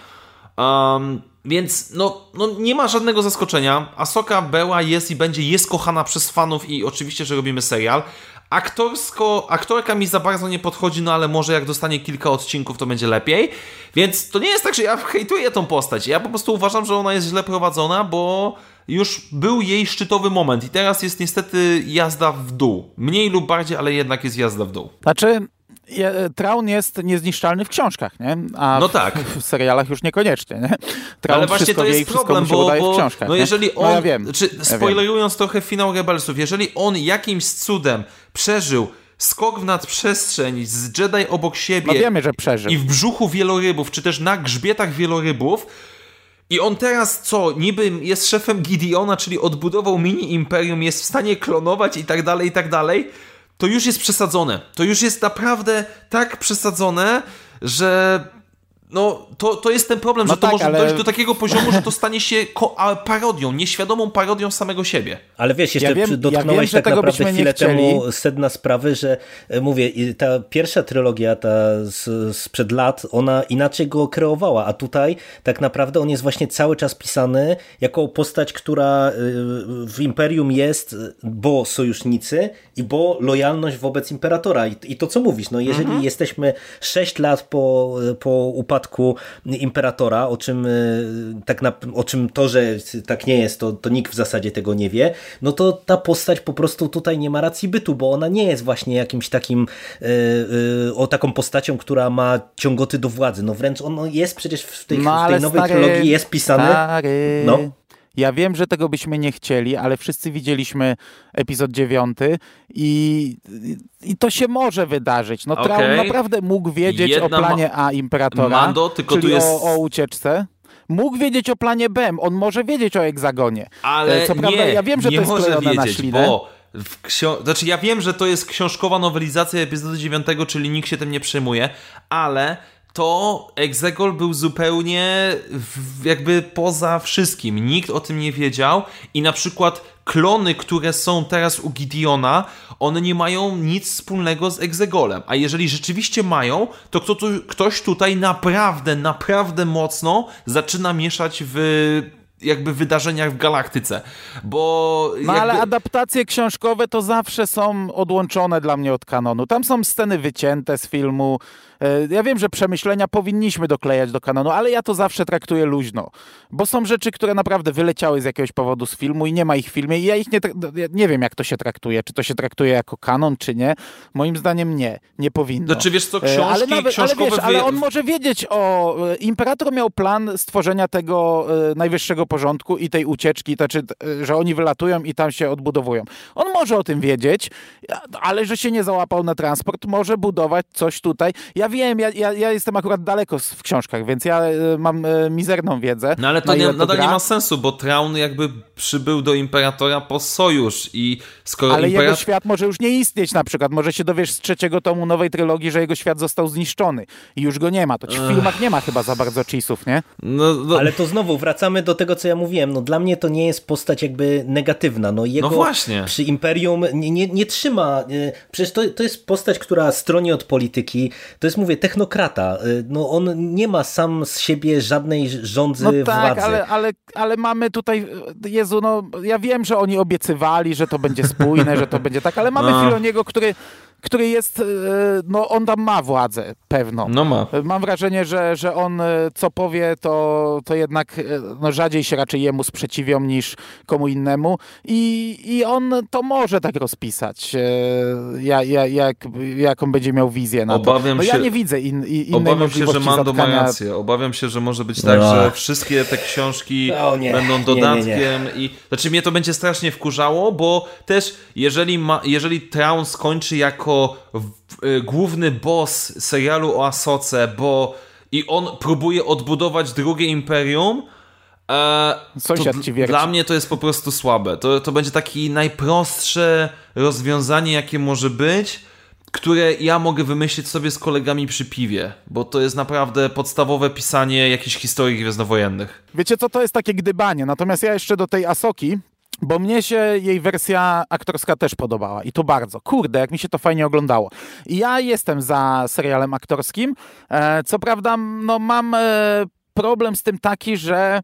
Um, więc no, no nie ma żadnego zaskoczenia. Asoka Beła jest i będzie, jest kochana przez fanów i oczywiście, że robimy serial. Aktorsko, aktorka mi za bardzo nie podchodzi, no ale może jak dostanie kilka odcinków, to będzie lepiej. Więc to nie jest tak, że ja hejtuję tą postać. Ja po prostu uważam, że ona jest źle prowadzona, bo już był jej szczytowy moment i teraz jest niestety jazda w dół. Mniej lub bardziej, ale jednak jest jazda w dół. Znaczy, Traun jest niezniszczalny w książkach, nie? A no tak. w, w serialach już niekoniecznie, nie? Traun Ale właśnie to jest problem, bo, bo książkach, no jeżeli on, no ja wiem, czy, spoilerując trochę finał Rebelsów, jeżeli on jakimś cudem przeżył skok w nadprzestrzeń z Jedi obok siebie no wiemy, że przeżył. i w brzuchu wielorybów, czy też na grzbietach wielorybów, i on teraz co, niby jest szefem Gideona, czyli odbudował mini imperium, jest w stanie klonować i tak dalej, i tak dalej, to już jest przesadzone. To już jest naprawdę tak przesadzone, że no, to, to jest ten problem, no że to tak, może ale... dojść do takiego poziomu, że to stanie się parodią, nieświadomą parodią samego siebie. Ale wiesz, jeszcze ja wiem, dotknąłeś ja wiem, tak naprawdę chwilę temu sedna sprawy, że e, mówię, ta pierwsza trylogia ta z, sprzed lat, ona inaczej go kreowała, a tutaj tak naprawdę on jest właśnie cały czas pisany jako postać, która e, w Imperium jest, bo sojusznicy i bo lojalność wobec Imperatora. I, i to, co mówisz, no jeżeli mhm. jesteśmy 6 lat po, po upadku upadku imperatora, o czym, e, tak na, o czym to, że tak nie jest, to, to nikt w zasadzie tego nie wie, no to ta postać po prostu tutaj nie ma racji bytu, bo ona nie jest właśnie jakimś takim yy, yy, o taką postacią, która ma ciągoty do władzy. No wręcz on jest przecież w tej, no, w tej nowej stary, trylogii jest pisany. Stary. No. Ja wiem, że tego byśmy nie chcieli, ale wszyscy widzieliśmy epizod dziewiąty i, i to się może wydarzyć. No okay. Traum naprawdę mógł wiedzieć Jedna o planie A Imperatora, Mando, tylko czyli tu jest... o, o ucieczce mógł wiedzieć o planie B, on może wiedzieć o egzagonie. Ale Co prawda, nie, ja wiem, że to jest może wiedzieć, na ślinę. Bo w ksio... Znaczy, ja wiem, że to jest książkowa nowelizacja epizodu 9, czyli nikt się tym nie przejmuje, ale to Exegol był zupełnie jakby poza wszystkim. Nikt o tym nie wiedział i na przykład klony, które są teraz u Gideona, one nie mają nic wspólnego z Exegolem. A jeżeli rzeczywiście mają, to kto tu, ktoś tutaj naprawdę, naprawdę mocno zaczyna mieszać w jakby wydarzeniach w galaktyce, bo... No jakby... ale adaptacje książkowe to zawsze są odłączone dla mnie od kanonu. Tam są sceny wycięte z filmu, ja wiem, że przemyślenia powinniśmy doklejać do kanonu, ale ja to zawsze traktuję luźno, bo są rzeczy, które naprawdę wyleciały z jakiegoś powodu z filmu i nie ma ich w filmie i ja ich nie, nie wiem, jak to się traktuje, czy to się traktuje jako kanon, czy nie. Moim zdaniem nie, nie powinno. No czy wiesz co, książki, ale, nawet, ale, wiesz, ale on może wiedzieć o... E, Imperator miał plan stworzenia tego e, najwyższego porządku i tej ucieczki, to znaczy, że oni wylatują i tam się odbudowują. On może o tym wiedzieć, ale że się nie załapał na transport, może budować coś tutaj. Ja wiem, ja, ja, ja jestem akurat daleko w książkach, więc ja e, mam e, mizerną wiedzę. No ale to, nie, to nadal gra. nie ma sensu, bo Traun jakby przybył do Imperatora po sojusz i skoro Ale imperator... jego świat może już nie istnieć na przykład. Może się dowiesz z trzeciego tomu nowej trylogii, że jego świat został zniszczony i już go nie ma. To w filmach nie ma chyba za bardzo cheesów, nie? No, no... Ale to znowu wracamy do tego, co ja mówiłem. No dla mnie to nie jest postać jakby negatywna. No jego no właśnie. przy Imperium nie, nie, nie trzyma. E, przecież to, to jest postać, która stroni od polityki. To jest mówię, technokrata. Y, no on nie ma sam z siebie żadnej rządzy no tak, władzy. Ale, ale, ale mamy tutaj, Jezu, no ja wiem, że oni obiecywali, że to będzie spójne, że to będzie tak, ale mamy no. Filoniego, który który jest, e, no on tam ma władzę pewną. No ma. Mam wrażenie, że, że on e, co powie, to, to jednak e, no, rzadziej się raczej jemu sprzeciwią niż komu innemu i, i on to może tak rozpisać, ja, ja, jak, jaką będzie miał wizję na Obawiam to. No, się, ja nie widzę in, in, innej Obawiam się, że Mando zatkania... ma rację. Obawiam się, że może być tak, no. że wszystkie te książki będą dodatkiem nie, nie, nie. i znaczy mnie to będzie strasznie wkurzało, bo też jeżeli, ma, jeżeli Traun skończy jako jako y, główny boss serialu o Asoce, bo i on próbuje odbudować drugie imperium. E, Sąsiad ci Dla mnie to jest po prostu słabe. To, to będzie takie najprostsze rozwiązanie, jakie może być, które ja mogę wymyślić sobie z kolegami przy piwie, bo to jest naprawdę podstawowe pisanie jakichś historii gwiezdnowojennych. Wiecie co, to jest takie gdybanie. Natomiast ja jeszcze do tej Asoki bo mnie się jej wersja aktorska też podobała i to bardzo. Kurde, jak mi się to fajnie oglądało. I ja jestem za serialem aktorskim. E, co prawda, no mam e, problem z tym taki, że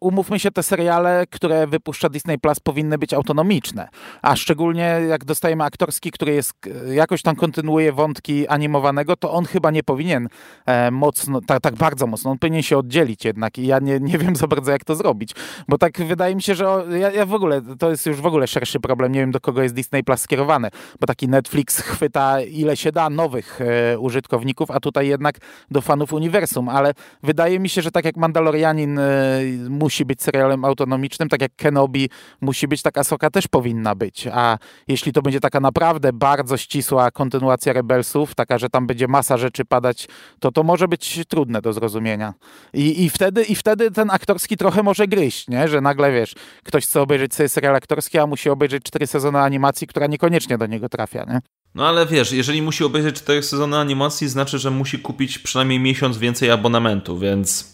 umówmy się, te seriale, które wypuszcza Disney Plus powinny być autonomiczne, a szczególnie jak dostajemy aktorski, który jest, e, jakoś tam kontynuuje wątki animowanego, to on chyba nie powinien e, mocno, tak, tak bardzo mocno, on powinien się oddzielić jednak i ja nie, nie wiem za bardzo jak to zrobić, bo tak wydaje mi się, że o, ja, ja, w ogóle, to jest już w ogóle szerszy problem, nie wiem do kogo jest Disney Plus skierowany, bo taki Netflix chwyta ile się da nowych e, użytkowników, a tutaj jednak do fanów uniwersum, ale wydaje mi się, że tak jak Mandalorianin e, musi być serialem autonomicznym, tak jak Kenobi musi być, taka Soka też powinna być. A jeśli to będzie taka naprawdę bardzo ścisła kontynuacja Rebelsów, taka, że tam będzie masa rzeczy padać, to to może być trudne do zrozumienia. I, i, wtedy, i wtedy ten aktorski trochę może gryźć, nie? że nagle wiesz, ktoś chce obejrzeć sobie serial aktorski, a musi obejrzeć cztery sezony animacji, która niekoniecznie do niego trafia. Nie? No ale wiesz, jeżeli musi obejrzeć cztery sezony animacji, znaczy, że musi kupić przynajmniej miesiąc więcej abonamentu, więc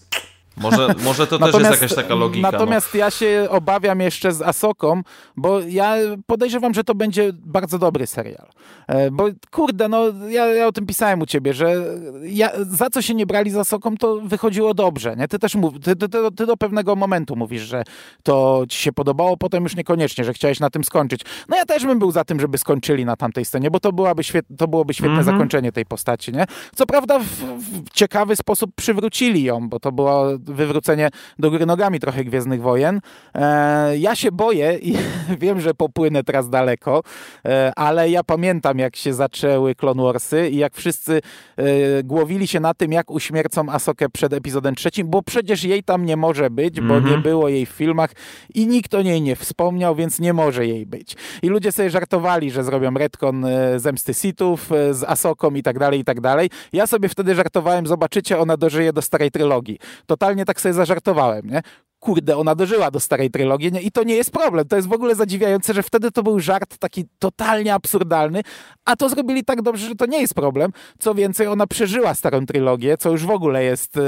może, może to też jest jakaś taka logika. No. Natomiast no. ja się obawiam jeszcze z Asoką, bo ja podejrzewam, że to będzie bardzo dobry serial. E, bo kurde, no ja, ja o tym pisałem u ciebie, że ja, za co się nie brali z Asoką, to wychodziło dobrze. Nie? Ty też mów, ty, ty, ty, do pewnego momentu mówisz, że to ci się podobało, potem już niekoniecznie, że chciałeś na tym skończyć. No ja też bym był za tym, żeby skończyli na tamtej scenie, bo to, byłaby świet, to byłoby świetne mm -hmm. zakończenie tej postaci. Nie? Co prawda w, w ciekawy sposób przywrócili ją, bo to było wywrócenie do góry nogami trochę Gwiezdnych Wojen. E, ja się boję i wiem, że popłynę teraz daleko, e, ale ja pamiętam, jak się zaczęły Clone Warsy i jak wszyscy e, głowili się na tym, jak uśmiercą Asokę przed epizodem trzecim, bo przecież jej tam nie może być, bo nie mhm. było jej w filmach i nikt o niej nie wspomniał, więc nie może jej być. I ludzie sobie żartowali, że zrobią retcon zemsty Sithów z Asoką i tak dalej, i tak dalej. Ja sobie wtedy żartowałem, zobaczycie, ona dożyje do starej trylogii. Totalnie tak sobie zażartowałem, nie? Kurde, ona dożyła do starej trylogii nie? i to nie jest problem. To jest w ogóle zadziwiające, że wtedy to był żart taki totalnie absurdalny, a to zrobili tak dobrze, że to nie jest problem. Co więcej, ona przeżyła starą trylogię, co już w ogóle jest, e,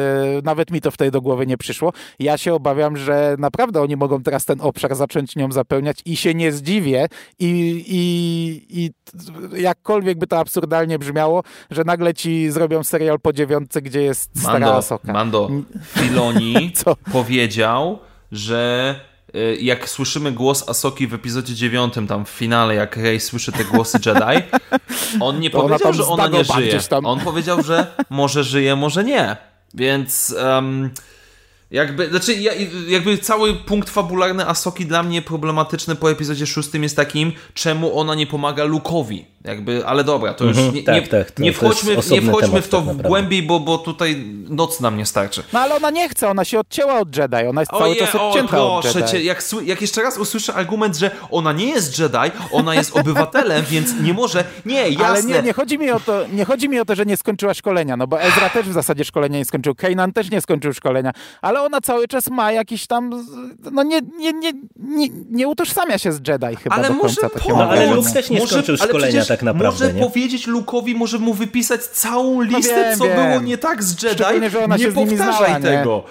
nawet mi to wtedy do głowy nie przyszło. Ja się obawiam, że naprawdę oni mogą teraz ten obszar zacząć nią zapełniać i się nie zdziwię i, i, i jakkolwiek by to absurdalnie brzmiało, że nagle ci zrobią serial po dziewiątce, gdzie jest stara Mando, Asoka. Mando, Filoni powiedział, że y, jak słyszymy głos Asoki w epizodzie dziewiątym, tam w finale, jak Rey słyszy te głosy Jedi, on nie ona powiedział, tam że ona nie żyje. On powiedział, że może żyje, może nie. Więc um, jakby, znaczy ja, jakby cały punkt fabularny Asoki dla mnie problematyczny po epizodzie szóstym jest takim, czemu ona nie pomaga Lukowi. Jakby, ale dobra, to już Mhm, nie, tak, nie, tak, to- nie to wchodźmy, jest nie wchodźmy temat w to tak głębiej, bo, bo tutaj noc nam nie starczy. No ale ona nie chce, ona się odcięła od Jedi, ona jest cały Oje, czas o odcięta od proszę Jedi. cię, jak, jak jeszcze raz usłyszę argument, że ona nie jest Jedi, ona jest obywatelem, więc nie może, nie, jasne. Ale nie, nie, chodzi mi o to, nie chodzi mi o to, że nie skończyła szkolenia, no bo Ezra też w zasadzie szkolenia nie skończył, Kanan też nie skończył szkolenia, ale ona cały czas ma jakiś tam, no nie, nie, nie, nie, nie utożsamia się z Jedi chyba ale do może końca. pomóc. mam ale. Luke też nie Może- skończył ale szkolenia tak naprawdę, Może nie? powiedzieć Lukowi, może mu wypisać całą listę, wiem, co wiem. było nie tak z Jedi. Szczególnie, że ona nie się z nimi powtarzaj znała, nie? tego.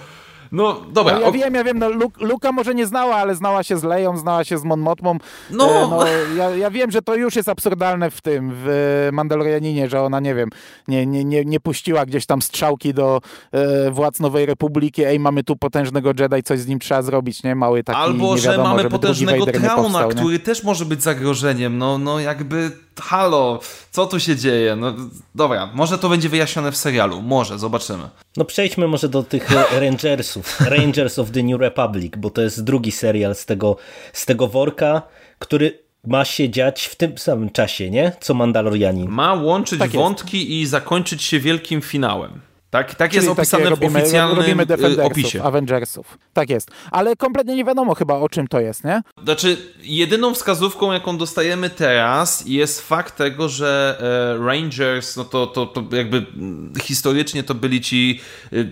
No dobra, No, ja ok- wiem, ja wiem, no Luka może nie znała, ale znała się z Leją, znała się z Mon Motmą. No. E, no ja, ja wiem, że to już jest absurdalne w tym, w Mandalorianinie, że ona, nie wiem, nie, nie, nie, nie puściła gdzieś tam strzałki do e, władz Nowej Republiki, ej, mamy tu potężnego Jedi, coś z nim trzeba zrobić, nie? Mały taki, Albo, nie że wiadomo, mamy potężnego nie trauna, powstał, nie? który też może być zagrożeniem. No, no jakby, halo, co tu się dzieje? No dobra, może to będzie wyjaśnione w serialu, może, zobaczymy. No przejdźmy może do tych e, Rangersów, Rangers of the New Republic, bo to jest drugi serial z tego, z tego worka, który ma się dziać w tym samym czasie, nie? Co Mandalorianin. Ma łączyć Tak wątki i zakończyć się wielkim finałem. Tak, tak jest opisane robimy, w oficjalnym robimy y, Defendersów, opisie. Avengersów. Tak jest. Ale kompletnie nie wiadomo chyba o czym to jest, nie? Znaczy, jedyną wskazówką, jaką dostajemy teraz, jest fakt tego, że e, Rangers, no to, to, to jakby mm, historycznie to byli ci. y,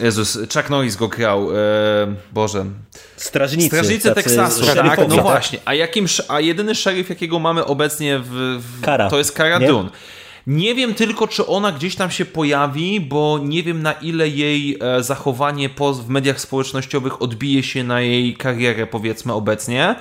Jezus, Chuck Norris go grał. E, Boże. Strażnicy. Strażnicy Teksasu, tak, no właśnie. A, jakim, a jedyny szeryf, jakiego mamy obecnie w. w Kara, to jest Cara nie? Nie wiem tylko, czy ona gdzieś tam się pojawi, bo nie wiem na ile jej e, zachowanie w mediach społecznościowych odbije się na jej karierę, powiedzmy, obecnie.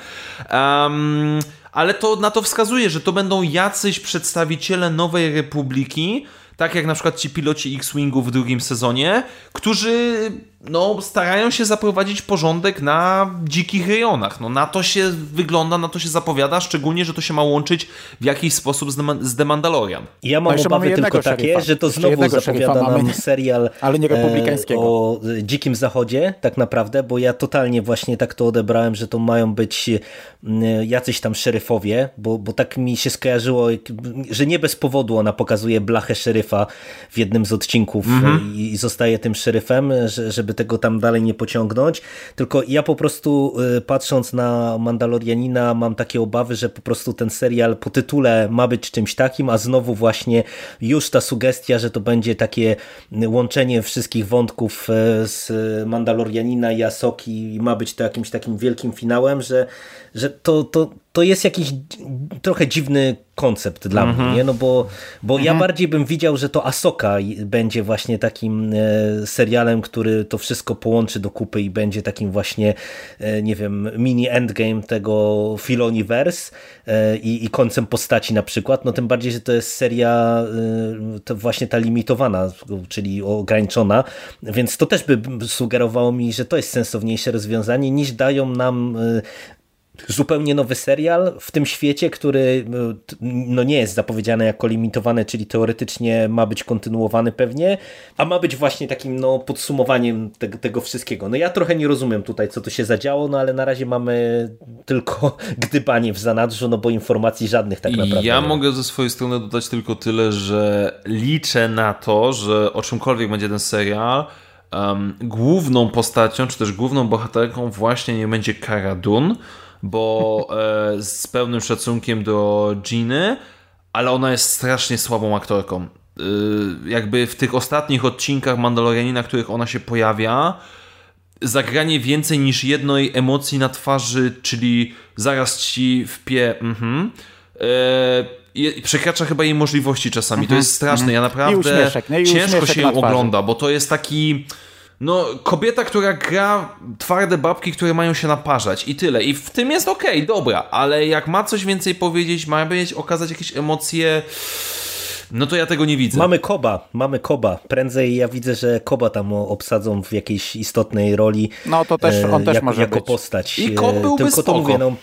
Em, ale to na to wskazuje, że to będą jacyś przedstawiciele Nowej Republiki, tak jak na przykład ci piloci X-Wingu w drugim sezonie, którzy no, starają się zaprowadzić porządek na dzikich rejonach. No, na to się wygląda, na to się zapowiada, szczególnie, że to się ma łączyć w jakiś sposób z, The- z The Mandalorian. Ja mam jeszcze obawy mamy tylko takie, szeryfa. że to Jeszcze znowu zapowiada mamy, nam nie- serial ale nie republikańskiego. e, o Dzikim Zachodzie tak naprawdę, bo ja totalnie właśnie tak to odebrałem, że to mają być jacyś tam szeryfowie, bo, bo tak mi się skojarzyło, że nie bez powodu ona pokazuje blachę szeryfa w jednym z odcinków e, i, i zostaje tym szeryfem, że, żeby tego tam dalej nie pociągnąć, tylko ja po prostu e, patrząc na Mandalorianina mam takie obawy, że po prostu ten serial po tytule ma być czymś takim, a znowu właśnie już ta sugestia, że to będzie takie łączenie wszystkich wątków e, z Mandalorianina i Asoki ma być to jakimś takim wielkim finałem, że, że to, to, to jest jakiś trochę dziwny koncept dla mnie, nie? No bo, bo ja bardziej bym widział, że to Asoka będzie właśnie takim e, serialem, który to wszystko połączy do kupy i będzie takim właśnie, e, nie wiem, mini endgame tego Filoniverse e, i, i końcem postaci na przykład, no tym bardziej, że to jest seria to właśnie ta limitowana, czyli ograniczona, więc to też by sugerowało mi, że to jest sensowniejsze rozwiązanie niż dają nam zupełnie nowy serial w tym świecie, który no, t- no nie jest zapowiedziany jako limitowany, czyli teoretycznie ma być kontynuowany pewnie, a ma być właśnie takim no, podsumowaniem te, tego wszystkiego. No ja trochę nie rozumiem tutaj, co tu się zadziało, no ale na razie mamy tylko gdybanie w zanadrzu, no bo informacji żadnych tak naprawdę. Ja nie mogę ze swojej strony dodać tylko tyle, że liczę na to, że o czymkolwiek będzie ten serial, um, główną postacią, czy też główną bohaterką właśnie nie będzie Cara Dune, bo e, z pełnym szacunkiem do Giny, ale ona jest strasznie słabą aktorką. Y, jakby w tych ostatnich odcinkach Mandalorianina, w których ona się pojawia, zagranie więcej niż jednej emocji na twarzy, czyli zaraz ci wpie, mhm, e, przekracza chyba jej możliwości czasami. Mhm, to jest straszne. Ja naprawdę ciężko się ją ogląda, bo to jest taki no, kobieta, która gra twarde babki, które mają się naparzać i tyle. I w tym jest okej, okay, dobra, ale jak ma coś więcej powiedzieć, ma być, okazać jakieś emocje, no to ja tego nie widzę. Mamy Koba, mamy Koba. Prędzej ja widzę, że Koba tam obsadzą w jakiejś istotnej roli. No to też, on też jak, może jako być. postać. I Kob byłby Tylko spoko. to mówię, no,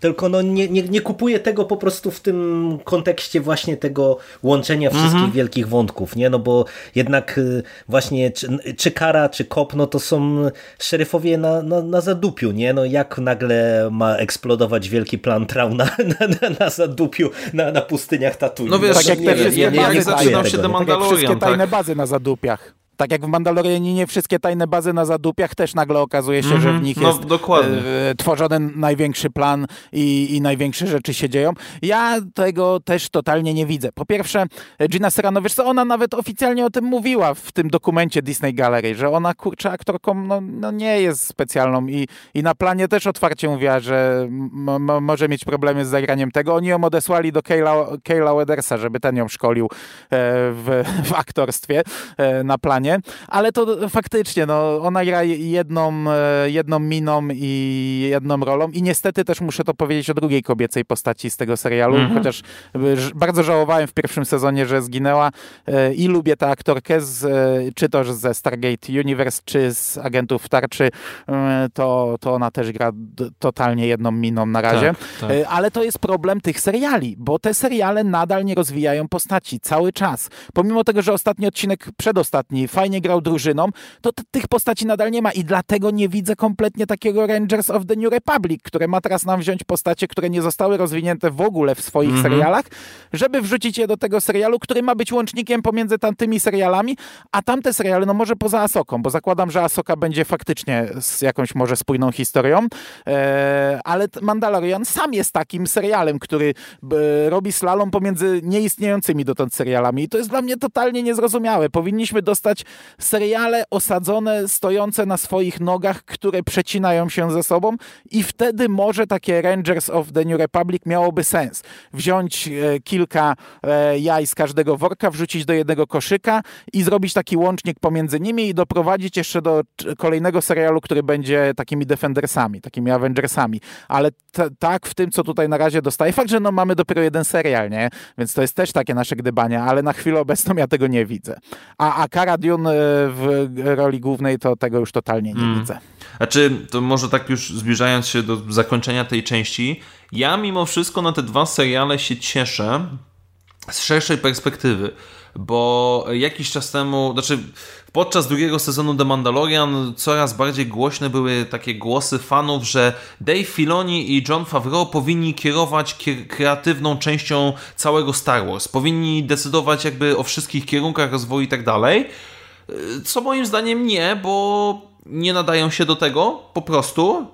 tylko no nie, nie, nie kupuję tego po prostu w tym kontekście właśnie tego łączenia wszystkich mhm. wielkich wątków, nie? No bo jednak y, właśnie czy, czy Kara, czy Kop, no to są szeryfowie na, na, na zadupiu, nie? No jak nagle ma eksplodować wielki plan Trau na, na, na, na zadupiu, na, na pustyniach Tatooine. No wiesz, tak jak, te wszystkie bazy, jak zaczynał się tak jak wszystkie tajne tak. bazy na zadupiach. Tak jak w Mandalorianinie wszystkie tajne bazy na zadupiach też nagle okazuje się, mm -hmm. że w mhm. nich no, jest dokładnie. E, tworzony największy plan i, i największe rzeczy się dzieją. Ja tego też totalnie nie widzę. Po pierwsze, Gina Serrano, wiesz co, ona nawet oficjalnie o tym mówiła w tym dokumencie Disney Gallery, że ona, kurczę, aktorką no, no nie jest specjalną i, i na planie też otwarcie mówiła, że może mieć problemy z zagraniem tego. Oni ją odesłali do Kayla, Kayla Wedersa, żeby ten ją szkolił e, w, w aktorstwie e, na planie ale to faktycznie, no, ona gra jedną, e, jedną miną i jedną rolą i niestety też muszę to powiedzieć o drugiej kobiecej postaci z tego serialu, mhm. chociaż e, bardzo żałowałem w pierwszym sezonie, że zginęła e, i lubię tę aktorkę, z, czy to ze Stargate Universe, czy z Agentów Tarczy, to, to ona też gra totalnie jedną miną na razie, tak, tak. ale to jest problem tych seriali, bo te seriale nadal nie rozwijają postaci cały czas. Pomimo tego, że ostatni odcinek, przedostatni fajnie grał drużyną, to tych postaci nadal nie ma i dlatego nie widzę kompletnie takiego Rangers of the New Republic, które ma teraz nam wziąć postacie, które nie zostały rozwinięte w ogóle w swoich mm -hmm. serialach, żeby wrzucić je do tego serialu, który ma być łącznikiem pomiędzy tamtymi serialami, a tamte seriale, no może poza Asoką, bo zakładam, że Asoka będzie faktycznie z jakąś może spójną historią, e, ale Mandalorian sam jest takim serialem, który e, robi slalom pomiędzy nieistniejącymi dotąd serialami i to jest dla mnie totalnie niezrozumiałe. Powinniśmy dostać seriale osadzone, stojące na swoich nogach, które przecinają się ze sobą i wtedy może takie Rangers of the New Republic miałoby sens. Wziąć e, kilka e, jaj z każdego worka, wrzucić do jednego koszyka i zrobić taki łącznik pomiędzy nimi i doprowadzić jeszcze do kolejnego serialu, który będzie takimi Defendersami, takimi Avengersami. Ale tak w tym, co tutaj na razie dostaję, fakt, że no mamy dopiero jeden serial, nie? Więc to jest też takie nasze gdybania, ale na chwilę obecną ja tego nie widzę. A, a Cara Dune w roli głównej, to tego już totalnie nie mm. widzę. Znaczy, to może tak już zbliżając się do zakończenia tej części, ja mimo wszystko na te dwa seriale się cieszę z szerszej perspektywy, bo jakiś czas temu, znaczy podczas drugiego sezonu The Mandalorian coraz bardziej głośne były takie głosy fanów, że Dave Filoni i John Favreau powinni kierować kreatywną częścią całego Star Wars, powinni decydować jakby o wszystkich kierunkach rozwoju i tak dalej. Co moim zdaniem nie, bo nie nadają się do tego po prostu.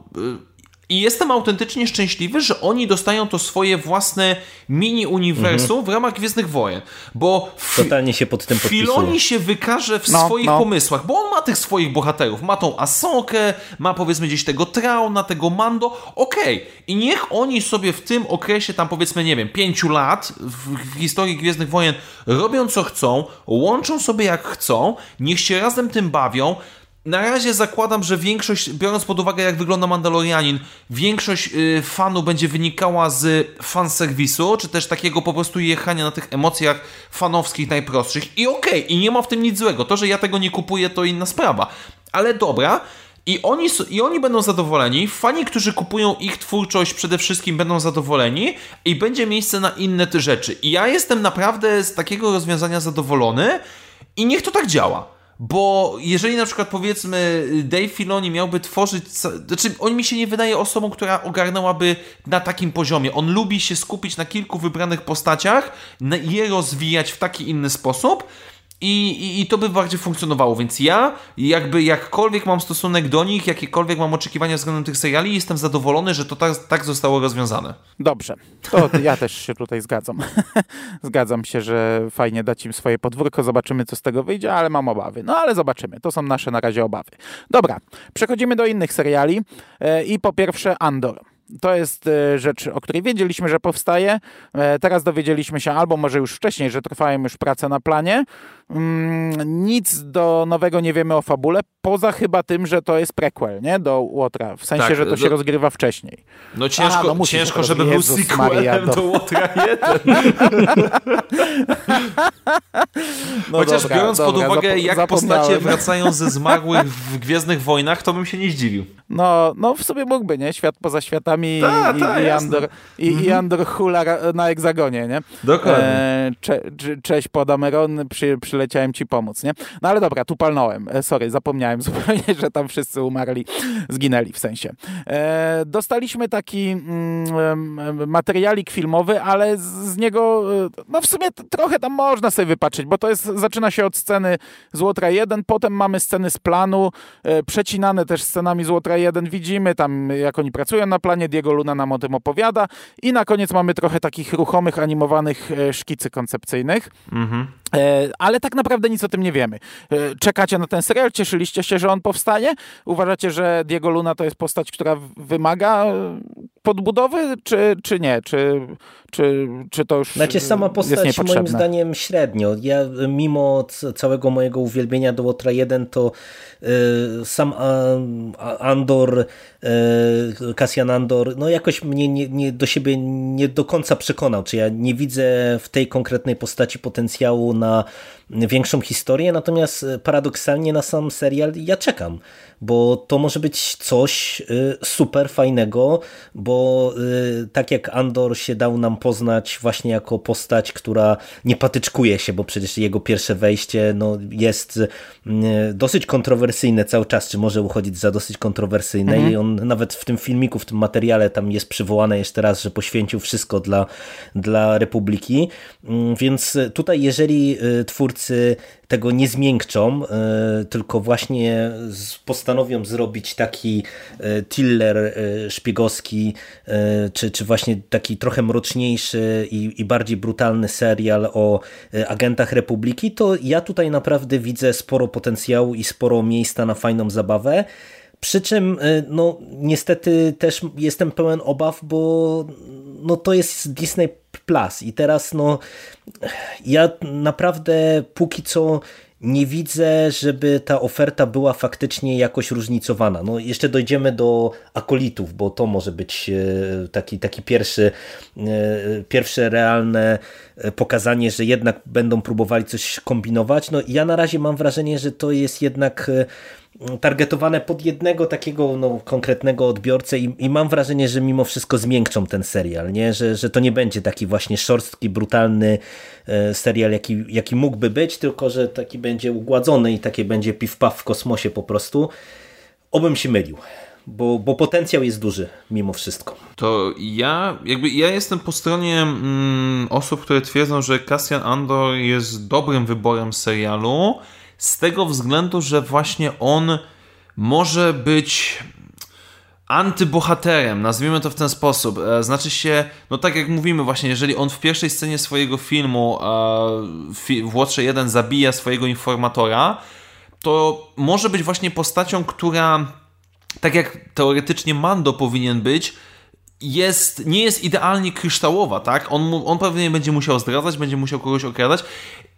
I jestem autentycznie szczęśliwy, że oni dostają to swoje własne mini-uniwersum mhm. w ramach Gwiezdnych Wojen. Bo Totalnie się pod tym podpisuję. Filoni się wykaże w no, swoich no. pomysłach, bo on ma tych swoich bohaterów. Ma tą Asokę, ma powiedzmy gdzieś tego Trauna, tego Mando. Okej. Okay. I niech oni sobie w tym okresie, tam powiedzmy, nie wiem, pięciu lat w, w historii Gwiezdnych Wojen robią co chcą, łączą sobie jak chcą, niech się razem tym bawią na razie zakładam, że większość, biorąc pod uwagę jak wygląda Mandalorianin, większość y, fanu będzie wynikała z fanserwisu, czy też takiego po prostu jechania na tych emocjach fanowskich najprostszych. I okej, okay, i nie ma w tym nic złego. To, że ja tego nie kupuję, to inna sprawa. Ale dobra, i oni, I oni będą zadowoleni, fani, którzy kupują ich twórczość przede wszystkim będą zadowoleni i będzie miejsce na inne te rzeczy. I ja jestem naprawdę z takiego rozwiązania zadowolony i niech to tak działa. Bo jeżeli na przykład powiedzmy Dave Filoni miałby tworzyć, znaczy on mi się nie wydaje osobą, która ogarnęłaby na takim poziomie. On lubi się skupić na kilku wybranych postaciach, je rozwijać w taki inny sposób i, i, i to by bardziej funkcjonowało, więc ja jakby jakkolwiek mam stosunek do nich, jakiekolwiek mam oczekiwania względem tych seriali, jestem zadowolony, że to tak, tak zostało rozwiązane. Dobrze, to ja też się tutaj zgadzam. zgadzam się, że fajnie dać im swoje podwórko, zobaczymy co z tego wyjdzie, ale mam obawy. No ale zobaczymy, to są nasze na razie obawy. Dobra, przechodzimy do innych seriali e, i po pierwsze Andor. To jest e, rzecz, o której wiedzieliśmy, że powstaje. E, teraz dowiedzieliśmy się, albo może już wcześniej, że trwają już prace na planie. Mm, nic do nowego nie wiemy o fabule, poza chyba tym, że to jest prequel, nie? Do Łotra. W sensie, tak, że to się rozgrywa wcześniej. No ciężko, Aha, no ciężko żeby był sequelem do... do Łotra 1. no Chociaż dobra, biorąc dobra, pod uwagę, jak postacie wracają ze zmarłych w Gwiezdnych Wojnach, to bym się nie zdziwił. No, no w sobie mógłby, nie? Świat poza światami ta, i, ta, i, Andor, i, mhm. i Andor hula na egzagonie, nie? Dokładnie. E, cze, cześć Podameron, przy, przyleciałem ci pomóc, nie? No ale dobra, tu palnąłem. E, sorry, zapomniałem zupełnie, że tam wszyscy umarli, zginęli w sensie. E, dostaliśmy taki mm, materialik filmowy, ale z, niego, e, no w sumie trochę tam można sobie wypatrzeć, bo to jest, zaczyna się od sceny Złotra 1, potem mamy sceny z planu, przecinane też scenami Złotra 1, widzimy tam, jak oni pracują na planie, Diego Luna nam o tym opowiada i na koniec mamy trochę takich ruchomych, animowanych szkicy koncepcyjnych. Mhm. E, ale tak naprawdę nic o tym nie wiemy. E, czekacie na ten serial? Cieszyliście się, że on powstanie? Uważacie, że Diego Luna to jest postać, która wymaga podbudowy, czy, czy nie? Czy, czy, czy to już Znaczy sama postać moim zdaniem średnio. Ja mimo całego mojego uwielbienia do Łotra 1 to y, sam Andor, y, Cassian Andor, no jakoś mnie nie, nie, do siebie nie do końca przekonał. Czy ja nie widzę w tej konkretnej postaci potencjału na większą historię, natomiast paradoksalnie na sam serial ja czekam bo to może być coś y, super fajnego, bo y, tak jak Andor się dał nam poznać właśnie jako postać, która nie patyczkuje się, bo przecież jego pierwsze wejście no, jest y, dosyć kontrowersyjne cały czas, czy może uchodzić za dosyć kontrowersyjne mhm. i on nawet w tym filmiku, w tym materiale tam jest przywołane jeszcze raz, że poświęcił wszystko dla, dla Republiki, mm, więc tutaj jeżeli twórcy tego nie zmiękczą, e, tylko właśnie postanowią zrobić taki e, tiller e, szpiegowski, czy, czy właśnie taki trochę mroczniejszy i, i bardziej brutalny serial o agentach Republiki, to ja tutaj naprawdę widzę sporo potencjału i sporo miejsca na fajną zabawę. Przy czym, no, niestety też jestem pełen obaw, bo no, to jest Disney Plus i teraz, no, ja naprawdę póki co nie widzę, żeby ta oferta była faktycznie jakoś różnicowana. No jeszcze dojdziemy do akolitów, bo to może być e, taki, taki pierwszy, e, pierwsze realne pokazanie, że jednak będą próbowali coś kombinować. No ja na razie mam wrażenie, że to jest jednak targetowane pod jednego takiego no, konkretnego odbiorcę i, i, mam wrażenie, że mimo wszystko zmiękczą ten serial, nie? Że, że to nie będzie taki właśnie szorstki, brutalny e, serial, jaki, jaki mógłby być, tylko że taki będzie ugładzony i takie będzie piw-paw w kosmosie po prostu. Obym się mylił. Bo, bo potencjał jest duży mimo wszystko. To ja jakby ja jestem po stronie mm, osób, które twierdzą, że Cassian Andor jest dobrym wyborem serialu, z tego względu, że właśnie on może być antybohaterem, nazwijmy to w ten sposób. E, znaczy się, no tak jak mówimy właśnie, jeżeli on w pierwszej scenie swojego filmu e, w Łotrze 1 zabija swojego informatora, to może być właśnie postacią, która tak jak teoretycznie Mando powinien być, jest, nie jest idealnie kryształowa, tak? On, on pewnie będzie musiał zdradzać, będzie musiał kogoś okradać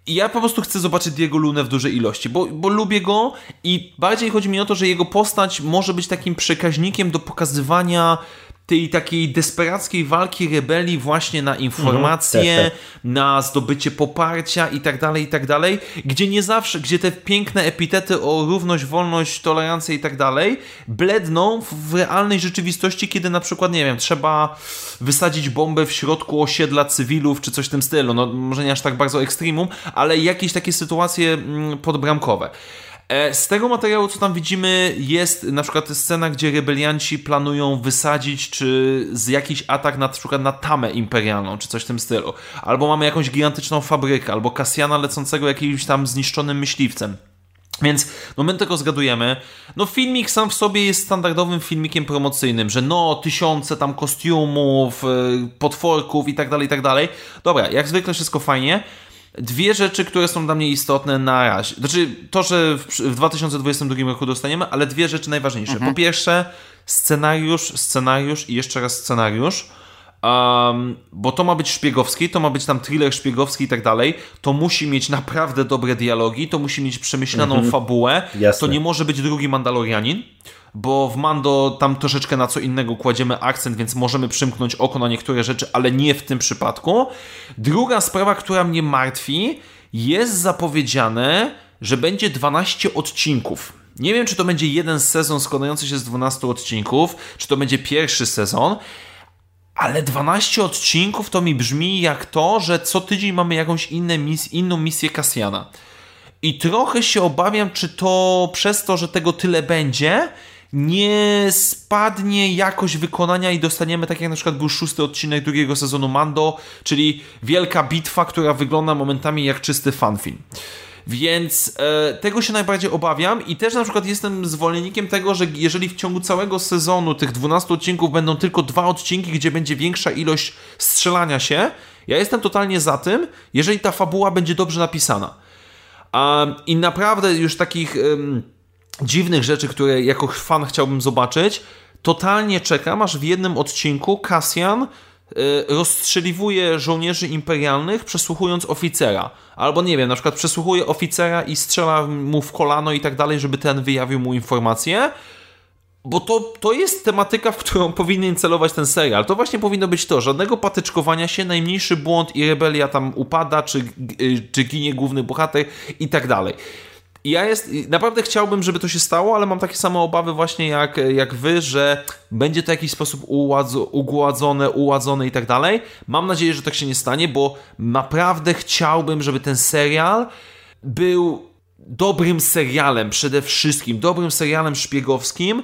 i ja po prostu chcę zobaczyć Diego Lunę w dużej ilości, bo, bo lubię go i bardziej chodzi mi o to, że jego postać może być takim przekaźnikiem do pokazywania tej takiej desperackiej walki rebelii właśnie na informacje, mhm, tak, tak. na zdobycie poparcia i tak dalej, i tak dalej, gdzie nie zawsze, gdzie te piękne epitety o równość, wolność, tolerancję i tak dalej bledną w realnej rzeczywistości, kiedy na przykład, nie wiem, trzeba wysadzić bombę w środku osiedla cywilów, czy coś w tym stylu, no może nie aż tak bardzo ekstremum, ale jakieś takie sytuacje mm, podbramkowe. E, z tego materiału, co tam widzimy, jest na przykład scena, gdzie rebelianci planują wysadzić czy z jakiś atak na, na przykład na tamę imperialną, czy coś w tym stylu. Albo mamy jakąś gigantyczną fabrykę, albo Kasjana lecącego jakimś tam zniszczonym myśliwcem. Więc no my tego zgadujemy. No filmik sam w sobie jest standardowym filmikiem promocyjnym, że no tysiące tam kostiumów, y, potworków i tak dalej, i tak dalej. Dobra, jak zwykle wszystko fajnie. Dwie rzeczy, które są dla mnie istotne na razie. Znaczy, to, że w, w 2022 roku dostaniemy, ale dwie rzeczy najważniejsze. Mhm. Po pierwsze, scenariusz, scenariusz i jeszcze raz scenariusz. Um, bo to ma być szpiegowski, to ma być tam thriller szpiegowski i tak dalej. To musi mieć naprawdę dobre dialogi, to musi mieć przemyślaną mhm. fabułę. Jasne. To nie może być drugi Mandalorianin bo w Mando tam troszeczkę na co innego kładziemy akcent, więc możemy przymknąć oko na niektóre rzeczy, ale nie w tym przypadku. Druga sprawa, która mnie martwi, jest zapowiedziane, że będzie 12 odcinków. Nie wiem, czy to będzie jeden sezon składający się z 12 odcinków, czy to będzie pierwszy sezon, ale 12 odcinków to mi brzmi jak to, że co tydzień mamy jakąś mis inną misję Kasjana. I trochę się obawiam, czy to przez to, że tego tyle będzie, nie spadnie jakość wykonania i dostaniemy tak jak na przykład był szósty odcinek drugiego sezonu Mando, czyli wielka bitwa, która wygląda momentami jak czysty fanfilm. Więc e, tego się najbardziej obawiam i też na przykład jestem zwolennikiem tego, że jeżeli w ciągu całego sezonu tych 12 odcinków będą tylko dwa odcinki, gdzie będzie większa ilość strzelania się, ja jestem totalnie za tym, jeżeli ta fabuła będzie dobrze napisana. I naprawdę już takich dziwnych rzeczy, które jako fan chciałbym zobaczyć, totalnie czekam, aż w jednym odcinku Cassian Y, rozstrzeliwuje żołnierzy imperialnych, przesłuchując oficera. Albo nie wiem, na przykład przesłuchuje oficera i strzela mu w kolano i tak dalej, żeby ten wyjawił mu informację. Bo to, to jest tematyka, w którą powinien celować ten serial. To właśnie powinno być to, żadnego patyczkowania się, najmniejszy błąd i rebelia tam upada, czy, y, czy ginie główny bohater i tak dalej. I ja jest, naprawdę chciałbym, żeby to się stało, ale mam takie same obawy właśnie jak, jak wy, że będzie to w jakiś sposób ugładzone, uładzone i tak dalej. Mam nadzieję, że tak się nie stanie, bo naprawdę chciałbym, żeby ten serial był dobrym serialem przede wszystkim, dobrym serialem szpiegowskim,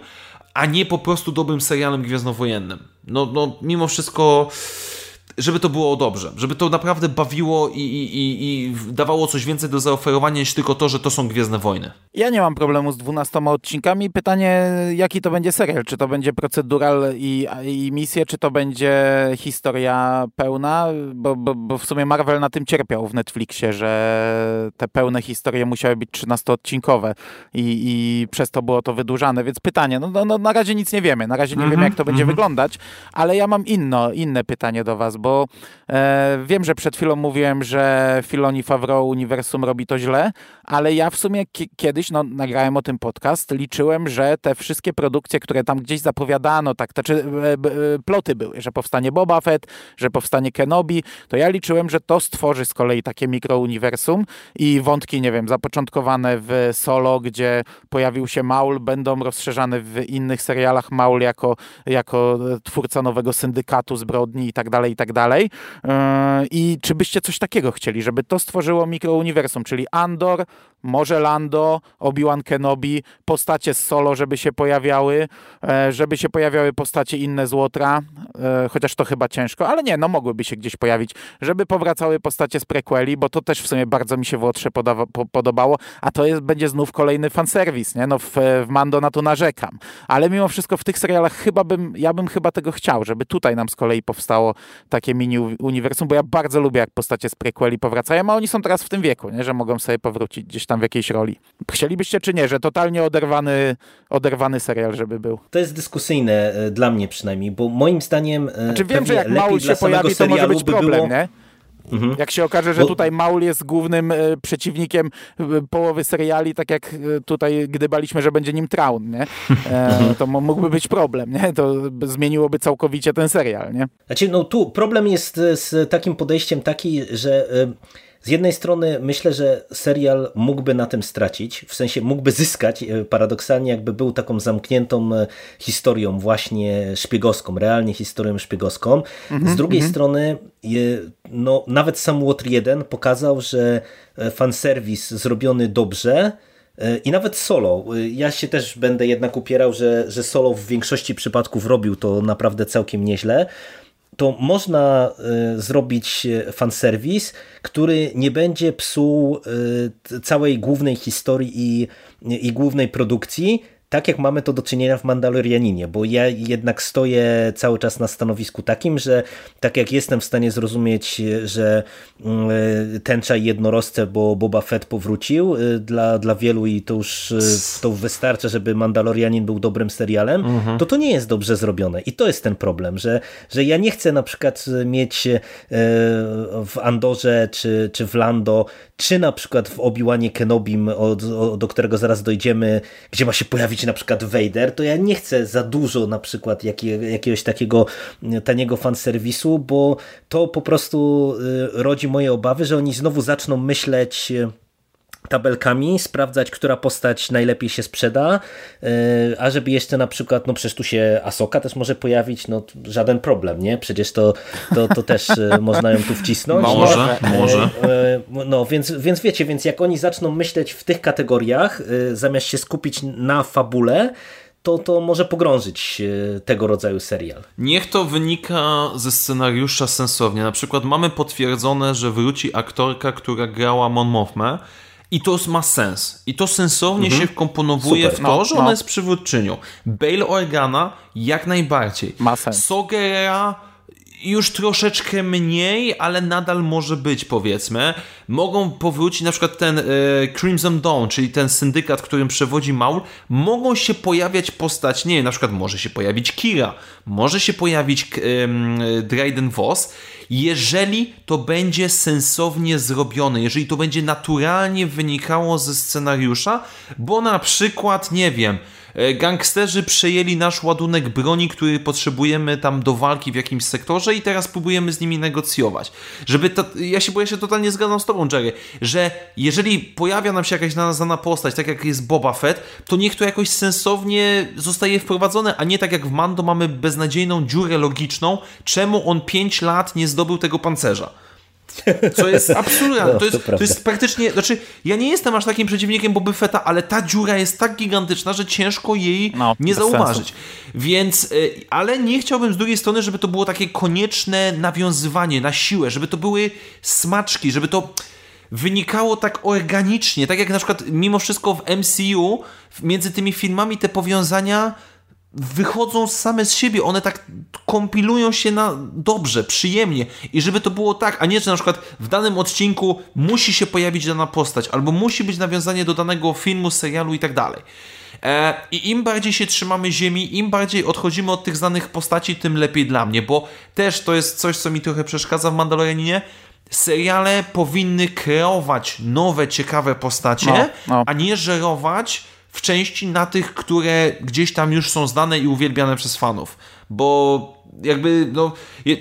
a nie po prostu dobrym serialem gwiezdnowojennym. No, no mimo wszystko żeby to było dobrze, żeby to naprawdę bawiło i, i, i, i, dawało coś więcej do zaoferowania niż tylko to, że to są Gwiezdne Wojny. Ja nie mam problemu z 12 odcinkami. Pytanie, jaki to będzie serial? Czy to będzie procedural i, i misje, czy to będzie historia pełna? Bo, bo, bo w sumie Marvel na tym cierpiał w Netflixie, że te pełne historie musiały być 13-odcinkowe i, i przez to było to wydłużane. Więc pytanie, no, no, no na razie nic nie wiemy. Na razie nie mm -hmm, wiemy, jak to będzie mm -hmm. wyglądać, ale ja mam inno, inne pytanie do was, bo e, wiem, że przed chwilą mówiłem, że Filoni Favreau Uniwersum robi to źle, ale ja w sumie kiedyś no, nagrałem o tym podcast, liczyłem, że te wszystkie produkcje, które tam gdzieś zapowiadano, tak, to, czy e, e, ploty były, że powstanie Boba Fett, że powstanie Kenobi, to ja liczyłem, że to stworzy z kolei takie mikrouniwersum i wątki, nie wiem, zapoczątkowane w Solo, gdzie pojawił się Maul, będą rozszerzane w innych serialach Maul jako, jako twórca nowego syndykatu zbrodni i tak dalej, i tak dalej. E, I czy byście coś takiego chcieli, żeby to stworzyło mikrouniwersum, czyli Andor, może Lando, Obi-Wan Kenobi, postacie z Solo, żeby się pojawiały, e, żeby się pojawiały postacie inne z Łotra, e, chociaż to chyba ciężko, ale nie, no mogłyby się gdzieś pojawić, żeby powracały postacie z prequeli, bo to też w sumie bardzo mi się w Łotrze podobało, a to jest, będzie znów kolejny fanserwis, nie? No w, w Mando na to narzekam, ale mimo wszystko w tych serialach chyba bym, ja bym chyba tego chciał, żeby tutaj nam z kolei powstało takie mini uniwersum, bo ja bardzo lubię, jak postacie z prequeli powracają, a oni są teraz w tym wieku, nie? że mogą sobie powrócić gdzieś tam w jakiejś roli. Chcielibyście czy nie, że totalnie oderwany, oderwany serial, żeby był? To jest dyskusyjne e, dla mnie przynajmniej, bo moim zdaniem e, znaczy, wiem, że jak Maul się pojawi, to może być problem, było... nie? Mhm. Jak się okaże, że tutaj Maul jest głównym e, przeciwnikiem e, połowy seriali, tak jak e, tutaj gdybaliśmy, że będzie nim Traun, nie? E, to mógłby być problem, nie? To zmieniłoby całkowicie ten serial, nie? Znaczy, no tu problem jest z takim podejściem taki, że z jednej strony myślę, że serial mógłby na tym stracić, w sensie mógłby zyskać e, paradoksalnie, jakby był taką zamkniętą e, historią właśnie szpiegowską, realnie historią szpiegowską. Mm -hmm, z drugiej mm -hmm. strony no, nawet sam Łotr 1 pokazał, że e, fanserwis zrobiony dobrze i nawet Solo. Ja się też będę jednak upierał, że, że Solo w większości przypadków robił to naprawdę całkiem nieźle to można zrobić fanserwis, który nie będzie psuł całej głównej historii i, i głównej produkcji, tak jak mamy to do czynienia w Mandalorianinie, bo ja jednak stoję cały czas na stanowisku takim, że tak jak jestem w stanie zrozumieć, że mm, tęcza i jednorożce, bo Boba Fett powrócił y, dla, dla wielu i to już y, to wystarcza, żeby Mandalorianin był dobrym serialem, mhm. to to nie jest dobrze zrobione i to jest ten problem, że, że ja nie chcę na przykład mieć w Andorze czy, czy w Lando, czy na przykład w Obi-Wanie Kenobim, do którego zaraz dojdziemy, gdzie ma się pojawić na przykład Vader, to ja nie chcę za dużo na przykład jakiegoś takiego taniego fanserwisu, bo to po prostu y, rodzi moje obawy, że oni znowu zaczną myśleć y, tabelkami, sprawdzać, która postać najlepiej się sprzeda, y, a żeby jeszcze na przykład, no przecież tu się Asoka też może pojawić, no żaden problem, nie? Przecież to, to, to też można ją tu wcisnąć. Może, może. No więc, więc wiecie, więc jak oni zaczną myśleć w tych kategoriach, zamiast się skupić na fabule, to, to może pogrążyć tego rodzaju serial. Niech to wynika ze scenariusza sensownie. Na przykład mamy potwierdzone, że wróci aktorka, która grała Mon Mothma, i to ma sens. I to sensownie mhm. się wkomponowuje Super. w to, no, że ona no. jest przywódczynią. Bale Organa jak najbardziej. Ma sens. Sogera już troszeczkę mniej, ale nadal może być, powiedzmy. Mogą powrócić na przykład ten e, Crimson Dawn, czyli ten syndykat, którym przewodzi Maul. Mogą się pojawiać postać, nie wiem, na przykład może się pojawić Kira, może się pojawić e, Dryden Voss jeżeli to będzie sensownie zrobione, jeżeli to będzie naturalnie wynikało ze scenariusza, bo na przykład, nie wiem, gangsterzy przejęli nasz ładunek broni, który potrzebujemy tam do walki w jakimś sektorze i teraz próbujemy z nimi negocjować. Żeby ja się, bo ja się totalnie zgadzam z tobą, Jerry, że jeżeli pojawia nam się jakaś znana postać, tak jak jest Boba Fett, to niech to jakoś sensownie zostaje wprowadzone, a nie tak jak w Mando mamy beznadziejną dziurę logiczną, czemu on 5 lat nie zdobył tego pancerza. Co jest absurdalne. No, to, jest, to, to, jest praktycznie. Znaczy, ja nie jestem aż takim przeciwnikiem Boby Fetta, ale ta dziura jest tak gigantyczna, że ciężko jej no, nie zauważyć. Sensu. Więc, y, ale nie chciałbym z drugiej strony, żeby to było takie konieczne nawiązywanie na siłę, żeby to były smaczki, żeby to wynikało tak organicznie. Tak jak na przykład, mimo wszystko w MCU, między tymi filmami te powiązania wychodzą same z siebie, one tak kompilują się na dobrze, przyjemnie i żeby to było tak, a nie, że na przykład w danym odcinku musi się pojawić dana postać, albo musi być nawiązanie do danego filmu, serialu i tak dalej. E, I im bardziej się trzymamy ziemi, im bardziej odchodzimy od tych znanych postaci, tym lepiej dla mnie, bo też to jest coś, co mi trochę przeszkadza w Mandalorianinie. Seriale powinny kreować nowe, ciekawe postacie, no, no. a nie żerować w części na tych, które gdzieś tam już są znane i uwielbiane przez fanów. Bo jakby, no,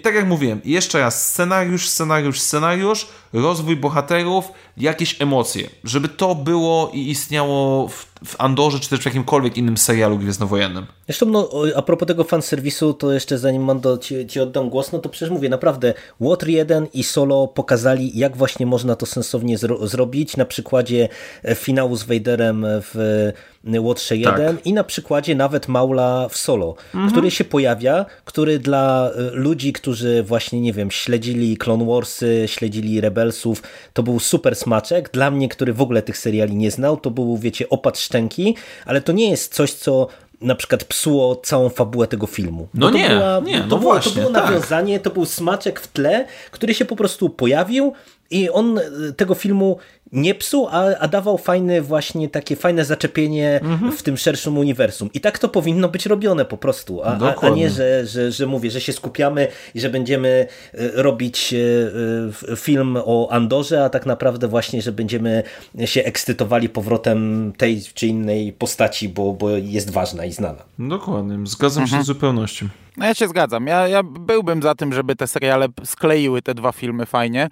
tak jak mówiłem, jeszcze raz, scenariusz, scenariusz, scenariusz, rozwój bohaterów, jakieś emocje. Żeby to było i istniało w, w Andorze, czy też w jakimkolwiek innym serialu gwiezdnowojennym. Zresztą, no, a propos tego fanserwisu, to jeszcze zanim Mando ci, ci oddam głos, no to przecież mówię, naprawdę, Water 1 i Solo pokazali, jak właśnie można to sensownie zro zrobić, na przykładzie e, finału z Vaderem w Łotrze 1 tak. i na przykładzie nawet Maula w Solo, mhm. który się pojawia, który dla e, ludzi, którzy właśnie, nie wiem, śledzili Clone Warsy, śledzili Rebelsów, to był super smaczek. Dla mnie, który w ogóle tych seriali nie znał, to był, wiecie, opad szczęki, ale to nie jest coś, co na przykład psuło całą fabułę tego filmu. No nie, była, nie, no to, było, właśnie, to było tak. nawiązanie, to był smaczek w tle, który się po prostu pojawił i on e, tego filmu nie psuł, a, a dawał fajne właśnie takie fajne zaczepienie mhm. w tym szerszym uniwersum. I tak to powinno być robione po prostu, a, a, a, nie, że, że, że mówię, że się skupiamy i że będziemy e, robić e, film o Andorze, a tak naprawdę właśnie, że będziemy się ekscytowali powrotem tej czy innej postaci, bo, bo jest ważna i znana. Dokładnie, zgadzam mhm. się z zupełnością. No ja się zgadzam. Ja, ja byłbym za tym, żeby te seriale skleiły te dwa filmy fajnie.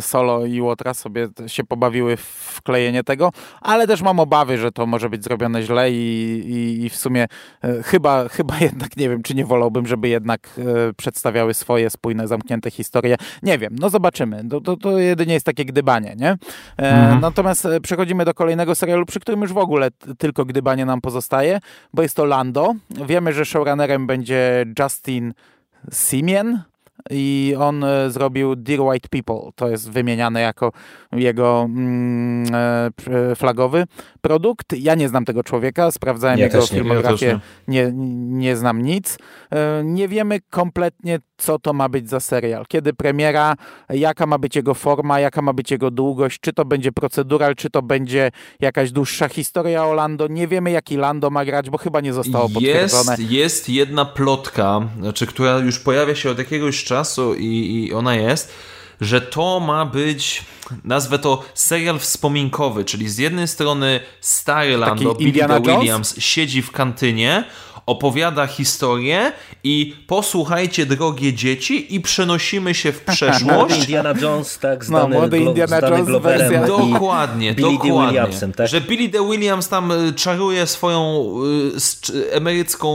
Solo i Łotra sobie się pobawić w wklejenie tego, ale też mam obawy, że to może być zrobione źle i, i, i w sumie e, chyba, chyba jednak nie wiem, czy nie wolałbym, żeby jednak e, przedstawiały swoje spójne, zamknięte historie. Nie wiem, no zobaczymy. To, to, to jedynie jest takie gdybanie, nie? E, mhm. Natomiast e, przechodzimy do kolejnego serialu, przy którym już w ogóle tylko gdybanie nam pozostaje, bo jest to Lando. Wiemy, że showrunnerem będzie Justin Simien, i on e, zrobił Dear White People. To jest wymieniane jako jego mm, e, flagowy produkt. Ja nie znam tego człowieka, sprawdzałem ja jego filmografię, nie. nie. Nie, znam nic. E, nie wiemy kompletnie, co to ma być za serial. Kiedy premiera, jaka ma być jego forma, jaka ma być jego długość, czy to będzie procedural, czy to będzie jakaś dłuższa historia o Lando. Nie wiemy, jaki Lando ma grać, bo chyba nie zostało potwierdzone. Jest, jest jedna plotka, znaczy, która już pojawia się od jakiegoś czasu i, i ona jest, że to ma być, nazwę to serial wspominkowy, czyli z jednej strony stary Lando, Billy Williams siedzi w kantynie, opowiada historię i posłuchajcie, drogie dzieci, i przenosimy się w przeszłość. Młody Indiana Jones, tak, znany, no, młody Indiana Jones wersja. Dokładnie, Billy dokładnie. Williamsem, tak? Że Billy D. Williams tam y, czaruje swoją y, emerycką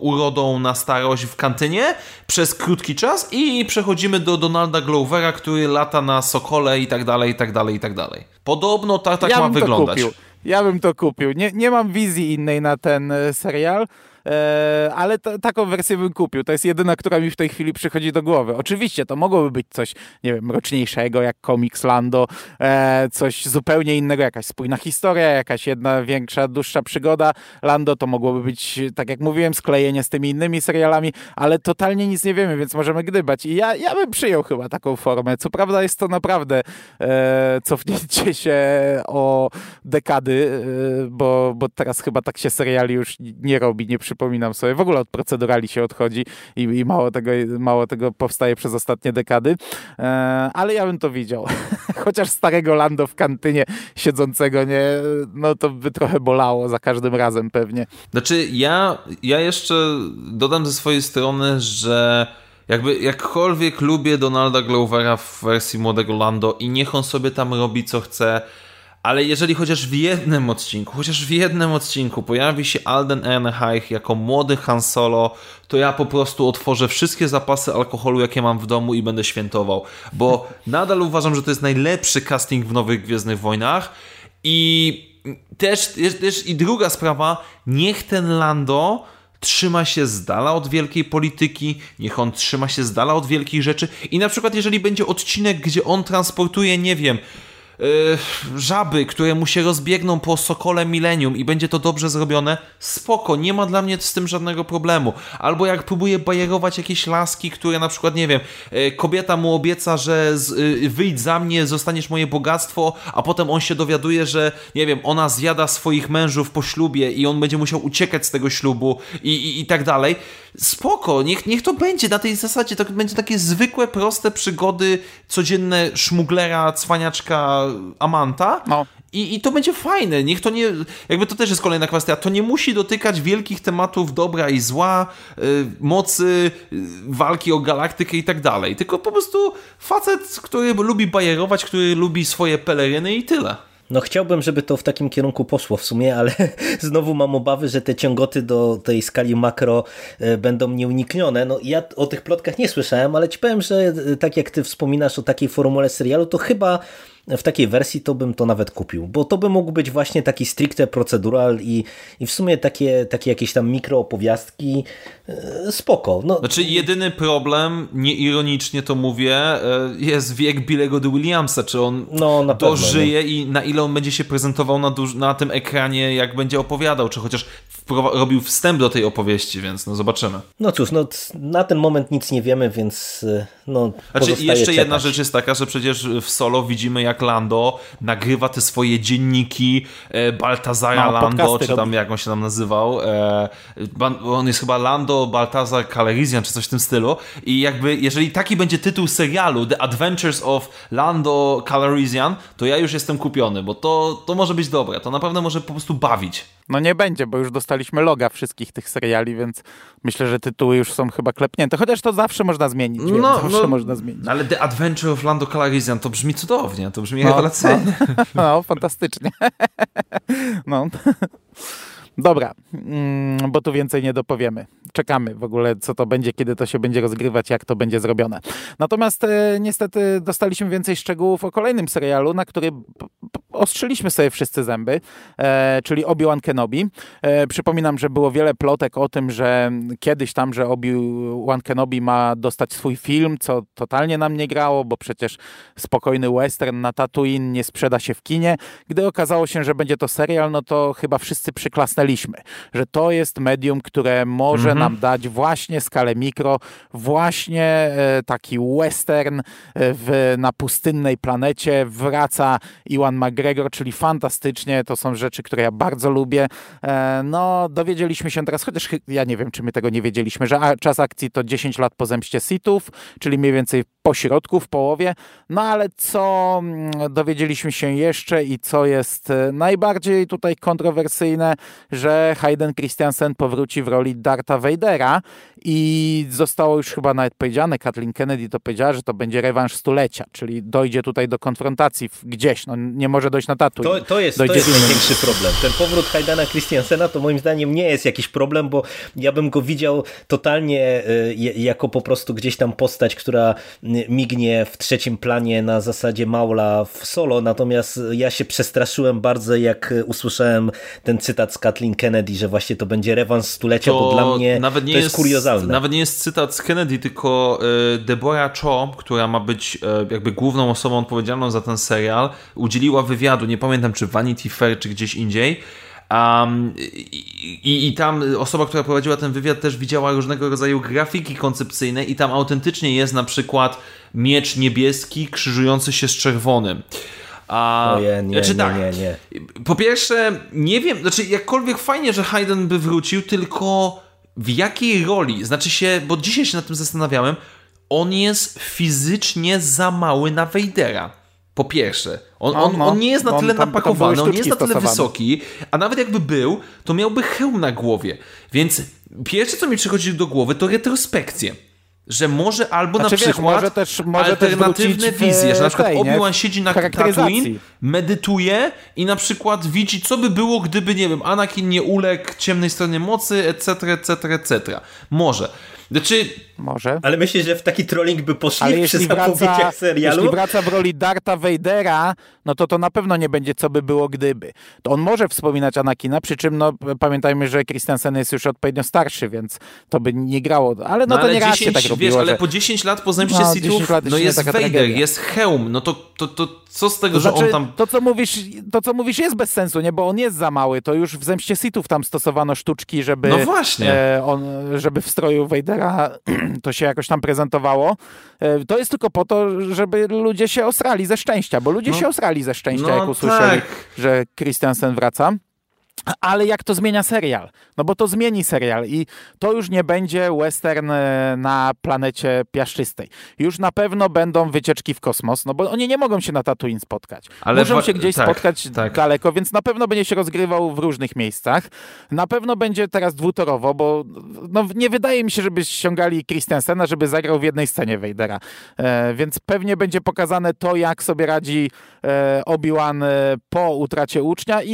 urodą na starość w kantynie przez krótki czas i przechodzimy do Donalda Glovera, który lata na Sokole i tak dalej, i tak dalej, i tak dalej. Podobno tak, tak ja ma wyglądać. Kupił. Ja bym to kupił. Nie, nie mam wizji innej na ten y, serial. E, ale taką wersję bym kupił. To jest jedyna, która mi w tej chwili przychodzi do głowy. Oczywiście to mogłoby być coś, nie wiem, mroczniejszego, jak Comics Lando, e, coś zupełnie innego, jakaś spójna historia, jakaś jedna większa, dłuższa przygoda. Lando to mogłoby być, tak jak mówiłem, sklejenie z tymi innymi serialami, ale totalnie nic nie wiemy, więc możemy gdybać. I ja, ja bym przyjął chyba taką formę. Co prawda jest to naprawdę e, cofnięcie się o dekady, e, bo, bo teraz chyba tak się seriali już nie robi, nie przy przypominam sobie. W ogóle od procedurali się odchodzi i, i mało, tego, mało tego powstaje przez ostatnie dekady. E, ale ja bym to widział. Chociaż starego Lando w kantynie siedzącego, nie, no to by trochę bolało za każdym razem pewnie. Znaczy ja, ja jeszcze dodam ze swojej strony, że jakby jakkolwiek lubię Donalda Glovera w wersji młodego Lando i niech on sobie tam robi co chce, ale jeżeli chociaż w jednym odcinku, chociaż w jednym odcinku pojawi się Alden Ehrenreich jako młody Han Solo, to ja po prostu otworzę wszystkie zapasy alkoholu, jakie mam w domu i będę świętował. Bo nadal uważam, że to jest najlepszy casting w Nowych Gwiezdnych Wojnach i też, też i druga sprawa, niech ten Lando trzyma się z dala od wielkiej polityki, niech on trzyma się z dala od wielkich rzeczy i na przykład jeżeli będzie odcinek, gdzie on transportuje, nie wiem, żaby, które mu się rozbiegną po Sokole Millennium i będzie to dobrze zrobione, spoko, nie ma dla mnie z tym żadnego problemu. Albo jak próbuje bajerować jakieś laski, które na przykład, nie wiem, yy, kobieta mu obieca, że yy, wyjdź za mnie, zostaniesz moje bogactwo, a potem on się dowiaduje, że, nie wiem, ona zjada swoich mężów po ślubie i on będzie musiał uciekać z tego ślubu i, i, i tak dalej spoko, niech, niech to będzie na tej zasadzie, to będzie takie zwykłe, proste przygody codzienne szmuglera, cwaniaczka, amanta no. I, I to będzie fajne, niech to nie, jakby to też jest kolejna kwestia, to nie musi dotykać wielkich tematów dobra i zła, y, mocy, y, walki o galaktykę i tak dalej, tylko po prostu facet, który lubi bajerować, który lubi swoje peleryny i tyle. No chciałbym, żeby to w takim kierunku poszło w sumie, ale znowu mam obawy, że te ciągoty do tej skali makro e, będą nieuniknione. No ja o tych plotkach nie słyszałem, ale ci powiem, że e, tak jak ty wspominasz o takiej formule serialu, to chyba w takiej wersji to bym to nawet kupił, bo to by mógł być właśnie taki stricte procedural i, i w sumie takie, takie jakieś tam mikroopowiastki e, spoko. No. Znaczy jedyny problem, nieironicznie to mówię, e, jest wiek Billego de Williamsa, czy on no, na dożyje pewno, i na ile on będzie się prezentował na, na tym ekranie, jak będzie opowiadał, czy chociaż robił wstęp do tej opowieści, więc no zobaczymy. No cóż, no na ten moment nic nie wiemy, więc e, no Znaczy jeszcze czekać. jedna rzecz jest taka, że przecież w solo widzimy jak Lando nagrywa te swoje dzienniki e, Baltazara no, Lando, czy tam robi. jak on się tam nazywał. E, on jest chyba Lando Baltazar Calrissian, czy coś w tym stylu i jakby jeżeli taki będzie tytuł serialu The Adventures of Lando Calrissian, to ja już jestem kupiony, bo to, to może być dobre, to naprawdę może po prostu bawić. No nie będzie, bo już dostaliśmy loga wszystkich tych seriali, więc myślę, że tytuły już są chyba klepnięte. Chociaż to zawsze można zmienić. No, zawsze no, można zmienić. Ale The Adventure of Lando Calrissian to brzmi cudownie. To To brzmi no, rewelacyjnie. No, no fantastycznie. No. Dobra, mm, bo tu więcej nie dopowiemy. Czekamy w ogóle, co to będzie, kiedy to się będzie rozgrywać, jak to będzie zrobione. Natomiast e, niestety dostaliśmy więcej szczegółów o kolejnym serialu, na który ostrzyliśmy sobie wszyscy zęby, e, czyli Obi-Wan Kenobi. E, przypominam, że było wiele plotek o tym, że kiedyś tam, że Obi-Wan Kenobi ma dostać swój film, co totalnie nam nie grało, bo przecież spokojny western na Tatooine nie sprzeda się w kinie. Gdy okazało się, że będzie to serial, no to chyba wszyscy przyklasnęliśmy, że to jest medium, które może mhm. nam dać właśnie skalę mikro, właśnie e, taki western e, w, na pustynnej planecie. Wraca Iwan McGregor McGregor, czyli fantastycznie. To są rzeczy, które ja bardzo lubię. E, no, dowiedzieliśmy się teraz, chociaż ja nie wiem, czy my tego nie wiedzieliśmy, że czas akcji to 10 lat po zemście Sithów, czyli mniej więcej po środku, w połowie. No ale co mm, dowiedzieliśmy się jeszcze i co jest e, najbardziej tutaj kontrowersyjne, że Hayden Christensen powróci w roli Darta Vadera i zostało już chyba nawet powiedziane, Kathleen Kennedy to powiedziała, że to będzie rewanż stulecia, czyli dojdzie tutaj do konfrontacji gdzieś, no nie może dojść na tatu. To, to jest, to jest największy problem. Ten powrót Haydana Christiansena to moim zdaniem nie jest jakiś problem, bo ja bym go widział totalnie e, jako po prostu gdzieś tam postać, która mignie w trzecim planie na zasadzie Maula w solo, natomiast ja się przestraszyłem bardzo jak usłyszałem ten cytat z Kathleen Kennedy, że właśnie to będzie rewanż stulecia, to bo dla mnie nawet nie to jest, jest kuriozalne. Nawet nie jest cytat z Kennedy, tylko e, Deborah Cho, która ma być e, jakby główną osobą odpowiedzialną za ten serial, udzieliła wywiadu, nie pamiętam czy Vanity Fair, czy gdzieś indziej, Um, i, I tam osoba, która prowadziła ten wywiad, też widziała różnego rodzaju grafiki koncepcyjne, i tam autentycznie jest na przykład miecz niebieski krzyżujący się z czerwonym. A, nie, nie, znaczy, tak, nie, nie, nie. Po pierwsze, nie wiem, znaczy jakkolwiek fajnie, że Hayden by wrócił, tylko w jakiej roli? Znaczy się, bo dzisiaj się nad tym zastanawiałem, on jest fizycznie za mały na Vadera. Po pierwsze, on, on, no, on nie jest na tyle napakowany, on nie jest na tyle wysoki, a nawet jakby był, to miałby hełm na głowie. Więc pierwsze, co mi przychodzi do głowy, to retrospekcje. Że może albo znaczy, na wiesz, przykład może też, może alternatywne wizje, że na przykład Obi-Wan siedzi na Tatooine, medytuje i na przykład widzi, co by było, gdyby, nie wiem, Anakin nie uległ ciemnej stronie mocy, etc., etc., etc. Może. Znaczy... Może. Ale myślisz, że w taki trolling by poszli Ale przy wraca, serialu? Jeśli wraca w roli Darta Vadera, no to to na pewno nie będzie co by było gdyby. To on może wspominać Anakina, przy czym no, pamiętajmy, że Christensen jest już odpowiednio starszy, więc to by nie grało. Ale no, no to ale nie 10, raz się tak robiło. Wiesz, ale po 10 lat po zemście no, Sithów, no jest Vader, tragedia. jest hełm, no to, to, to co z tego, to że znaczy, on tam... To co, mówisz, to, co mówisz jest bez sensu, nie? Bo on jest za mały. To już w zemście Sithów tam stosowano sztuczki, żeby... No właśnie. E, on, żeby w stroju Vadera to się jakoś tam prezentowało. E, to jest tylko po to, żeby ludzie się osrali ze szczęścia, bo ludzie no, się osrali ze szczęścia, no jak usłyszeli, tak. że Christiansen wraca. Ale jak to zmienia serial? No bo to zmieni serial i to już nie będzie western e, na planecie piaszczystej. Już na pewno będą wycieczki w kosmos, no bo oni nie mogą się na Tatooine spotkać. Ale Muszą się gdzieś tak, spotkać tak. daleko, więc na pewno będzie się rozgrywał w różnych miejscach. Na pewno będzie teraz dwutorowo, bo no, nie wydaje mi się, żeby ściągali Christensena, żeby zagrał w jednej scenie Vadera. E, więc pewnie będzie pokazane to, jak sobie radzi e, Obi-Wan e, po utracie ucznia i,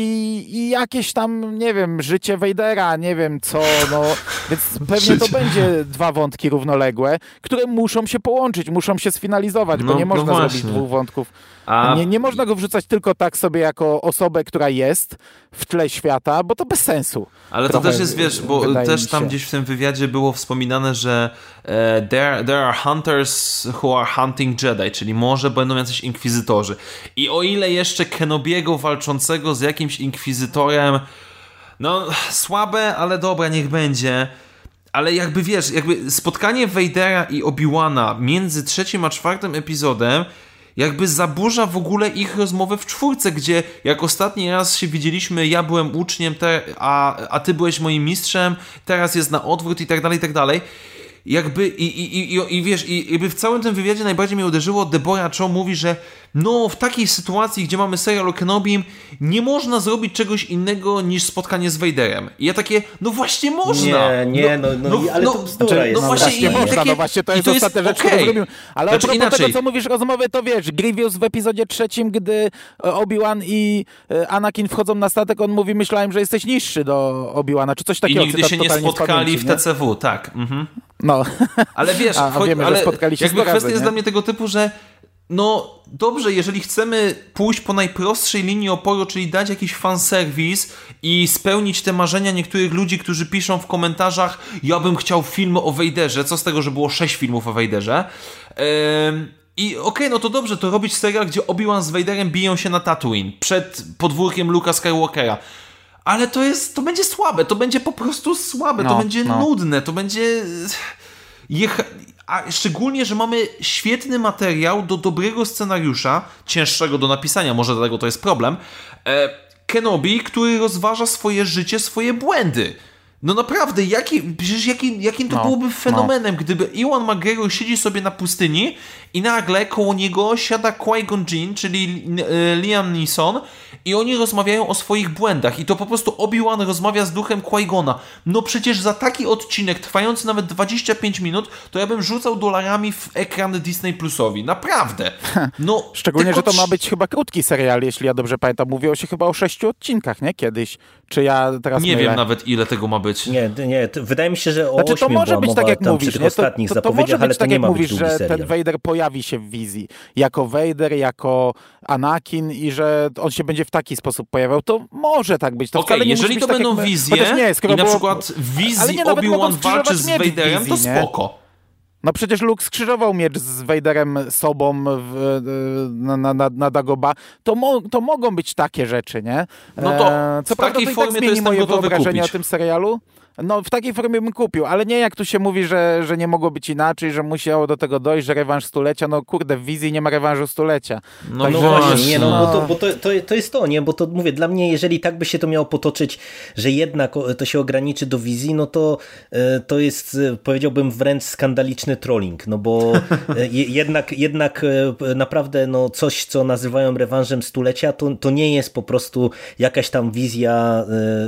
i jakieś tam, nie wiem, życie Vadera, nie wiem co, no, więc pewnie to będzie dwa wątki równoległe, które muszą się połączyć, muszą się sfinalizować, no, bo nie no można no zrobić dwóch wątków. A... Nie, nie można go wrzucać tylko tak sobie jako osobę, która jest w tle świata, bo to bez sensu. Ale to też jest, wiesz, bo też tam gdzieś w tym wywiadzie było wspominane, że e, there, there are hunters who are hunting Jedi, czyli może będą jacyś inkwizytorzy. I o ile jeszcze Kenobiego walczącego z jakimś inkwizytorem no, słabe, ale dobra, niech będzie. Ale jakby wiesz, jakby spotkanie Vadera i Obi-Wana między trzecim a czwartym epizodem jakby zaburza w ogóle ich rozmowę w czwórce, gdzie jak ostatni raz się widzieliśmy, ja byłem uczniem, a, a ty byłeś moim mistrzem, teraz jest na odwrót i tak dalej, i tak dalej. jakby i, i, i, i wiesz, i jakby w całym tym wywiadzie najbardziej mnie uderzyło, Deborah Cho mówi, że no w takiej sytuacji, gdzie mamy serial o Kenobim, nie można zrobić czegoś innego niż spotkanie z Vaderem. I ja takie, no właśnie można! Nie, nie, no, no, no ale no, to bzdura znaczy, jest. No właśnie, no, takie, no właśnie to jest to ostatnia rzecz, okay. którą zrobimy. Ale znaczy, inaczej. tego, co mówisz rozmowy, to wiesz, Grievous w epizodzie trzecim, gdy e, Obi-Wan i e, Anakin wchodzą na statek, on mówi, myślałem, że jesteś niższy do Obi-Wana, czy coś takiego. I nigdy się nie spotkali w TCW, tak. Mhm. No. Ale wiesz, a, a wiemy, ale jakby kwestia jest dla mnie tego typu, że no dobrze, jeżeli chcemy pójść po najprostszej linii oporu, czyli dać jakiś fanserwis i spełnić te marzenia niektórych ludzi, którzy piszą w komentarzach ja bym chciał film o Wejderze, co z tego, że było sześć filmów o Wejderze. I okej, okay, no to dobrze, to robić serial, gdzie Obi-Wan z Vaderem biją się na Tatooine przed podwórkiem Luka Skywalkera. Ale to jest, to będzie słabe, to będzie po prostu słabe, no, to będzie no. nudne, to będzie... Jecha a szczególnie, że mamy świetny materiał do dobrego scenariusza, cięższego do napisania, może dlatego to jest problem, e, Kenobi, który rozważa swoje życie, swoje błędy. No naprawdę, jaki, przecież jaki, jakim to no, byłoby no. fenomenem, no. gdyby Iwan McGregor siedzi sobie na pustyni i nagle koło niego siada Qui-Gon Jinn, czyli e, Liam Neeson i oni rozmawiają o swoich błędach i to po prostu Obi-Wan rozmawia z duchem Qui-Gona. No przecież za taki odcinek trwający nawet 25 minut, to ja bym rzucał dolarami w ekran Disney Plusowi. Naprawdę. No, Szczególnie, że to ma być chyba krótki serial, jeśli ja dobrze pamiętam. Mówiło się chyba o sześciu odcinkach, nie? Kiedyś. Czy ja teraz Nie mylę? wiem nawet ile tego ma być. Nie, nie. Wydaje mi się, że o znaczy, to może być tak jak mówisz, nie? To, to, to, to może być tak jak mówisz, że serial. ten Vader pojawi się w wizji. Jako Vader, jako Anakin i że on się będzie w taki sposób pojawiał, to może tak być. To okay, jeżeli to tak będą my... wizje nie, i na przykład w wizji Obi-Wan walczy z Vaderem, wizji, to spoko. No przecież Luke skrzyżował miecz z Vaderem sobą w, na, na, na, na Dagoba. To, mo, to mogą być takie rzeczy, nie? No to e, Co w prawda, takiej to tak formie zmieni to moje wyobrażenie kupić. o tym serialu. No w takiej formie bym kupił, ale nie jak tu się mówi, że, że nie mogło być inaczej, że musiało do tego dojść, że rewanż stulecia, no kurde, w wizji nie ma rewanżu stulecia. No, no właśnie, nie, no, bo, to, bo to, to, to jest to, nie, bo to mówię, dla mnie, jeżeli tak by się to miało potoczyć, że jednak to się ograniczy do wizji, no to e, to jest, e, powiedziałbym, wręcz skandaliczny trolling, no bo e, jednak, jednak naprawdę no, coś, co nazywają rewanżem stulecia, to, to nie jest po prostu jakaś tam wizja,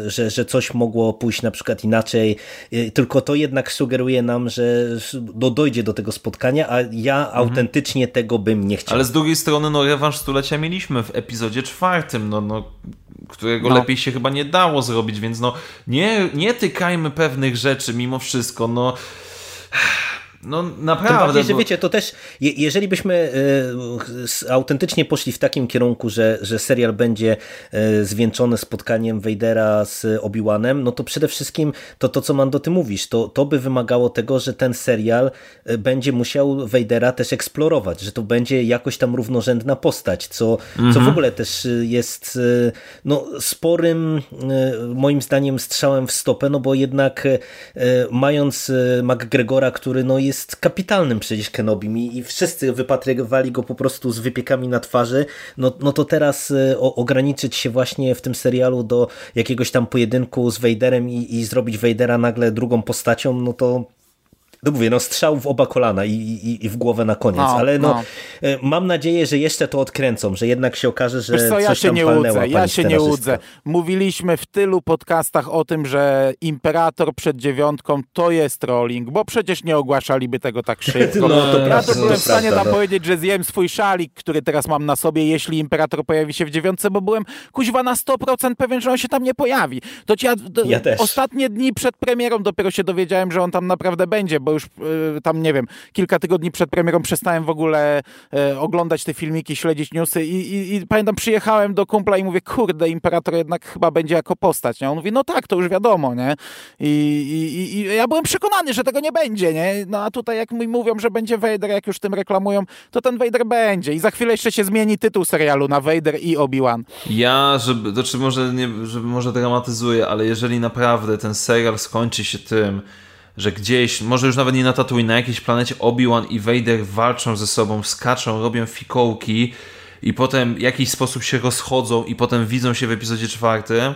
że, że coś mogło pójść na przykład inaczej, inaczej, y, tylko to jednak sugeruje nam, że do, dojdzie do tego spotkania, a ja mhm. autentycznie tego bym nie chciał. Ale z drugiej strony, no rewanż stulecia mieliśmy w epizodzie czwartym, no, no którego no. lepiej się chyba nie dało zrobić, więc no nie, nie tykajmy pewnych rzeczy mimo wszystko, no no naprawdę. bardziej, że wiecie, to też, je, jeżeli byśmy y, autentycznie poszli w takim kierunku, że, że serial będzie y, zwieńczony spotkaniem Vadera z Obi-Wanem, no to przede wszystkim to, to co Mando, ty mówisz, to, to by wymagało tego, że ten serial y, będzie musiał Vadera też eksplorować, że to będzie jakoś tam równorzędna postać, co, mhm. co w ogóle też jest no, sporym, moim zdaniem, strzałem w stopę, no bo jednak mając McGregora, który no jest jest kapitalnym przecież Kenobim i, i wszyscy wypatrywali go po prostu z wypiekami na twarzy, no, no to teraz e, o, ograniczyć się właśnie w tym serialu do jakiegoś tam pojedynku z Vaderem i, i zrobić Vadera nagle drugą postacią, no to no mówię, no strzał w oba kolana i, i, i w głowę na koniec, no, ale no, no, e, mam nadzieję, że jeszcze to odkręcą, że jednak się okaże, że Wiesz co, ja coś się tam nie palnęła Ja się nie łudzę. Mówiliśmy w tylu podcastach o tym, że Imperator przed dziewiątką to jest trolling, bo przecież nie ogłaszaliby tego tak szybko. No, to ja to byłem w stanie tam no. powiedzieć, że zjem swój szalik, który teraz mam na sobie, jeśli Imperator pojawi się w dziewiątce, bo byłem kuźwa na 100% pewien, że on się tam nie pojawi. To ci ja, ja ostatnie dni przed premierą dopiero się dowiedziałem, że on tam naprawdę będzie, bo już yy, tam, nie wiem, kilka tygodni przed premierą przestałem w ogóle e, oglądać te filmiki, śledzić newsy i, i, i, pamiętam, przyjechałem do kumpla i mówię, kurde, Imperator jednak chyba będzie jako postać, nie? On mówi, no tak, to już wiadomo, nie? I, i ja byłem przekonany, że tego nie będzie, nie? No a tutaj jak mi mówią, że będzie Vader, jak już tym reklamują, to ten Vader będzie i za chwilę jeszcze się zmieni tytuł serialu na Vader i Obi-Wan. Ja, żeby, to czy może, nie, żeby może dramatyzuję, ale jeżeli naprawdę ten serial skończy się tym, że gdzieś, może już nawet nie na Tatooine, na jakiejś planecie Obi-Wan i Vader walczą ze sobą, skaczą, robią fikołki i potem w jakiś sposób się rozchodzą i potem widzą się w epizodzie czwartym,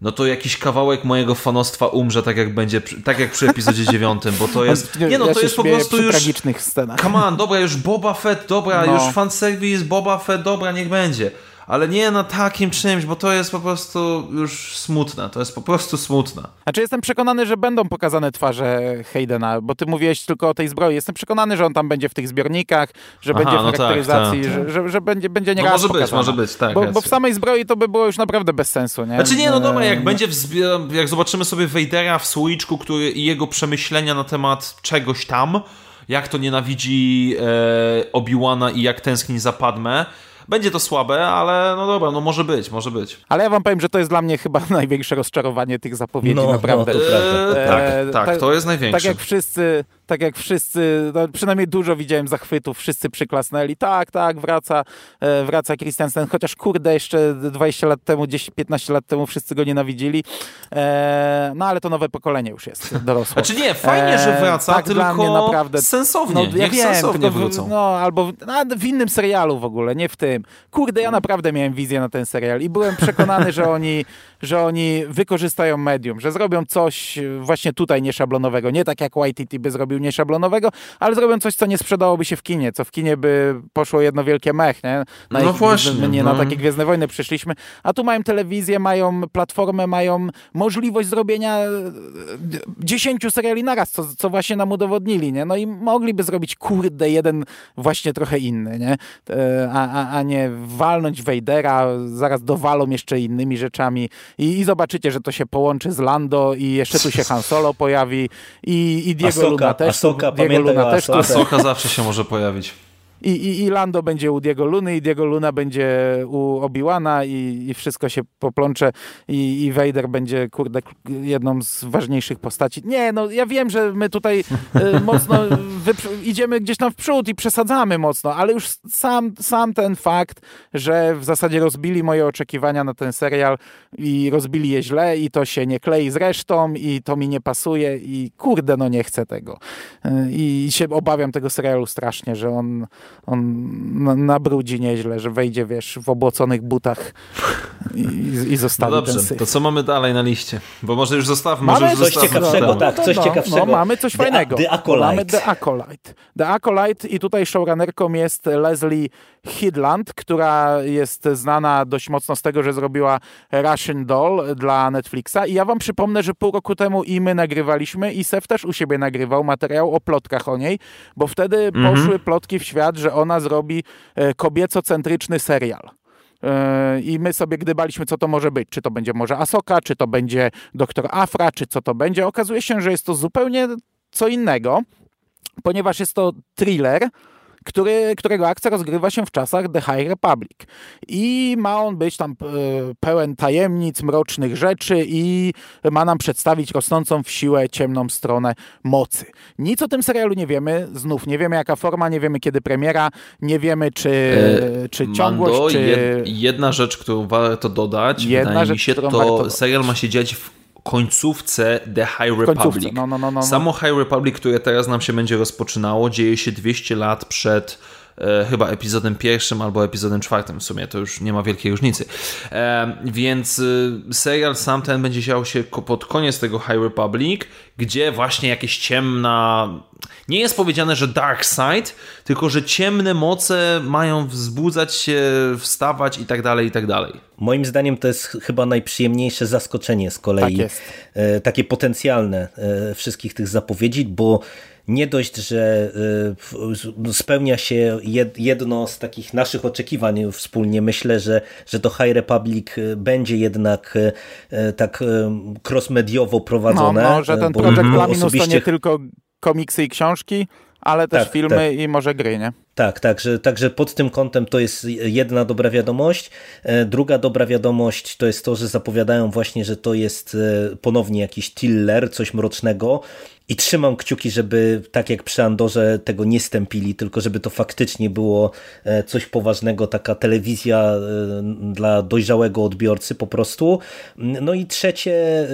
no to jakiś kawałek mojego fanostwa umrze, tak jak będzie, tak jak przy epizodzie dziewiątym, bo to jest, nie no, ja to jest po prostu już... tragicznych scenach. Come on, dobra, już Boba Fett, dobra, no. już fanservice, Boba Fett, dobra, niech będzie ale nie na takim czymś, bo to jest po prostu już smutne. To jest po prostu smutne. Znaczy jestem przekonany, że będą pokazane twarze Haydena, bo ty mówiłeś tylko o tej zbroi. Jestem przekonany, że on tam będzie w tych zbiornikach, że Aha, będzie w no tak, charakteryzacji, tak, tak. Że, że, że, będzie, będzie nie no może być, może być, tak. Bo, bo, w samej zbroi to by było już naprawdę bez sensu, nie? Znaczy nie, no dobra, jak będzie w jak zobaczymy sobie Vadera w Switchku, który i jego przemyślenia na temat czegoś tam, jak to nienawidzi e, Obi-Wana i jak tęskni za Padmę, będzie to słabe, ale no dobra, no może być, może być. Ale ja wam powiem, że to jest dla mnie chyba największe rozczarowanie tych zapowiedzi, no, naprawdę. No, to. E, tak, tak, to jest największe. Tak jak wszyscy tak jak wszyscy, no przynajmniej dużo widziałem zachwytów, wszyscy przyklasnęli, tak, tak, wraca, e, wraca Christensen, chociaż kurde, jeszcze 20 lat temu, 10-15 lat temu wszyscy go nienawidzili, e, no ale to nowe pokolenie już jest dorosłe. Znaczy nie, fajnie, że e, wraca, tak, tylko dla mnie naprawdę, sensownie, no, ja wiem, sensownie wrócą. No, albo w, w innym serialu w ogóle, nie w tym. Kurde, ja naprawdę miałem wizję na ten serial i byłem przekonany, że oni, że oni wykorzystają medium, że zrobią coś właśnie tutaj nieszablonowego, nie tak jak YTT by zrobił nieszablonowego, ale zrobią coś, co nie sprzedałoby się w kinie, co w kinie by poszło jedno wielkie mech, nie? Na no właśnie. My nie no. na takie Gwiezdne Wojny przyszliśmy, a tu mają telewizję, mają platformę, mają możliwość zrobienia e, dziesięciu seriali naraz, co, co właśnie nam udowodnili, nie? No i mogliby zrobić, kurde, jeden właśnie trochę inny, nie? E, a, a, a nie walnąć Wejdera, zaraz dowalą jeszcze innymi rzeczami i, i zobaczycie, że to się połączy z Lando i jeszcze tu się Han Solo pojawi i, i Diego Asoka, Luna też. Asoka, Luna też. Asoka zawsze się może pojawić. I, i, I Lando będzie u Diego Luny, i Diego Luna będzie u Obi-Wana i, i wszystko się poplącze i, i Vader będzie, kurde, jedną z ważniejszych postaci. Nie, no ja wiem, że my tutaj y, mocno idziemy gdzieś tam w przód i przesadzamy mocno, ale już sam, sam ten fakt, że w zasadzie rozbili moje oczekiwania na ten serial i rozbili je źle i to się nie klei z resztą i to mi nie pasuje i kurde, no nie chcę tego. Y, I się obawiam tego serialu strasznie, że on on nabrudzi nieźle, że wejdzie, wiesz, w obłoconych butach i, i zostawi no dobrze, ten to co mamy dalej na liście? Bo może już zostawmy. Mamy może już coś ciekawszego, tak, coś no, ciekawszego. No, mamy coś fajnego. The Acolyte. Mamy The Acolyte. The Acolyte i tutaj showrunnerką jest Leslie Hidland, która jest znana dość mocno z tego, że zrobiła Russian Doll dla Netflixa i ja wam przypomnę, że pół roku temu i my nagrywaliśmy i Sef też u siebie nagrywał materiał o plotkach o niej, bo wtedy mhm. poszły plotki w świat, że ona zrobi e, kobiecocentryczny serial. E, I my sobie gdybaliśmy, co to może być. Czy to będzie może Asoka, czy to będzie Doktor Afra, czy co to będzie. Okazuje się, że jest to zupełnie co innego, ponieważ jest to thriller, który, którego akcja rozgrywa się w czasach The High Republic. I ma on być tam e, pełen tajemnic, mrocznych rzeczy i ma nam przedstawić rosnącą w siłę ciemną stronę mocy. Nic o tym serialu nie wiemy, znów nie wiemy jaka forma, nie wiemy kiedy premiera, nie wiemy czy, e, czy ciągłość, Mando, czy... Jedna rzecz, którą warto dodać, jedna rzecz, mi się, to serial ma się dziać w końcówce The High Republic. No, no, no, no, Samo High Republic, które teraz nam się będzie rozpoczynało, dzieje się 200 lat przed e, chyba epizodem pierwszym albo epizodem czwartym w sumie, to już nie ma wielkiej różnicy. E, więc e, serial sam ten będzie działo się pod koniec tego High Republic, gdzie właśnie jakieś ciemna nie jest powiedziane, że dark side, tylko że ciemne moce mają wzbudzać się, wstawać i tak dalej, i tak dalej. Moim zdaniem to jest chyba najprzyjemniejsze zaskoczenie z kolei. Tak e, takie potencjalne e, wszystkich tych zapowiedzi, bo nie dość, że e, spełnia się jedno z takich naszych oczekiwań wspólnie. Myślę, że, że to High Republic będzie jednak tak cross-mediowo prowadzone. No, no że ten projekt dla osobiście... to nie tylko komiksy i książki, ale też tak, filmy tak. i może gry, nie? Tak, także, także pod tym kątem to jest jedna dobra wiadomość. E, druga dobra wiadomość to jest to, że zapowiadają właśnie, że to jest e, ponownie jakiś tiller, coś mrocznego, i trzymam kciuki, żeby tak jak przy Andorze tego nie stępili, tylko żeby to faktycznie było e, coś poważnego, taka telewizja dla dojrzałego odbiorcy po prostu. No i trzecie,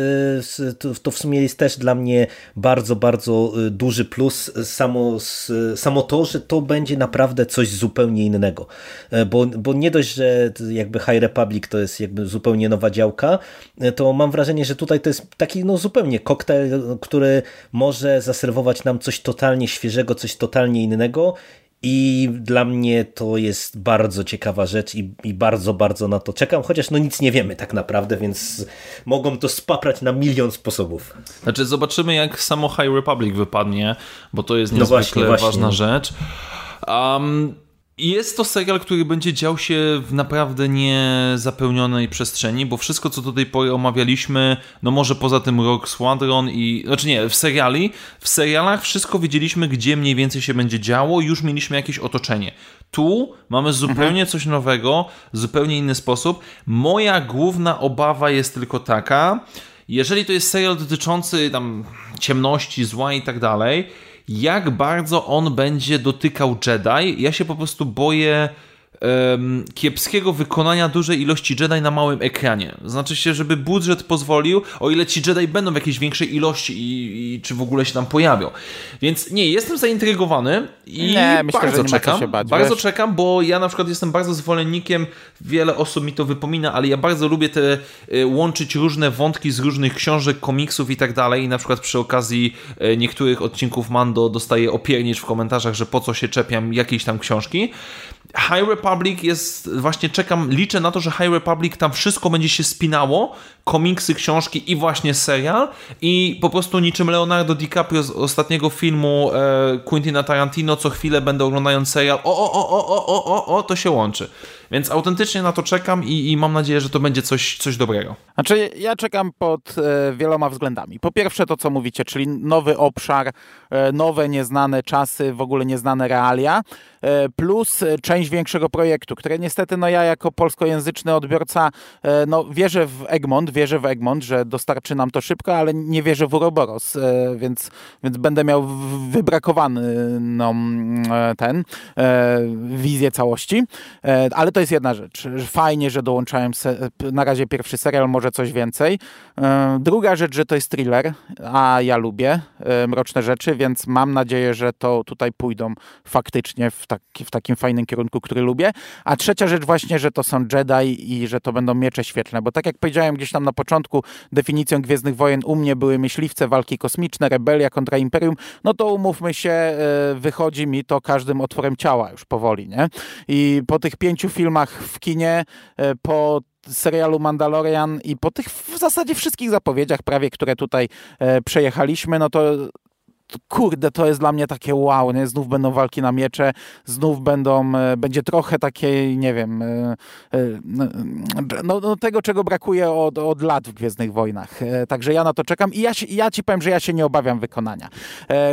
to w sumie jest też dla mnie bardzo, bardzo duży plus samo, samo to, że to będzie na naprawdę coś zupełnie innego. E, bo, bo nie dość, że jakby High Republic to jest jakby zupełnie nowa działka, e, to mam wrażenie, że tutaj to jest taki no zupełnie koktajl, który może zaserwować nam coś totalnie świeżego, coś totalnie innego i dla mnie to jest bardzo ciekawa rzecz i, i, bardzo, bardzo na to czekam, chociaż no nic nie wiemy tak naprawdę, więc mogą to spaprać na milion sposobów. Znaczy zobaczymy jak samo High Republic wypadnie, bo to jest niezwykle no właśnie, właśnie. ważna rzecz. Um, jest to serial, który będzie dział się w naprawdę niezapełnionej przestrzeni, bo wszystko, co do tej pory omawialiśmy, no może poza tym Rogue Squadron i... Znaczy nie, w seriali, w serialach wszystko wiedzieliśmy, gdzie mniej więcej się będzie działo, już mieliśmy jakieś otoczenie. Tu mamy zupełnie mhm. coś nowego, zupełnie inny sposób. Moja główna obawa jest tylko taka, jeżeli to jest serial dotyczący tam ciemności, zła i tak dalej, jak bardzo on będzie dotykał Jedi. Ja się po prostu boję kiepskiego wykonania dużej ilości Jedi na małym ekranie. Znaczy się, żeby budżet pozwolił, o ile ci Jedi będą w jakiejś większej ilości i, i czy w ogóle się tam pojawią. Więc nie, jestem zaintrygowany i nie, myślę, bardzo czekam. Bać, bardzo wiesz? czekam, bo ja na przykład jestem bardzo zwolennikiem, wiele osób mi to wypomina, ale ja bardzo lubię te y, łączyć różne wątki z różnych książek, komiksów i tak dalej. I na przykład przy okazji y, niektórych odcinków Mando dostaję opiernicz w komentarzach, że po co się czepiam jakiejś tam książki. High Republic jest, właśnie czekam, liczę na to, że High Republic tam wszystko będzie się spinało, komiksy, książki i właśnie serial i po prostu niczym Leonardo DiCaprio z ostatniego filmu e, Tarantino, co chwilę będę oglądając serial, o, o, o, o, o, o, o, to się łączy. Więc autentycznie na to czekam i, i mam nadzieję, że to będzie coś, coś dobrego. Znaczy, ja czekam pod e, wieloma względami. Po pierwsze to, co mówicie, czyli nowy obszar, e, nowe, nieznane czasy, w ogóle nieznane realia, e, plus część większego projektu, które niestety, no ja jako polskojęzyczny odbiorca, e, no wierzę w Egmont, wierzę w Egmont, że dostarczy nam to szybko, ale nie wierzę w Uroboros, e, więc, więc będę miał wybrakowany no, ten, e, wizję całości, ale to jest jedna rzecz. Fajnie, że dołączałem na razie pierwszy serial, może coś więcej. Druga rzecz, że to jest thriller, a ja lubię mroczne rzeczy, więc mam nadzieję, że to tutaj pójdą faktycznie w, taki, w takim fajnym kierunku, który lubię. A trzecia rzecz właśnie, że to są Jedi i że to będą miecze świetlne, bo tak jak powiedziałem gdzieś tam na początku, definicją Gwiezdnych Wojen u mnie były myśliwce, walki kosmiczne, rebelia kontra Imperium, no to umówmy się, e, wychodzi mi to każdym otworem ciała już powoli, nie? I po tych pięciu filmach w kinie, e, po serialu Mandalorian i po tych w zasadzie wszystkich zapowiedziach prawie, które tutaj e, przejechaliśmy, no to kurde, to jest dla mnie takie wow, nie? znów będą walki na miecze, znów będą, e, będzie trochę takiej, nie wiem, e, e, no, no, no, tego, czego brakuje od, od lat w Gwiezdnych Wojnach. Także ja na to czekam i ja, ja ci powiem, że ja się nie obawiam wykonania.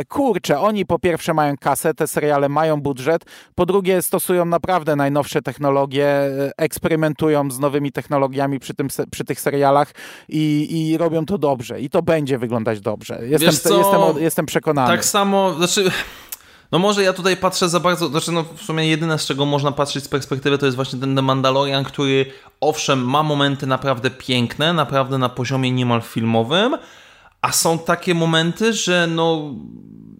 Kurczę, oni po pierwsze mają kasę, te seriale mają budżet, po drugie stosują naprawdę najnowsze technologie, eksperymentują z nowymi technologiami przy, tym, przy tych serialach i, i robią to dobrze i to będzie wyglądać dobrze. Jestem, jestem, jestem przekonany przekonany. Tak samo, znaczy... No może ja tutaj patrzę za bardzo, znaczy no w sumie jedyne z czego można patrzeć z perspektywy to jest właśnie ten The Mandalorian, który owszem ma momenty naprawdę piękne, naprawdę na poziomie niemal filmowym, a są takie momenty, że no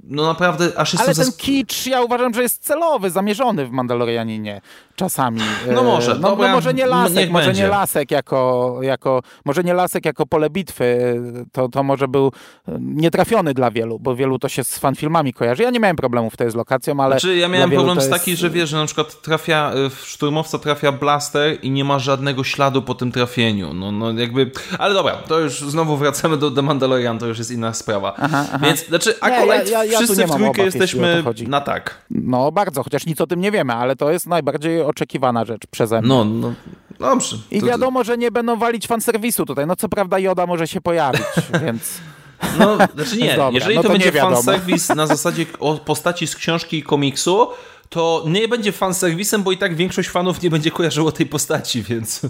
no naprawdę aż jestem... Ale ten kicz ja uważam, że jest celowy, zamierzony w Mandalorianinie czasami. No może, no, no może nie lasek, może będzie. nie lasek jako, jako, może nie lasek jako pole bitwy, to, to może był nietrafiony dla wielu, bo wielu to się z fanfilmami kojarzy. Ja nie miałem problemów wtedy z lokacją, ale... Znaczy ja miałem problem z taki, że wiesz, że na przykład trafia, w szturmowca trafia blaster i nie ma żadnego śladu po tym trafieniu. No, no jakby, ale dobra, to już znowu wracamy do The Mandalorian, to już jest inna sprawa. Aha, aha. Więc, znaczy akurat nie, ja, ja, ja wszyscy w trójkę jesteśmy na tak. No bardzo, chociaż nic o tym nie wiemy, ale to jest najbardziej oczekiwana rzecz przeze mnie. No, no. Dobrze. I wiadomo, że nie będą walić fanserwisu tutaj. No co prawda Joda może się pojawić, więc... No, znaczy nie, Dobra, jeżeli no to, to będzie fanserwis na zasadzie postaci z książki i komiksu, to nie będzie fanserwisem, bo i tak większość fanów nie będzie kojarzyło tej postaci, więc...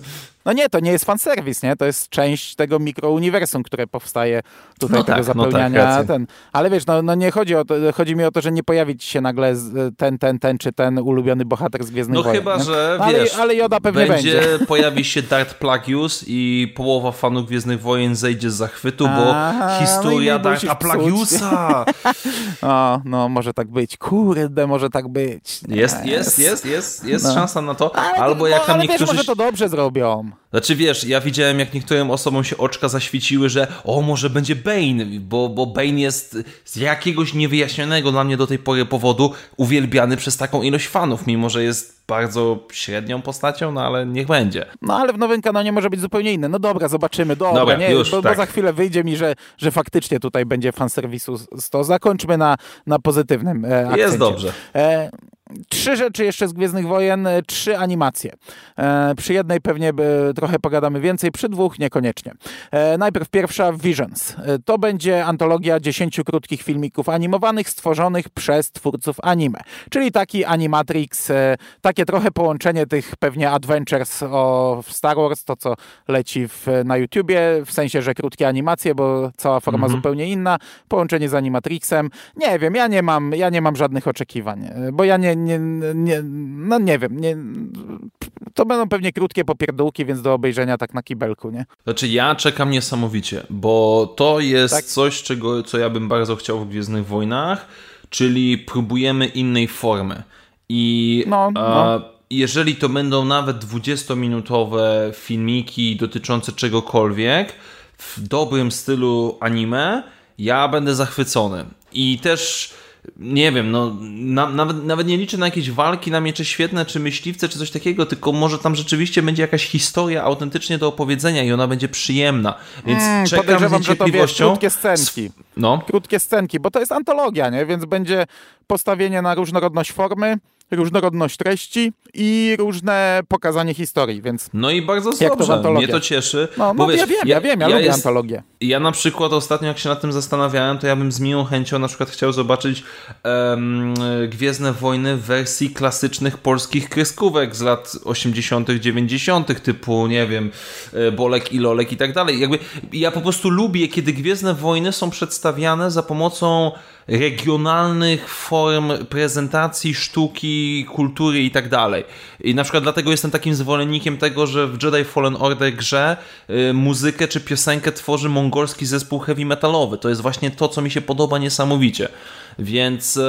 No nie, to nie jest fanserwis, nie? To jest część tego mikrouniwersum, które powstaje tutaj, no tego tak, zapełniania. No tak, ten. Ale wiesz, no, no nie chodzi o to, chodzi mi o to, że nie pojawi ci się nagle ten, ten, ten, czy ten ulubiony bohater z Gwiezdnych No Wojen, chyba, nie? że ale, wiesz, ale Joda pewnie będzie, będzie. pojawi się Darth Plagueis i połowa fanów Gwiezdnych Wojen zejdzie z zachwytu, bo Aha, historia no Dartha Plagueisa o, no może tak być. Kurde, może tak być. Jest, jest, jest, jest, jest No. szansa na to. Ale, Albo jak no, tam niektórzy... wiesz, może to dobrze zrobią. Znaczy wiesz, ja widziałem jak niektórym osobom się oczka zaświeciły, że o, może będzie Bane, bo, bo Bane jest z jakiegoś niewyjaśnionego dla mnie do tej pory powodu uwielbiany przez taką ilość fanów, mimo że jest bardzo średnią postacią, no ale niech będzie. No ale w nowym kanonie może być zupełnie inny. No dobra, zobaczymy. Dobra, Dobra, nie, już, bo, tak. bo za chwilę wyjdzie mi, że, że faktycznie tutaj będzie fanserwisu z to. Zakończmy na, na pozytywnym e, akcencie. Jest dobrze. E, Trzy rzeczy jeszcze z Gwiezdnych Wojen, e, trzy animacje. E, przy jednej pewnie by, trochę pogadamy więcej, przy dwóch niekoniecznie. E, najpierw pierwsza Visions. E, to będzie antologia dziesięciu krótkich filmików animowanych stworzonych przez twórców anime. Czyli taki Animatrix, e, takie trochę połączenie tych pewnie Adventures o w Star Wars, to co leci w, na YouTubie, w sensie, że krótkie animacje, bo cała forma zupełnie inna. Połączenie z Animatrixem. Nie wiem, ja nie mam, ja nie mam żadnych oczekiwań, e, bo ja nie, nie, nie no nie wiem, nie, to będą pewnie krótkie popierdółki, więc do obejrzenia tak na kibelku, nie? Znaczy ja czekam niesamowicie, bo to jest Tak. coś, czego, co ja bym bardzo chciał w Gwiezdnych Wojnach, czyli próbujemy innej formy. I No, no. e, jeżeli to będą nawet 20-minutowe filmiki dotyczące czegokolwiek w dobrym stylu anime, ja będę zachwycony. I też nie wiem, no na, nawet, nawet nie liczę na jakieś walki na miecze świetne, czy myśliwce, czy coś takiego, tylko może tam rzeczywiście będzie jakaś historia autentycznie do opowiedzenia i ona będzie przyjemna. Więc Mm, czekam z to wiesz, niecierpliwością. krótkie scenki. No, Krótkie scenki, bo to jest antologia, nie? Więc będzie postawienie na różnorodność formy, różnorodność treści i różne pokazanie historii, więc no i bardzo to dobrze. antologii. Mnie to cieszy. no, no wiesz, ja wiem, ja, wiem, ja, lubię jest- antologię. Ja na przykład ostatnio, jak się nad tym zastanawiałem, to ja bym z miłą chęcią na przykład chciał zobaczyć em, Gwiezdne Wojny w wersji klasycznych polskich kreskówek z lat 80., 90., typu, nie wiem, e, Bolek i Lolek i tak dalej. Jakby ja po prostu lubię, kiedy Gwiezdne Wojny są przedstawiane za pomocą regionalnych form prezentacji, sztuki, kultury i tak dalej. I na przykład dlatego jestem takim zwolennikiem tego, że w Jedi Fallen Order grze y, muzykę czy piosenkę tworzy mongolski zespół heavy metalowy. To jest właśnie to, co mi się podoba niesamowicie. Więc y,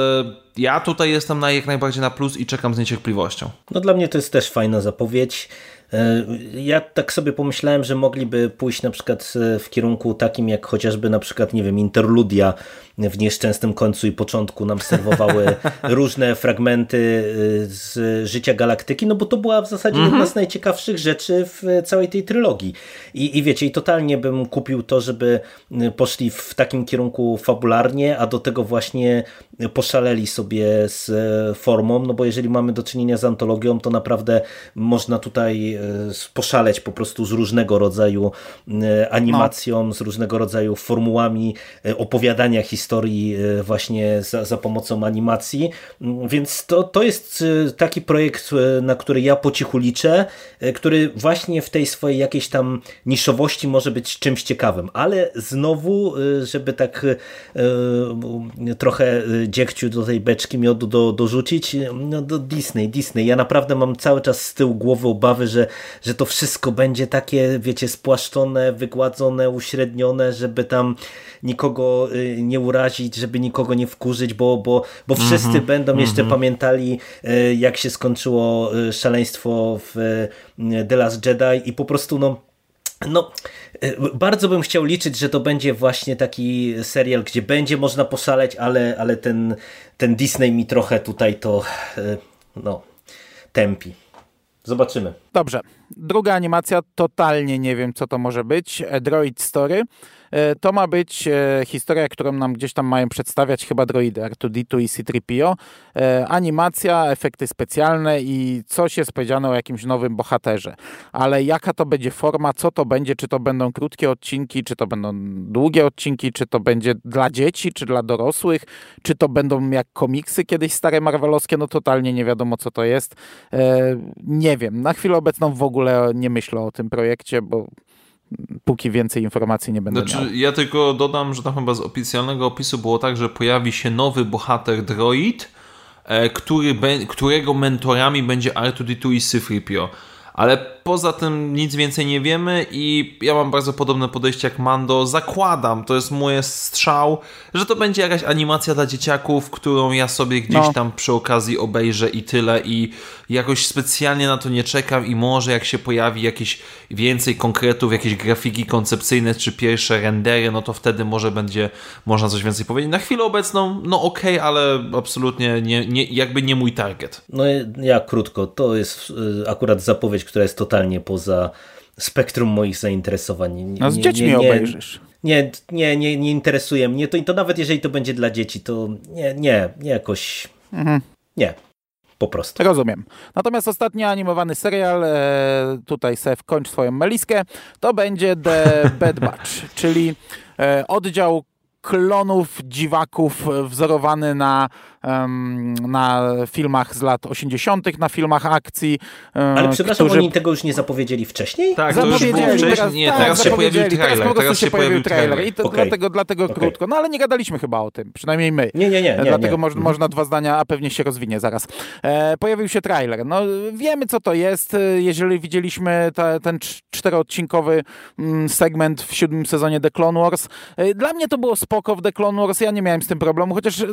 ja tutaj jestem na, jak najbardziej na plus i czekam z niecierpliwością. No dla mnie to jest też fajna zapowiedź. E, Ja tak sobie pomyślałem, że mogliby pójść na przykład e, w kierunku takim jak chociażby na przykład, nie wiem, interludia w nieszczęsnym końcu i początku nam serwowały różne fragmenty e, z życia galaktyki, no bo to była w zasadzie jedna z najciekawszych rzeczy w całej tej trylogii. I, I wiecie, i totalnie bym kupił to, żeby e, poszli w takim kierunku fabularnie, a do tego właśnie poszaleli sobie z formą, no bo jeżeli mamy do czynienia z antologią, to naprawdę można tutaj e, poszaleć po prostu z różnego rodzaju animacją, z różnego rodzaju formułami opowiadania historii e, właśnie za, za pomocą animacji, Mm, więc to, to jest e, taki projekt, e, na który ja po cichu liczę, który właśnie w tej swojej jakiejś tam niszowości może być czymś ciekawym, ale znowu, żeby tak trochę dziegciu do tej beczki miodu do, dorzucić, no do Disney, Disney. Ja naprawdę mam cały czas z tyłu głowy obawy, że, że to wszystko będzie takie, wiecie, spłaszczone, wygładzone, uśrednione, żeby tam nikogo nie urazić, żeby nikogo nie wkurzyć, bo, bo, bo wszyscy będą jeszcze pamiętali, y, jak się skończyło y, szaleństwo w y, The Last Jedi i po prostu no no, bardzo bym chciał liczyć, że to będzie właśnie taki serial, gdzie będzie można poszaleć, ale, ale ten, ten Disney mi trochę tutaj to no, tępi. Zobaczymy. Dobrze. Druga animacja, totalnie nie wiem, co to może być. E, Droid Story. E, To ma być e, historia, którą nam gdzieś tam mają przedstawiać chyba droidy R2D2 i C-3PO. E, Animacja, efekty specjalne i coś jest powiedziane o jakimś nowym bohaterze. Ale jaka to będzie forma, co to będzie, czy to będą krótkie odcinki, czy to będą długie odcinki, czy to będzie dla dzieci, czy dla dorosłych, czy to będą jak komiksy kiedyś stare marvelowskie, no totalnie nie wiadomo, co to jest. Nie wiem, na chwilę obecną w ogóle nie myślę o tym projekcie, bo póki więcej informacji nie będę znaczy, miał. Ja tylko dodam, że tam chyba z oficjalnego opisu było tak, że pojawi się nowy bohater droid, e, który, którego mentorami będzie R2-D2 i Cyfripio. Ale poza tym nic więcej nie wiemy i ja mam bardzo podobne podejście jak Mando. Zakładam, to jest mój strzał, że to będzie jakaś animacja dla dzieciaków, którą ja sobie gdzieś no. tam przy okazji obejrzę i tyle i jakoś specjalnie na to nie czekam i może jak się pojawi jakieś więcej konkretów, jakieś grafiki koncepcyjne czy pierwsze rendery, no to wtedy może będzie można coś więcej powiedzieć. Na chwilę obecną, no okej, okay, ale absolutnie nie, nie, jakby nie mój target. No ja krótko, to jest y, akurat zapowiedź, która jest totalnie poza spektrum moich zainteresowań. Nie, no z dziećmi nie, nie, obejrzysz. Nie, nie, nie, nie interesuje mnie to i to nawet jeżeli to będzie dla dzieci, to nie, nie, nie jakoś... Mhm. Nie, po prostu. Rozumiem. Natomiast ostatni animowany serial, e, tutaj Sef kończ swoją meliskę, to będzie The Bad Batch, czyli e, oddział klonów, dziwaków wzorowany na na filmach z lat 80., na filmach akcji. Ale przepraszam, którzy... oni tego już nie zapowiedzieli wcześniej? Tak, zapowiedzieli. wcześniej. Nie, tak, teraz się pojawił trailer. Teraz po prostu się pojawił trailer. I to okay. dlatego, dlatego okay. krótko. No ale nie gadaliśmy chyba o tym, przynajmniej my. Nie, nie, nie. nie dlatego nie. Mo mhm. można dwa zdania, a pewnie się rozwinie zaraz. E, pojawił się trailer. No wiemy, co to jest. Jeżeli widzieliśmy ta, ten czteroodcinkowy mm, segment w siódmym sezonie The Clone Wars, e, dla mnie to było spoko w The Clone Wars. Ja nie miałem z tym problemu, chociaż e,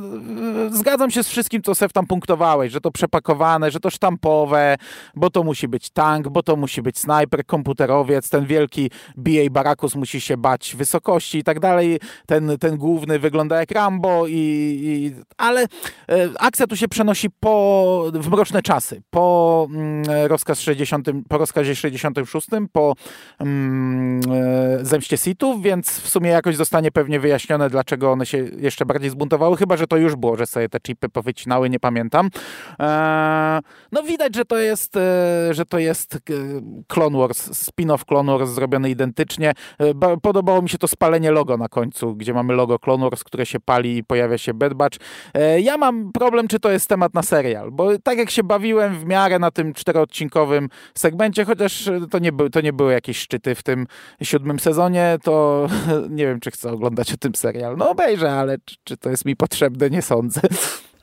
zgadzam zgadzam się z wszystkim, co Sef tam punktowałeś, że to przepakowane, że to sztampowe, bo to musi być tank, bo to musi być snajper, komputerowiec, ten wielki BA Barakus musi się bać wysokości i tak dalej, ten, ten główny wygląda jak Rambo, i, i ale e, akcja tu się przenosi po, w mroczne czasy, po, mm, rozkaz 60, po rozkazie 66, po mm, e, zemście Sithów, więc w sumie jakoś zostanie pewnie wyjaśnione, dlaczego one się jeszcze bardziej zbuntowały, chyba, że to już było, że sobie te chipy powycinały, nie pamiętam. Eee, no widać, że to jest, e, że to jest e, Clone Wars, spin-off Clone Wars zrobiony identycznie. E, podobało mi się to spalenie logo na końcu, gdzie mamy logo Clone Wars, które się pali i pojawia się Bad Batch. Ja mam problem, czy to jest temat na serial, bo tak jak się bawiłem w miarę na tym czteroodcinkowym segmencie, chociaż to nie, by, to nie były jakieś szczyty w tym siódmym sezonie, to nie wiem, czy chcę oglądać o tym serial. No obejrzę, ale czy, czy to jest mi potrzebne, nie sądzę.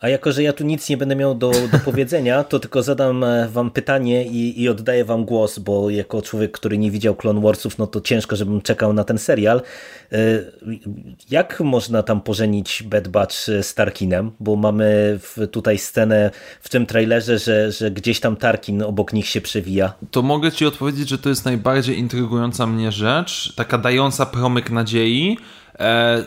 A jako, że ja tu nic nie będę miał do, do powiedzenia, to tylko zadam e, wam pytanie i, i oddaję wam głos, bo jako człowiek, który nie widział Clone Warsów, no to ciężko, żebym czekał na ten serial. E, jak można tam pożenić Bad Batch z Tarkinem? Bo mamy tutaj scenę w tym trailerze, że, że gdzieś tam Tarkin obok nich się przewija. To mogę ci odpowiedzieć, że to jest najbardziej intrygująca mnie rzecz, taka dająca promyk nadziei, E,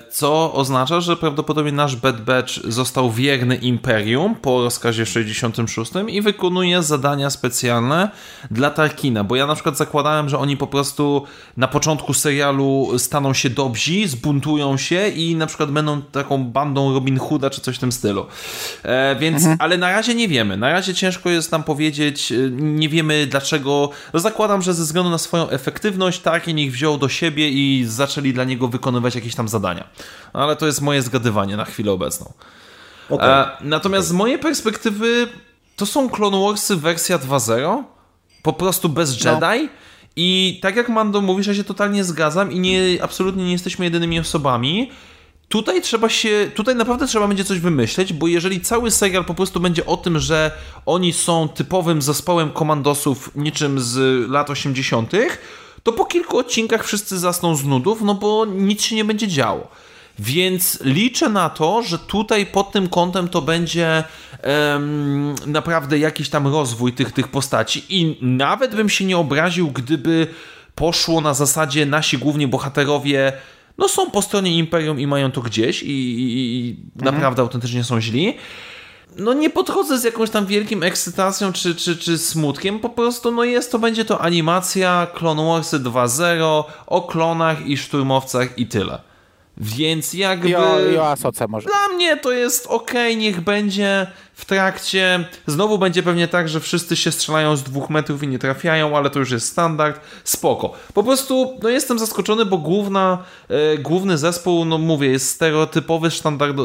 co oznacza, że prawdopodobnie nasz Bad Batch został wierny Imperium po rozkazie 66 i wykonuje zadania specjalne dla Tarkina, bo ja na przykład zakładałem, że oni po prostu na początku serialu staną się dobrzy, zbuntują się i na przykład będą taką bandą Robin Hooda czy coś w tym stylu. E, więc, mhm. ale na razie nie wiemy. Na razie ciężko jest nam powiedzieć, e, nie wiemy dlaczego. No zakładam, że ze względu na swoją efektywność Tarkin ich wziął do siebie i zaczęli dla niego wykonywać jakieś tam zadania. Ale to jest moje zgadywanie na chwilę obecną. Okay. E, natomiast okay. z mojej perspektywy to są Clone Warsy wersja 2.0, po prostu bez no. Jedi. No. I tak jak Mando mówisz, ja się totalnie zgadzam i nie, absolutnie nie jesteśmy jedynymi osobami. Tutaj trzeba się, tutaj naprawdę trzeba będzie coś wymyśleć, bo jeżeli cały serial po prostu będzie o tym, że oni są typowym zespołem komandosów niczym z lat 80., to po kilku odcinkach wszyscy zasną z nudów, no bo nic się nie będzie działo. Więc liczę na to, że tutaj pod tym kątem to będzie um, naprawdę jakiś tam rozwój tych, tych postaci. I nawet bym się nie obraził, gdyby poszło na zasadzie nasi główni bohaterowie no są po stronie Imperium i mają to gdzieś i, i, i mhm. naprawdę autentycznie są źli no nie podchodzę z jakąś tam wielkim ekscytacją czy, czy, czy smutkiem, po prostu no jest to, będzie to animacja Clone Warsy 2.0 o klonach i szturmowcach i tyle. Więc jakby... Jo, jo, może. Dla mnie to jest ok, niech będzie w trakcie. Znowu będzie pewnie tak, że wszyscy się strzelają z dwóch metrów i nie trafiają, ale to już jest standard. Spoko. Po prostu no jestem zaskoczony, bo główna, e, główny zespół, no mówię, jest stereotypowy, standard,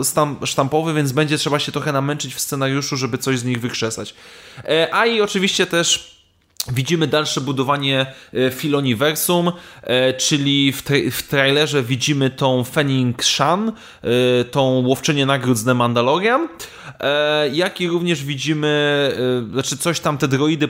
sztampowy, więc będzie trzeba się trochę namęczyć w scenariuszu, żeby coś z nich wykrzesać. E, a i oczywiście też Widzimy dalsze budowanie e, Filoniversum, e, czyli w, tra w trailerze widzimy tą Fenning Shan, e, tą łowczynię nagród z The Mandalorian, jak i również widzimy, znaczy coś tam, te droidy,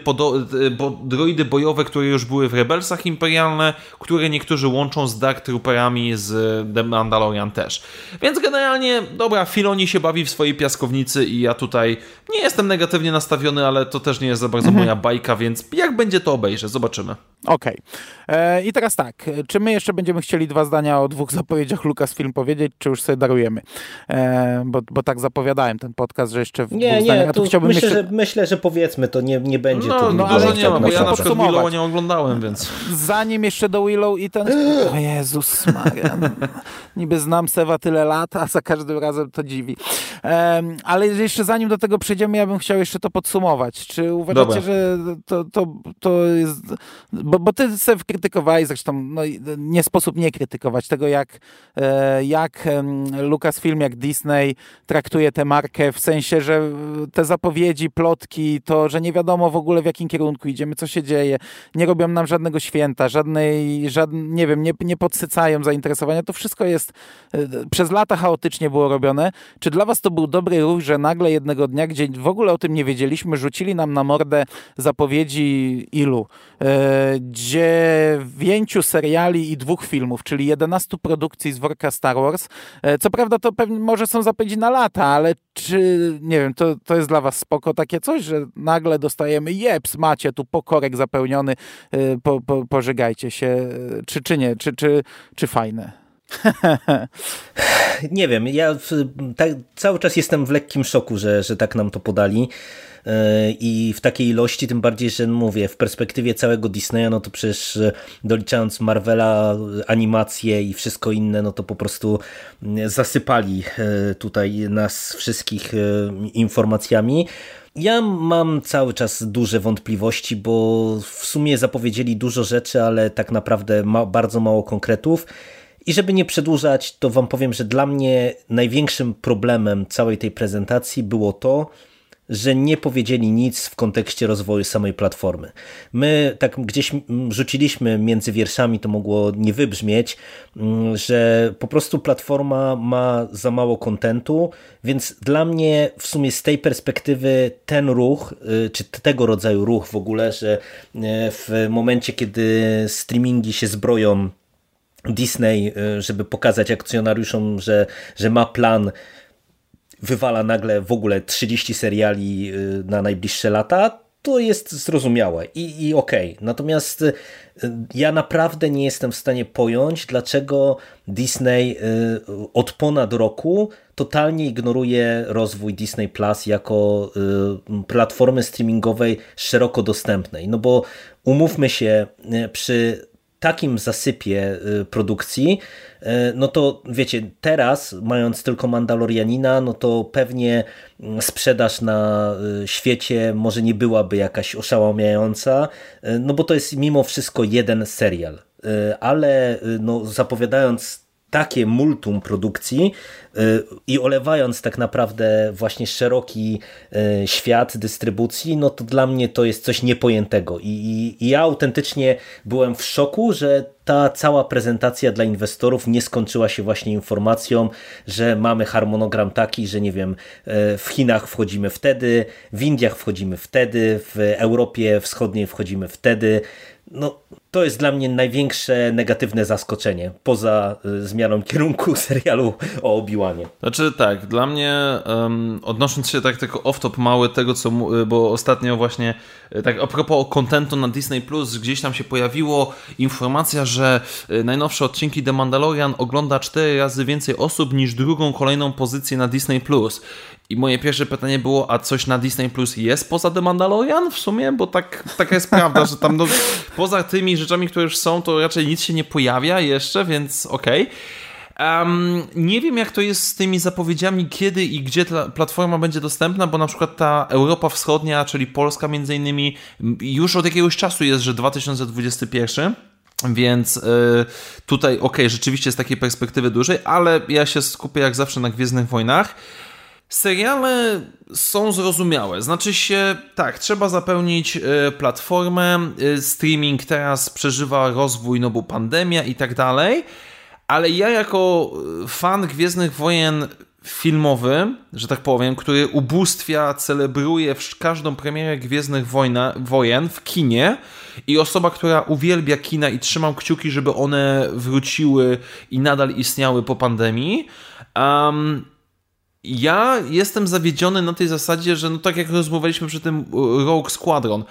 bo droidy bojowe, które już były w Rebelsach Imperialne, które niektórzy łączą z Dark Trooperami z The Mandalorian też. Więc generalnie, dobra, Filoni się bawi w swojej piaskownicy i ja tutaj nie jestem negatywnie nastawiony, ale to też nie jest za bardzo mhm. moja bajka, więc jak będzie to obejrzę, zobaczymy. Okej. Okay. E, I teraz tak, czy my jeszcze będziemy chcieli dwa zdania o dwóch zapowiedziach Lucasfilm powiedzieć, czy już sobie darujemy? E, bo, bo tak zapowiadałem ten podcast, że jeszcze w Nie, nie, ja tu chciałbym myślę, jeszcze... że, myślę, że powiedzmy, to nie, nie będzie no, to No, ale nie ma, bo ja na przykład Willow nie oglądałem, więc... Zanim jeszcze do Willow i ten... O Jezus Maria. Niby znam Sewa tyle lat, a za każdym razem to dziwi. E, ale jeszcze zanim do tego przejdziemy, ja bym chciał jeszcze to podsumować. Czy uważacie, Dobra. że to, to, to jest bo, bo ty sobie krytykowałeś zresztą, no, nie sposób nie krytykować tego, jak, e, jak Lucasfilm, jak Disney traktuje tę markę, w sensie, że te zapowiedzi, plotki, to, że nie wiadomo w ogóle w jakim kierunku idziemy, co się dzieje, nie robią nam żadnego święta, żadnej, żadne, nie wiem, nie, nie podsycają zainteresowania, to wszystko jest e, przez lata chaotycznie było robione. Czy dla was to był dobry ruch, że nagle jednego dnia, gdzie w ogóle o tym nie wiedzieliśmy, rzucili nam na mordę zapowiedzi ilu? E, dziewięciu seriali i dwóch filmów, czyli 11 produkcji z worka Star Wars. E, co prawda to pewnie może są zapowiedzi na lata, ale czy, nie wiem, to, to jest dla was spoko takie coś, że nagle dostajemy jeps, macie tu pokorek zapełniony, e, po, po, pożygajcie się, czy, czy nie, czy, czy, czy fajne? nie wiem, ja w, tak, cały czas jestem w lekkim szoku, że, że tak nam to podali. E, i w takiej ilości, tym bardziej, że mówię, w perspektywie całego Disneya, no to przecież e, doliczając Marvela, animacje i wszystko inne, no to po prostu zasypali e, tutaj nas wszystkich informacjami. Ja mam cały czas duże wątpliwości, bo w sumie zapowiedzieli dużo rzeczy, ale tak naprawdę ma bardzo mało konkretów. I żeby nie przedłużać, to wam powiem, że dla mnie największym problemem całej tej prezentacji było to, że nie powiedzieli nic w kontekście rozwoju samej platformy. My tak gdzieś rzuciliśmy między wierszami, to mogło nie wybrzmieć, że po prostu platforma ma za mało kontentu, więc dla mnie w sumie z tej perspektywy ten ruch, y, czy tego rodzaju ruch w ogóle, że y, w momencie, kiedy streamingi się zbroją Disney, y, żeby pokazać akcjonariuszom, że, że ma plan wywala nagle w ogóle 30 seriali y, na najbliższe lata, to jest zrozumiałe i, i okej. Okay. Natomiast y, ja naprawdę nie jestem w stanie pojąć, dlaczego Disney y, od ponad roku totalnie ignoruje rozwój Disney Plus jako platformy streamingowej szeroko dostępnej. No bo umówmy się, przy takim zasypie y, produkcji, y, no to wiecie, teraz mając tylko Mandalorianina, no to pewnie mm, sprzedaż na y, świecie może nie byłaby jakaś oszałamiająca, no bo to jest mimo wszystko jeden serial. Ale no, zapowiadając takie multum produkcji y, i olewając tak naprawdę właśnie szeroki y, świat dystrybucji, no to dla mnie to jest coś niepojętego. I, i, i ja autentycznie byłem w szoku, że ta cała prezentacja dla inwestorów nie skończyła się właśnie informacją, że mamy harmonogram taki, że nie wiem, y, w Chinach wchodzimy wtedy, w Indiach wchodzimy wtedy, w Europie Wschodniej wchodzimy wtedy. No, to jest dla mnie największe negatywne zaskoczenie, poza y, zmianą kierunku serialu o Obi-Wanie. Znaczy tak, dla mnie um, odnosząc się tak tylko off-top mały tego, co, bo ostatnio właśnie y, tak a propos kontentu na Disney+, Plus gdzieś tam się pojawiło informacja, że najnowsze odcinki The Mandalorian ogląda cztery razy więcej osób niż drugą kolejną pozycję na Disney+. Plus. I moje pierwsze pytanie było, a coś na Disney Plus jest poza The Mandalorian w sumie? Bo tak, taka jest prawda, że tam no, poza tymi rzeczami, które już są, to raczej nic się nie pojawia jeszcze, więc okej. Okay. Um, nie wiem, jak to jest z tymi zapowiedziami, kiedy i gdzie ta platforma będzie dostępna, bo na przykład ta Europa Wschodnia, czyli Polska między innymi, już od jakiegoś czasu jest, że 2021. Więc y, tutaj, ok, rzeczywiście z takiej perspektywy dużej, ale ja się skupię jak zawsze na Gwiezdnych Wojnach. Seriale są zrozumiałe. Znaczy się, tak, trzeba zapełnić y, platformę. Y, streaming teraz przeżywa rozwój, no bo pandemia i tak dalej. Ale ja, jako fan Gwiezdnych Wojen filmowy, że tak powiem, który ubóstwia, celebruje każdą premierę Gwiezdnych Wojna, Wojen w kinie i osoba, która uwielbia kina i trzymam kciuki, żeby one wróciły i nadal istniały po pandemii. Um, ja jestem zawiedziony na tej zasadzie, że no tak jak rozmawialiśmy przy tym Rogue Squadron,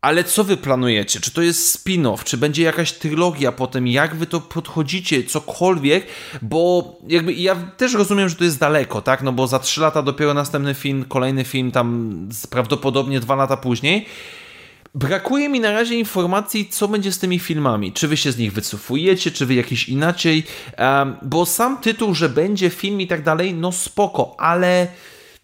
ale co wy planujecie? Czy to jest spin-off? Czy będzie jakaś trylogia potem? Jak wy to podchodzicie? Cokolwiek? Bo jakby ja też rozumiem, że to jest daleko, tak? No bo za 3 lata dopiero następny film, kolejny film tam prawdopodobnie 2 lata później. Brakuje mi na razie informacji, co będzie z tymi filmami. Czy wy się z nich wycofujecie, czy wy jakiś inaczej. Um, bo sam tytuł, że będzie film i tak dalej, no spoko, ale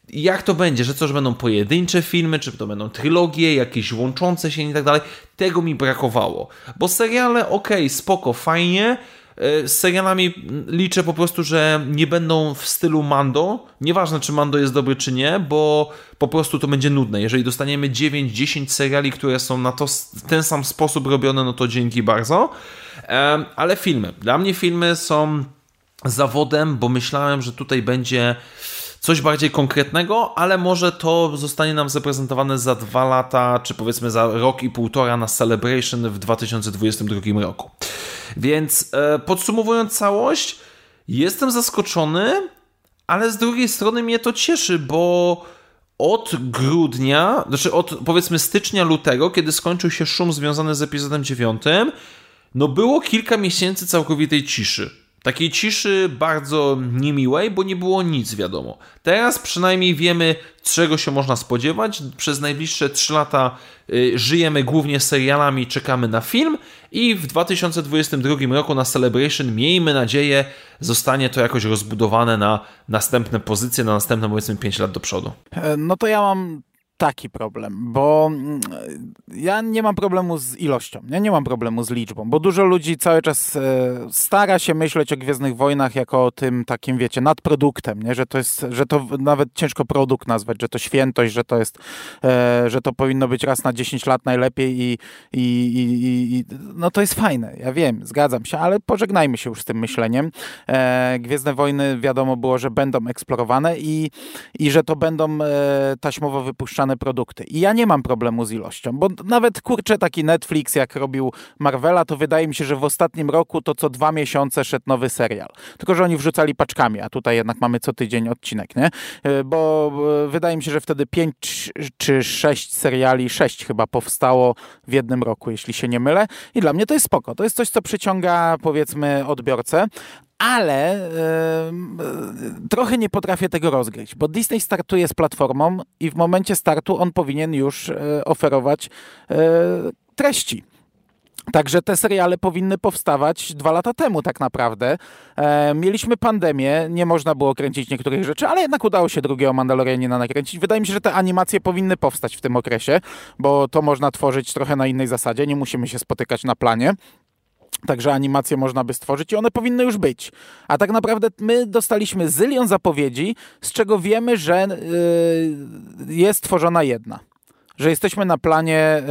jak to będzie, że co, że będą pojedyncze filmy, czy to będą trylogie, jakieś łączące się i tak dalej, tego mi brakowało. Bo seriale, okay, spoko, fajnie, z serialami liczę po prostu, że nie będą w stylu Mando. Nieważne, czy Mando jest dobry, czy nie, bo po prostu to będzie nudne. Jeżeli dostaniemy 9-10 seriali, które są na to, ten sam sposób robione, no to dzięki bardzo. Ale filmy. Dla mnie filmy są zawodem, bo myślałem, że tutaj będzie coś bardziej konkretnego, ale może to zostanie nam zaprezentowane za dwa lata, czy powiedzmy za rok i półtora na Celebration w 2022 roku. Więc e, podsumowując całość, jestem zaskoczony, ale z drugiej strony mnie to cieszy, bo od grudnia, znaczy od powiedzmy stycznia, lutego, kiedy skończył się szum związany z epizodem 9, no było kilka miesięcy całkowitej ciszy. Takiej ciszy bardzo niemiłej, bo nie było nic wiadomo. Teraz przynajmniej wiemy, czego się można spodziewać. Przez najbliższe 3 lata y, żyjemy głównie serialami, czekamy na film i w 2022 roku na Celebration, miejmy nadzieję, zostanie to jakoś rozbudowane na następne pozycje, na następne powiedzmy 5 lat do przodu. E, no to ja mam taki problem, bo mm, ja nie mam problemu z ilością, ja nie mam problemu z liczbą, bo dużo ludzi cały czas e, stara się myśleć o Gwiezdnych Wojnach jako o tym takim, wiecie, nadproduktem, nie? Że, to jest, że to nawet ciężko produkt nazwać, że to świętość, że to jest, e, że to powinno być raz na 10 lat najlepiej i, i, i, i no to jest fajne, ja wiem, zgadzam się, ale pożegnajmy się już z tym myśleniem. E, Gwiezdne Wojny wiadomo było, że będą eksplorowane i, i że to będą taśmowo wypuszczane produkty. I ja nie mam problemu z ilością, bo nawet kurczę taki Netflix, jak robił Marvela, to wydaje mi się, że w ostatnim roku to co dwa miesiące szedł nowy serial. Tylko, że oni wrzucali paczkami, a tutaj jednak mamy co tydzień odcinek, nie? E, bo wydaje mi się, że wtedy pięć czy sześć seriali, sześć chyba powstało w jednym roku, jeśli się nie mylę. I dla mnie to jest spoko. To jest coś, co przyciąga powiedzmy odbiorcę, ale trochę nie potrafię tego rozgryźć, bo Disney startuje z platformą i w momencie startu on powinien już yy, oferować yy, treści. Także te seriale powinny powstawać dwa lata temu, tak naprawdę. E, mieliśmy pandemię, nie można było kręcić niektórych rzeczy, ale jednak udało się drugiego Mandalorianina nakręcić. Wydaje mi się, że te animacje powinny powstać w tym okresie, bo to można tworzyć trochę na innej zasadzie. Nie musimy się spotykać na planie. Także animacje można by stworzyć i one powinny już być. A tak naprawdę my dostaliśmy zylion zapowiedzi, z czego wiemy, że yy, jest tworzona jedna. Że jesteśmy na planie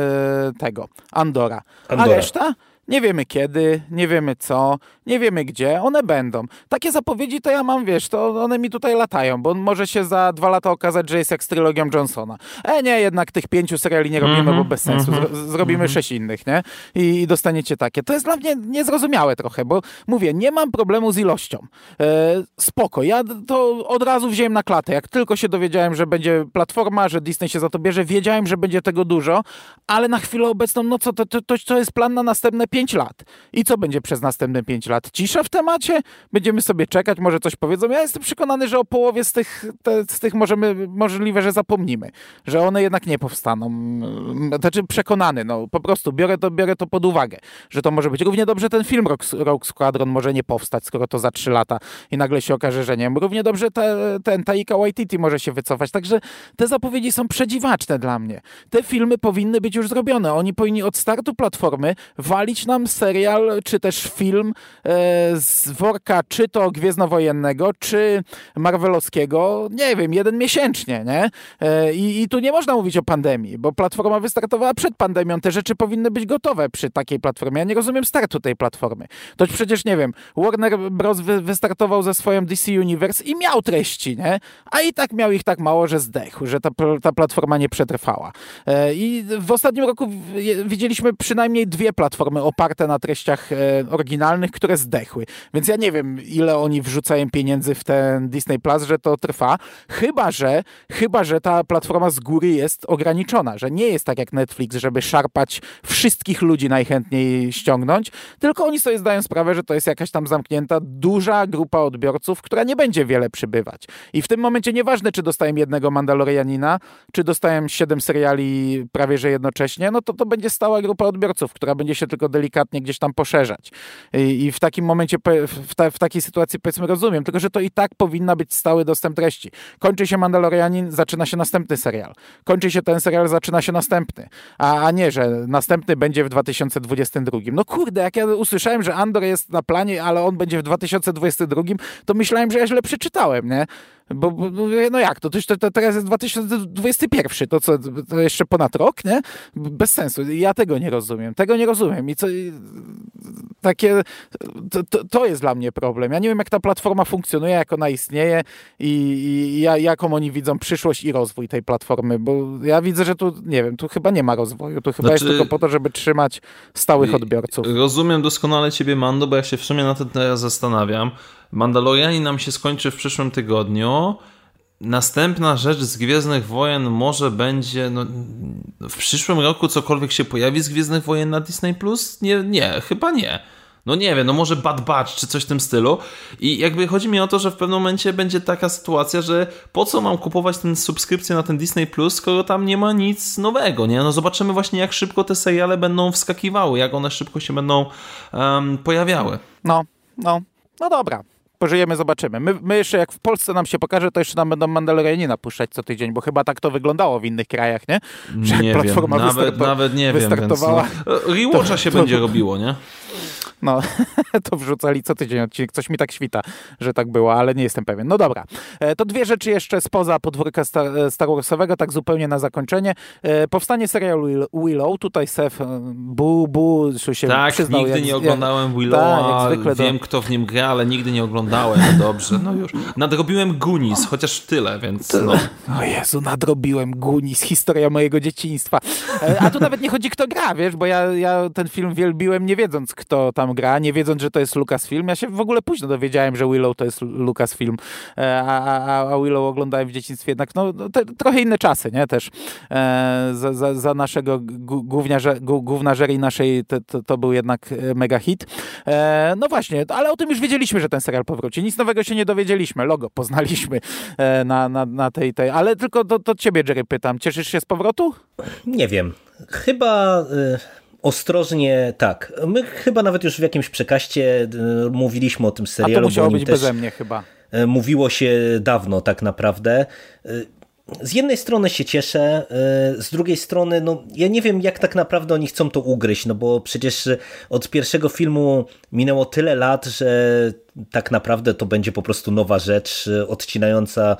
yy, tego, Andora. Andora. A reszta? Nie wiemy kiedy, nie wiemy co, nie wiemy gdzie, one będą. Takie zapowiedzi to ja mam, wiesz, to one mi tutaj latają, bo może się za dwa lata okazać, że jest jak z trylogią Johnsona. E nie, jednak tych pięciu seriali nie robimy, mm -hmm, bo bez sensu. Mm -hmm, zrobimy mm -hmm. sześć innych, nie? I, I, dostaniecie takie. To jest dla mnie niezrozumiałe trochę, bo mówię, nie mam problemu z ilością. E, spoko, ja to od razu wziąłem na klatę. Jak tylko się dowiedziałem, że będzie platforma, że Disney się za to bierze, wiedziałem, że będzie tego dużo, ale na chwilę obecną, no co, to, to, to, to jest plan na następne 5 lat. I co będzie przez następne 5 lat? Cisza w temacie? Będziemy sobie czekać, może coś powiedzą. Ja jestem przekonany, że o połowie z tych, te, z tych możemy, możliwe, że zapomnimy. Że one jednak nie powstaną. Znaczy przekonany, no po prostu biorę to, biorę to pod uwagę, że to może być. Równie dobrze ten film Rock, Rock Squadron może nie powstać, skoro to za 3 lata i nagle się okaże, że nie. Równie dobrze te, ten Taika Waititi może się wycofać. Także te zapowiedzi są przedziwaczne dla mnie. Te filmy powinny być już zrobione. Oni powinni od startu platformy walić nam serial, czy też film e, z worka, czy to Gwiezdnowojennego, czy Marvelowskiego, nie wiem, jeden miesięcznie, nie? E, i, I tu nie można mówić o pandemii, bo platforma wystartowała przed pandemią, te rzeczy powinny być gotowe przy takiej platformie. Ja nie rozumiem startu tej platformy. To przecież, nie wiem, Warner Bros. Wy, wystartował ze swoją DC Universe i miał treści, nie? A i tak miał ich tak mało, że zdechł, że ta, ta platforma nie przetrwała. E, I w ostatnim roku widzieliśmy przynajmniej dwie platformy oparte na treściach e, oryginalnych, które zdechły. Więc ja nie wiem, ile oni wrzucają pieniędzy w ten Disney Plus, że to trwa. Chyba, że chyba, że ta platforma z góry jest ograniczona, że nie jest tak jak Netflix, żeby szarpać wszystkich ludzi najchętniej ściągnąć, tylko oni sobie zdają sprawę, że to jest jakaś tam zamknięta, duża grupa odbiorców, która nie będzie wiele przybywać. I w tym momencie nieważne, czy dostają jednego Mandalorianina, czy dostają siedem seriali prawie że jednocześnie, no to to będzie stała grupa odbiorców, która będzie się tylko delikatnie gdzieś tam poszerzać. I, i w takim momencie, w, ta, w takiej sytuacji powiedzmy rozumiem, tylko że to i tak powinna być stały dostęp treści. Kończy się Mandalorianin, zaczyna się następny serial. Kończy się ten serial, zaczyna się następny. A, a nie, że następny będzie w 2022. No kurde, jak ja usłyszałem, że Andor jest na planie, ale on będzie w 2022, to myślałem, że ja źle przeczytałem, nie? Bo, bo no jak, to, to, to teraz jest 2021, to co, to jeszcze ponad rok, nie? Bez sensu. Ja tego nie rozumiem. Tego nie rozumiem. I co, takie, to, to, jest dla mnie problem. Ja nie wiem, jak ta platforma funkcjonuje, jak ona istnieje i, i jaką oni widzą przyszłość i rozwój tej platformy, bo ja widzę, że tu, nie wiem, tu chyba nie ma rozwoju. Tu chyba znaczy, jest tylko po to, żeby trzymać stałych odbiorców. Rozumiem doskonale ciebie, Mando, bo ja się w sumie na to teraz zastanawiam. Mandalorianin nam się skończy w przyszłym tygodniu. Następna rzecz z Gwiezdnych Wojen może będzie no, w przyszłym roku cokolwiek się pojawi z Gwiezdnych Wojen na Disney Plus? Nie, nie, chyba nie. No nie wiem, no może Bad Batch czy coś w tym stylu. I jakby chodzi mi o to, że w pewnym momencie będzie taka sytuacja, że po co mam kupować tę subskrypcję na ten Disney Plus, skoro tam nie ma nic nowego, nie? No zobaczymy właśnie jak szybko te seriale będą wskakiwały, jak one szybko się będą um, pojawiały. No, no, no dobra pożyjemy, zobaczymy. My, my, jeszcze jak w Polsce nam się pokaże, to jeszcze nam będą Mandalorianina puszczać co tydzień, bo chyba tak to wyglądało w innych krajach, nie? Że nie platforma wiem, nawet, nawet nie wiem. Więc no, Rewatcha się to, będzie robiło, nie? No, to wrzucali co tydzień odcinek. Coś mi tak świta, że tak było, ale nie jestem pewien. No dobra. E, to dwie rzeczy jeszcze spoza podwórka Star Warsowego, tak zupełnie na zakończenie. E, powstanie serialu Willow. Tutaj e, bu, bu, się tak, przyznał. nigdy jak, nie oglądałem Willowa. Tak, wiem, do... kto w nim gra, ale nigdy nie oglądałem. Dobrze, no już. Nadrobiłem Gunis, chociaż tyle, więc no. O Jezu, nadrobiłem Gunis. Historia mojego dzieciństwa. A tu nawet nie chodzi, kto gra, wiesz, bo ja, ja ten film wielbiłem nie wiedząc, kto tam gra, nie wiedząc, że to jest Lucasfilm. Ja się w ogóle późno dowiedziałem, że Willow to jest Lucasfilm, e, a, a, a Willow oglądałem w dzieciństwie jednak, no, no te, trochę inne czasy, nie, też e, za, za, za, naszego głównażeri naszej to, to, to, był jednak e, mega hit. E, no właśnie, ale o tym już wiedzieliśmy, że ten serial powróci. Nic nowego się nie dowiedzieliśmy. Logo poznaliśmy e, na, na, na tej, tej, ale tylko to, to ciebie, Jerry, pytam. Cieszysz się z powrotu? Nie wiem. Chyba... Y Ostrożnie tak. My chyba nawet już w jakimś przekaście e, mówiliśmy o tym serialu. A to musiało być beze mnie chyba. E, mówiło się dawno tak naprawdę. E, z jednej strony się cieszę, z drugiej strony no, ja nie wiem jak tak naprawdę oni chcą to ugryźć, no bo przecież od pierwszego filmu minęło tyle lat, że tak naprawdę to będzie po prostu nowa rzecz odcinająca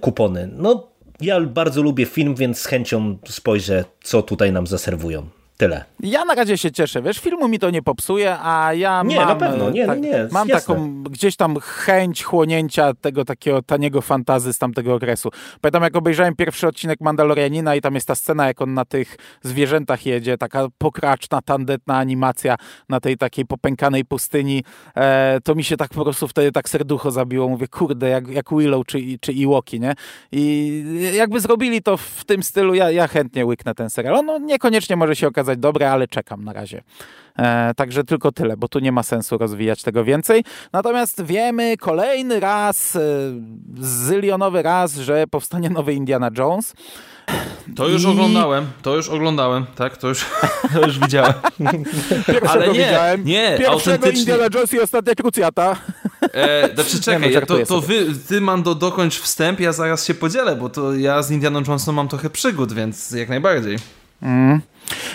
kupony. No ja bardzo lubię film, więc z chęcią spojrzę co tutaj nam zaserwują. Tyle. Ja na razie się cieszę, wiesz, filmu mi to nie popsuje, a ja nie, mam... na pewno, nie, tak, nie, Mam jasne. taką gdzieś tam chęć chłonięcia tego takiego taniego fantazy z tamtego okresu. Pamiętam, jak obejrzałem pierwszy odcinek Mandalorianina i tam jest ta scena, jak on na tych zwierzętach jedzie, taka pokraczna, tandetna animacja na tej takiej popękanej pustyni, e, to mi się tak po prostu wtedy tak serducho zabiło. Mówię, kurde, jak, jak Willow czy, czy Iwoki, nie? I jakby zrobili to w tym stylu, ja, ja chętnie łyknę ten serial. On no, niekoniecznie może się okazać dobre, ale czekam na razie. E, także tylko tyle, bo tu nie ma sensu rozwijać tego więcej. Natomiast wiemy kolejny raz, e, zylionowy raz, że powstanie nowy Indiana Jones. To już I... oglądałem, to już oglądałem, tak, to już, to już widziałem. Pierwszego Ale nie, widziałem. nie, Pierwszego. Indiana Jones i ostatnia krucjata. E, znaczy czekaj, no, to, to wy, ty Mando dokończ wstęp, ja zaraz się podzielę, bo to ja z Indianą Jonesem mam trochę przygód, więc jak najbardziej. Mm.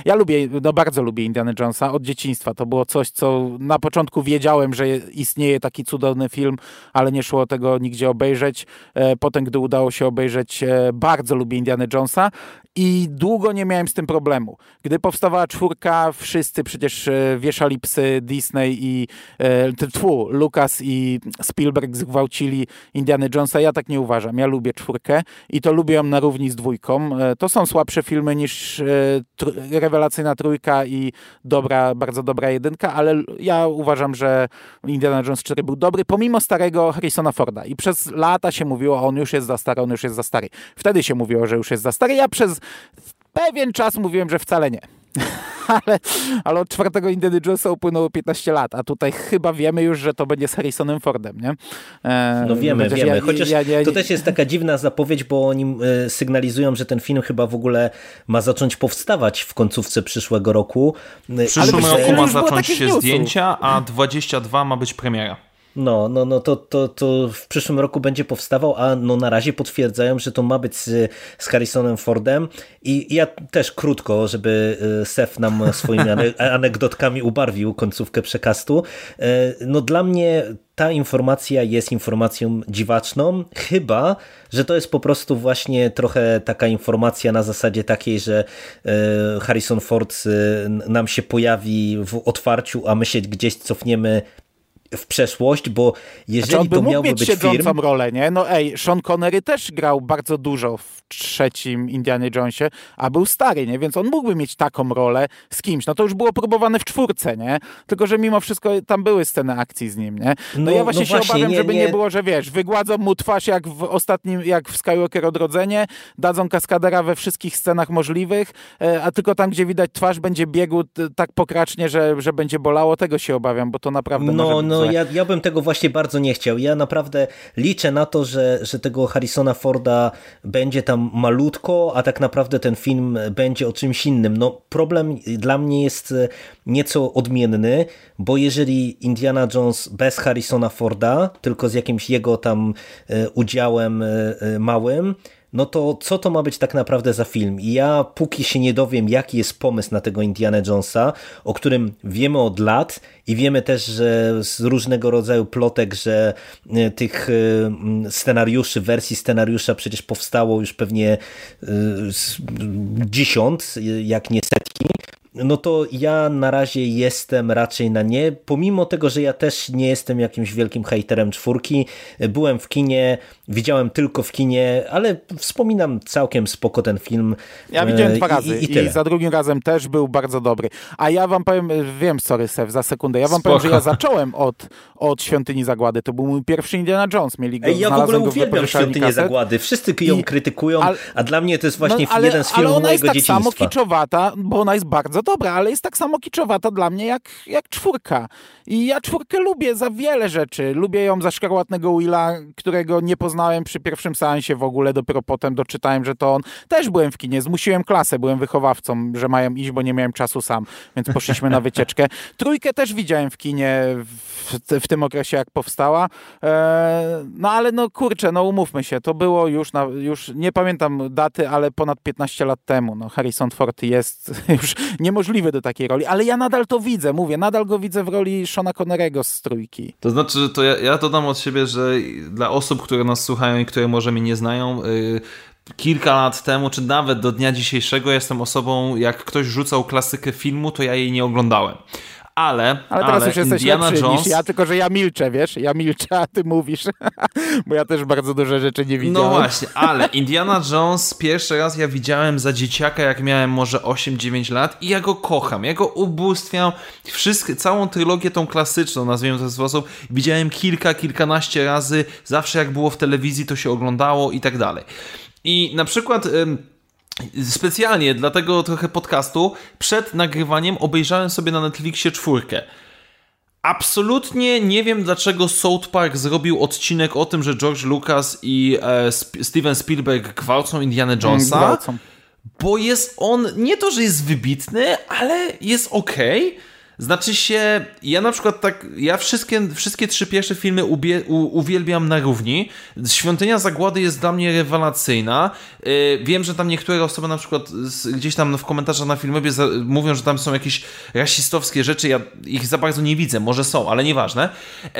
Ja lubię, no bardzo lubię Indiana Jonesa od dzieciństwa. To było coś, co na początku wiedziałem, że istnieje taki cudowny film, ale nie szło tego nigdzie obejrzeć. E, potem, gdy udało się obejrzeć, e, bardzo lubię Indiana Jonesa i długo nie miałem z tym problemu. Gdy powstawała czwórka, wszyscy przecież e, wieszali psy Disney i tfu, Lucas i Spielberg zgwałcili Indiana Jonesa. Ja tak nie uważam. Ja lubię czwórkę i to lubię ją na równi z dwójką. To są słabsze filmy niż rewelacyjna trójka i dobra, bardzo dobra jedynka, ale ja uważam, że Indiana Jones 4 był dobry, pomimo starego Harrisona Forda. I przez lata się mówiło, on już jest za stary, on już jest za stary. Wtedy się mówiło, że już jest za stary. Ja przez pewien czas mówiłem, że wcale nie. ale, ale od czwartego Indiana Jonesa upłynęło 15 lat, a tutaj chyba wiemy już, że to będzie z Harrisonem Fordem, nie? E, no wiemy, wiemy. Ja, Chociaż ja, ja, to też jest taka dziwna zapowiedź, bo oni e, sygnalizują, że ten film chyba w ogóle ma zacząć powstawać w końcówce przyszłego roku. W przyszłym roku ma zacząć się zdjęcia, a 22 ma być premiera. No, no, no to, to, to w przyszłym roku będzie powstawał, a no na razie potwierdzają, że to ma być z, z Harrisonem Fordem i ja też krótko, żeby y, Sef nam swoimi anegdotkami ubarwił końcówkę przekastu. Y, no dla mnie ta informacja jest informacją dziwaczną, chyba, że to jest po prostu właśnie trochę taka informacja na zasadzie takiej, że y, Harrison Ford nam się pojawi w otwarciu, a my się gdzieś cofniemy w przeszłość, bo jeżeli znaczy on by to miałby mieć być siedzącą film... rolę, nie? No ej, Sean Connery też grał bardzo dużo w trzecim Indianie Jonesie, a był stary, nie? Więc on mógłby mieć taką rolę z kimś. No to już było próbowane w czwórce, nie? Tylko, że mimo wszystko tam były sceny akcji z nim, nie? No, no ja właśnie no się właśnie, obawiam, nie, żeby nie... nie... było, że wiesz, wygładzą mu twarz jak w ostatnim, jak w Skywalker Odrodzenie, dadzą kaskadera we wszystkich scenach możliwych, e, a tylko tam, gdzie widać twarz, będzie biegł tak pokracznie, że, że będzie bolało. Tego się obawiam, bo to naprawdę no, może No, ja, ja bym tego właśnie bardzo nie chciał. Ja naprawdę liczę na to, że, że tego Harrisona Forda będzie tam malutko, a tak naprawdę ten film będzie o czymś innym. No, problem dla mnie jest e, nieco odmienny, bo jeżeli Indiana Jones bez Harrisona Forda, tylko z jakimś jego tam e, udziałem e, małym, no to co to ma być tak naprawdę za film? I ja póki się nie dowiem, jaki jest pomysł na tego Indiana Jonesa, o którym wiemy od lat i wiemy też, że z różnego rodzaju plotek, że e, tych e, scenariuszy, wersji scenariusza przecież powstało już pewnie e, dziesiąt, jak nie setki, no to ja na razie jestem raczej na nie, pomimo tego, że ja też nie jestem jakimś wielkim hejterem czwórki. Byłem w kinie, widziałem tylko w kinie, ale wspominam całkiem spoko ten film. Ja widziałem dwa razy i, i, i za drugim razem też był bardzo dobry. A ja wam powiem, wiem, sorry Sef, za sekundę, ja wam spoko. powiem, że ja zacząłem od, od Świątyni Zagłady. To był mój pierwszy Indiana Jones. Mieli go, Ej, ja w ogóle uwielbiam Świątynię Zagłady. Wszyscy ją I, krytykują, a dla mnie to jest właśnie no, ale, jeden z filmów ale ona jest tak samo kiczowata, bo ona jest bardzo dobra, ale jest tak samo kiczowata dla mnie jak, jak czwórka. I ja czwórkę lubię za wiele rzeczy. Lubię ją za szkarłatnego Willa, którego nie poznałem przy pierwszym seansie w ogóle, dopiero potem doczytałem, że to on. Też byłem w kinie, zmusiłem klasę, byłem wychowawcą, że mają iść, bo nie miałem czasu sam, więc poszliśmy na wycieczkę. Trójkę też widziałem w kinie w, w tym okresie, jak powstała. E, no ale no kurczę, no umówmy się, to było już, na, już nie pamiętam daty, ale ponad 15 lat temu. No Harrison Ford jest już niemożliwy do takiej roli, ale ja nadal to widzę, mówię, nadal go widzę w roli Shona Connerego z trójki. To znaczy, to ja, ja dodam od siebie, że dla osób, które nas słuchają i które może mnie nie znają, yy, kilka lat temu, czy nawet do dnia dzisiejszego jestem osobą, jak ktoś rzucał klasykę filmu, to ja jej nie oglądałem ale... Ale teraz ale już jesteś Indiana lepszy Jones... niż ja, tylko że ja milczę, wiesz? Ja milczę, a ty mówisz, bo ja też bardzo dużo rzeczy nie widziałem. No właśnie, ale Indiana Jones pierwszy raz ja widziałem za dzieciaka, jak miałem może 8-9 lat i ja go kocham, ja go ubóstwiam. Wszystkie, całą trylogię tą klasyczną, nazwijmy to w ten sposób, widziałem kilka, kilkanaście razy, zawsze jak było w telewizji, to się oglądało i tak dalej. I na przykład... Specjalnie dla tego trochę podcastu przed nagrywaniem obejrzałem sobie na Netflixie czwórkę. Absolutnie nie wiem, dlaczego South Park zrobił odcinek o tym, że George Lucas i e, Steven Spielberg gwałcą Indiana mm, Jonesa. Gwałcą. Bo jest on, nie to, że jest wybitny, ale jest ok. Znaczy się, ja na przykład tak, ja wszystkie, wszystkie trzy pierwsze filmy ubie, u, uwielbiam na równi. Świątynia Zagłady jest dla mnie rewelacyjna. Yy, wiem, że tam niektóre osoby na przykład z, gdzieś tam w komentarzach na filmie mówią, że tam są jakieś rasistowskie rzeczy, ja ich za bardzo nie widzę, może są, ale nieważne. Yy,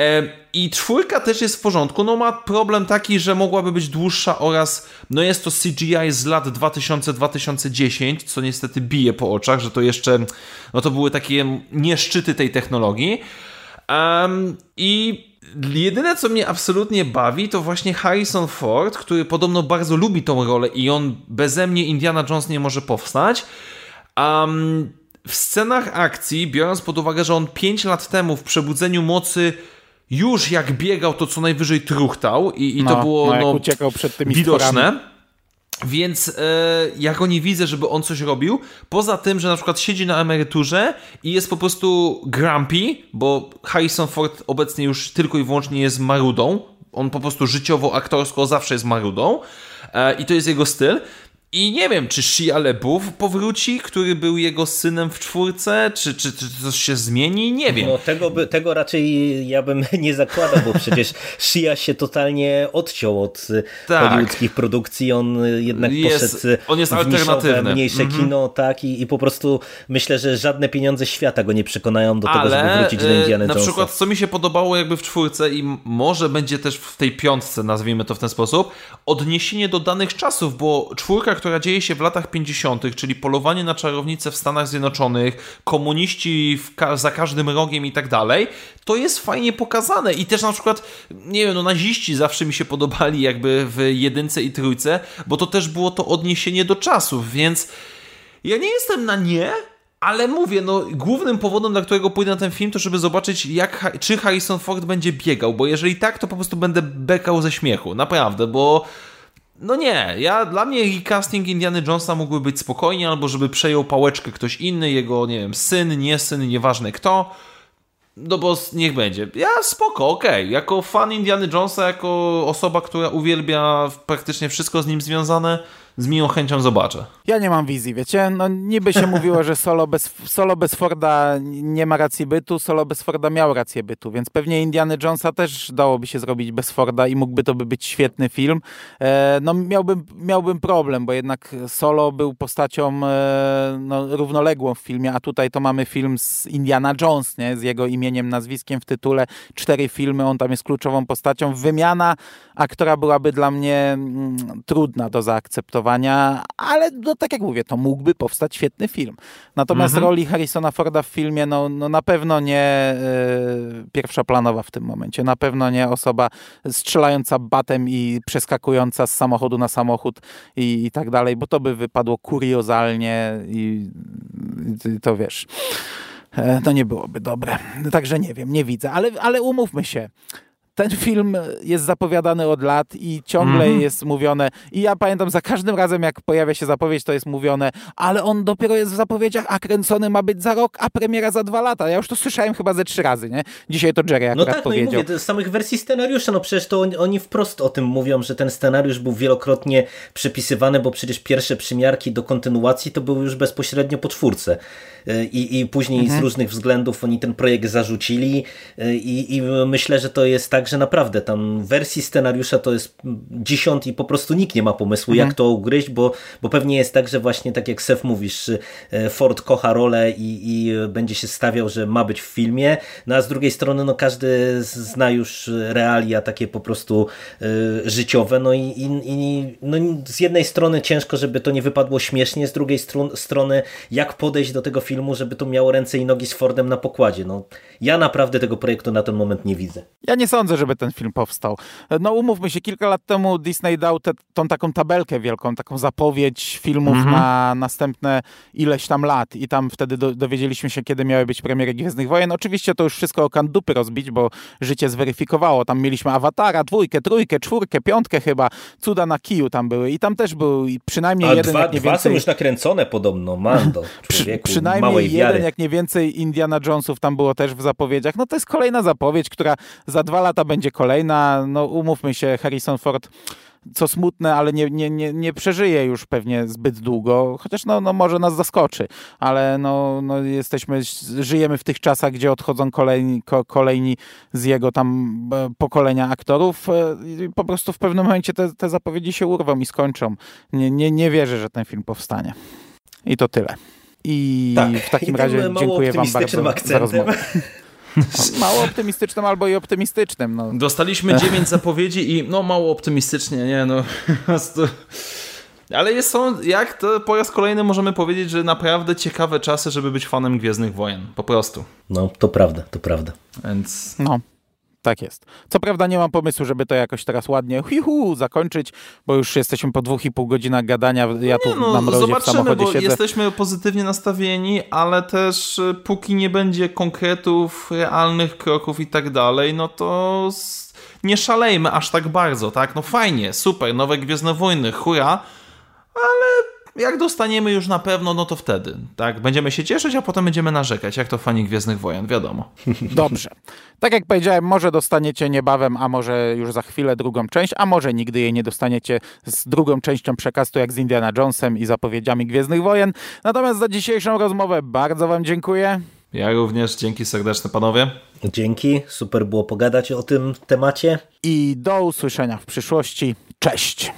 I czwórka też jest w porządku, no ma problem taki, że mogłaby być dłuższa oraz, no jest to CGI z lat 2000-2010, co niestety bije po oczach, że to jeszcze, no to były takie nie szczyty tej technologii. Um, I jedyne, co mnie absolutnie bawi, to właśnie Harrison Ford, który podobno bardzo lubi tą rolę i on beze mnie Indiana Jones nie może powstać. Um, w scenach akcji, biorąc pod uwagę, że on 5 lat temu w Przebudzeniu Mocy już jak biegał, to co najwyżej truchtał i, i no, to było no, no, uciekał przed tymi widoczne. Stworami. Więc e, ja go nie widzę, żeby on coś robił. Poza tym, że na przykład siedzi na emeryturze i jest po prostu grumpy, bo Harrison Ford obecnie już tylko i wyłącznie jest marudą. On po prostu życiowo, aktorsko zawsze jest marudą. E, I to jest jego styl. I nie wiem, czy Shia LeBouf powróci, który był jego synem w czwórce, czy, czy, czy coś się zmieni, nie wiem. No, tego, by, tego raczej ja bym nie zakładał, bo przecież Shia się totalnie odciął od tak. hollywoodzkich produkcji, on jednak jest, poszedł on jest alternatywny. mniejsze -hmm. kino, tak, i, i po prostu myślę, że żadne pieniądze świata go nie przekonają do tego, żeby wrócić do Indiana na Jonesa. przykład, co mi się podobało jakby w czwórce i może będzie też w tej piątce, nazwijmy to w ten sposób, odniesienie do danych czasów, bo czwórka, która dzieje się w latach 50., czyli polowanie na czarownicę w Stanach Zjednoczonych, komuniści ka za każdym rogiem i tak dalej, to jest fajnie pokazane. I też na przykład, nie wiem, no naziści zawsze mi się podobali jakby w jedynce i trójce, bo to też było to odniesienie do czasów, więc ja nie jestem na nie, ale mówię, no głównym powodem, dla którego pójdę na ten film, to żeby zobaczyć, jak, czy Harrison Ford będzie biegał, bo jeżeli tak, to po prostu będę bekał ze śmiechu, naprawdę, bo no nie, ja, dla mnie recasting Indiana Jonesa mógłby być spokojnie, albo żeby przejął pałeczkę ktoś inny, jego, nie wiem, syn, nie syn, nieważne kto. No bo niech będzie. Ja spoko, okej. Okay. Jako fan Indiana Jonesa, jako osoba, która uwielbia praktycznie wszystko z nim związane, z miłą chęcią zobaczę. Ja nie mam wizji, wiecie? No niby się mówiło, że solo bez, solo bez Forda nie ma racji bytu, solo bez Forda miał rację bytu, więc pewnie Indiana Jonesa też dałoby się zrobić bez Forda i mógłby to by być świetny film. E, no miałbym, miałbym problem, bo jednak solo był postacią e, no, równoległą w filmie, a tutaj to mamy film z Indiana Jones, nie? z jego imieniem, nazwiskiem w tytule. Cztery filmy, on tam jest kluczową postacią. Wymiana aktora byłaby dla mnie mm, trudna do zaakceptowania ale no, tak jak mówię, to mógłby powstać świetny film. Natomiast mhm. roli Harrisona Forda w filmie no, no na pewno nie y, pierwszoplanowa w tym momencie. Na pewno nie osoba strzelająca batem i przeskakująca z samochodu na samochód i, i tak dalej, bo to by wypadło kuriozalnie i, i to wiesz e, to nie byłoby dobre. Także nie wiem, nie widzę, ale, ale umówmy się ten film jest zapowiadany od lat i ciągle mm jest mówione. I ja pamiętam za każdym razem, jak pojawia się zapowiedź, to jest mówione, ale on dopiero jest w zapowiedziach, a kręcony ma być za rok, a premiera za dwa lata. Ja już to słyszałem chyba ze trzy razy, nie? Dzisiaj to Jerry akurat no tak, powiedział. No i mówię, z samych wersji scenariusza, no przecież to oni, oni wprost o tym mówią, że ten scenariusz był wielokrotnie przepisywany, bo przecież pierwsze przymiarki do kontynuacji to były już bezpośrednio po czwórce. E, I, i później mhm. z różnych względów oni ten projekt zarzucili e, i, i myślę, że to jest tak, że naprawdę tam wersji scenariusza to jest dziesiąt i po prostu nikt nie ma pomysłu, mhm. jak to ugryźć, bo, bo pewnie jest tak, że właśnie tak jak Sef mówisz, e, Ford kocha rolę i, i będzie się stawiał, że ma być w filmie, no a z drugiej strony no każdy zna już realia takie po prostu y, życiowe, no i, i, i no z jednej strony ciężko, żeby to nie wypadło śmiesznie, z drugiej strony jak podejść do tego filmu filmu, żeby to miało ręce i nogi z Fordem na pokładzie. No, ja naprawdę tego projektu na ten moment nie widzę. Ja nie sądzę, żeby ten film powstał. No umówmy się, kilka lat temu Disney dał te, tą taką tabelkę wielką, taką zapowiedź filmów mhm. na następne ileś tam lat i tam wtedy do, dowiedzieliśmy się, kiedy miały być premiery Gwiezdnych Wojen. Oczywiście to już wszystko o kandupy rozbić, bo życie zweryfikowało. Tam mieliśmy Awatara, dwójkę, trójkę, czwórkę, piątkę chyba. Cuda na kiju tam były i tam też był przynajmniej A jeden, dwa, jak nie dwa więcej... są już nakręcone podobno, Mando, Przy, Przynajmniej jeden, jak nie więcej Indiana Jonesów tam było też w zapowiedziach. No to jest kolejna zapowiedź, która za dwa lata będzie kolejna. No umówmy się, Harrison Ford co smutne, ale nie, nie, nie, nie przeżyje już pewnie zbyt długo, chociaż no, no może nas zaskoczy, ale no, no jesteśmy, żyjemy w tych czasach, gdzie odchodzą kolejni, kolejni z jego tam e, pokolenia aktorów e, po prostu w pewnym momencie te, te zapowiedzi się urwą i skończą. Nie, nie, nie wierzę, że ten film powstanie. I to tyle. I tak, w takim razie dziękuję wam bardzo akcentem. za rozmowę. Mało optymistycznym albo i optymistycznym. No. Dostaliśmy dziewięć zapowiedzi i no mało optymistycznie, nie no. Ale jest są, jak to po raz kolejny możemy powiedzieć, że naprawdę ciekawe czasy, żeby być fanem Gwiezdnych Wojen. Po prostu. No, to prawda, to prawda. Więc... No. Tak jest. Co prawda nie mam pomysłu, żeby to jakoś teraz ładnie hihu, zakończyć, bo już jesteśmy po dwóch i pół godzinach gadania. Ja tu no, na mrozie w samochodzie bo siedzę. jesteśmy pozytywnie nastawieni, ale też y, póki nie będzie konkretów, realnych kroków i tak dalej, no to nie szalejmy aż tak bardzo, tak? No fajnie, super, nowe Gwiezdne Wojny, hura, ale jak dostaniemy już na pewno, no to wtedy, tak? Będziemy się cieszyć, a potem będziemy narzekać, jak to fani Gwiezdnych Wojen, wiadomo. Dobrze. Tak jak powiedziałem, może dostaniecie niebawem, a może już za chwilę drugą część, a może nigdy jej nie dostaniecie z drugą częścią przekazu jak z Indiana Jonesem i zapowiedziami Gwiezdnych Wojen. Natomiast za dzisiejszą rozmowę bardzo wam dziękuję. Ja również, dzięki serdeczne panowie. Dzięki, super było pogadać o tym temacie. I do usłyszenia w przyszłości. Cześć.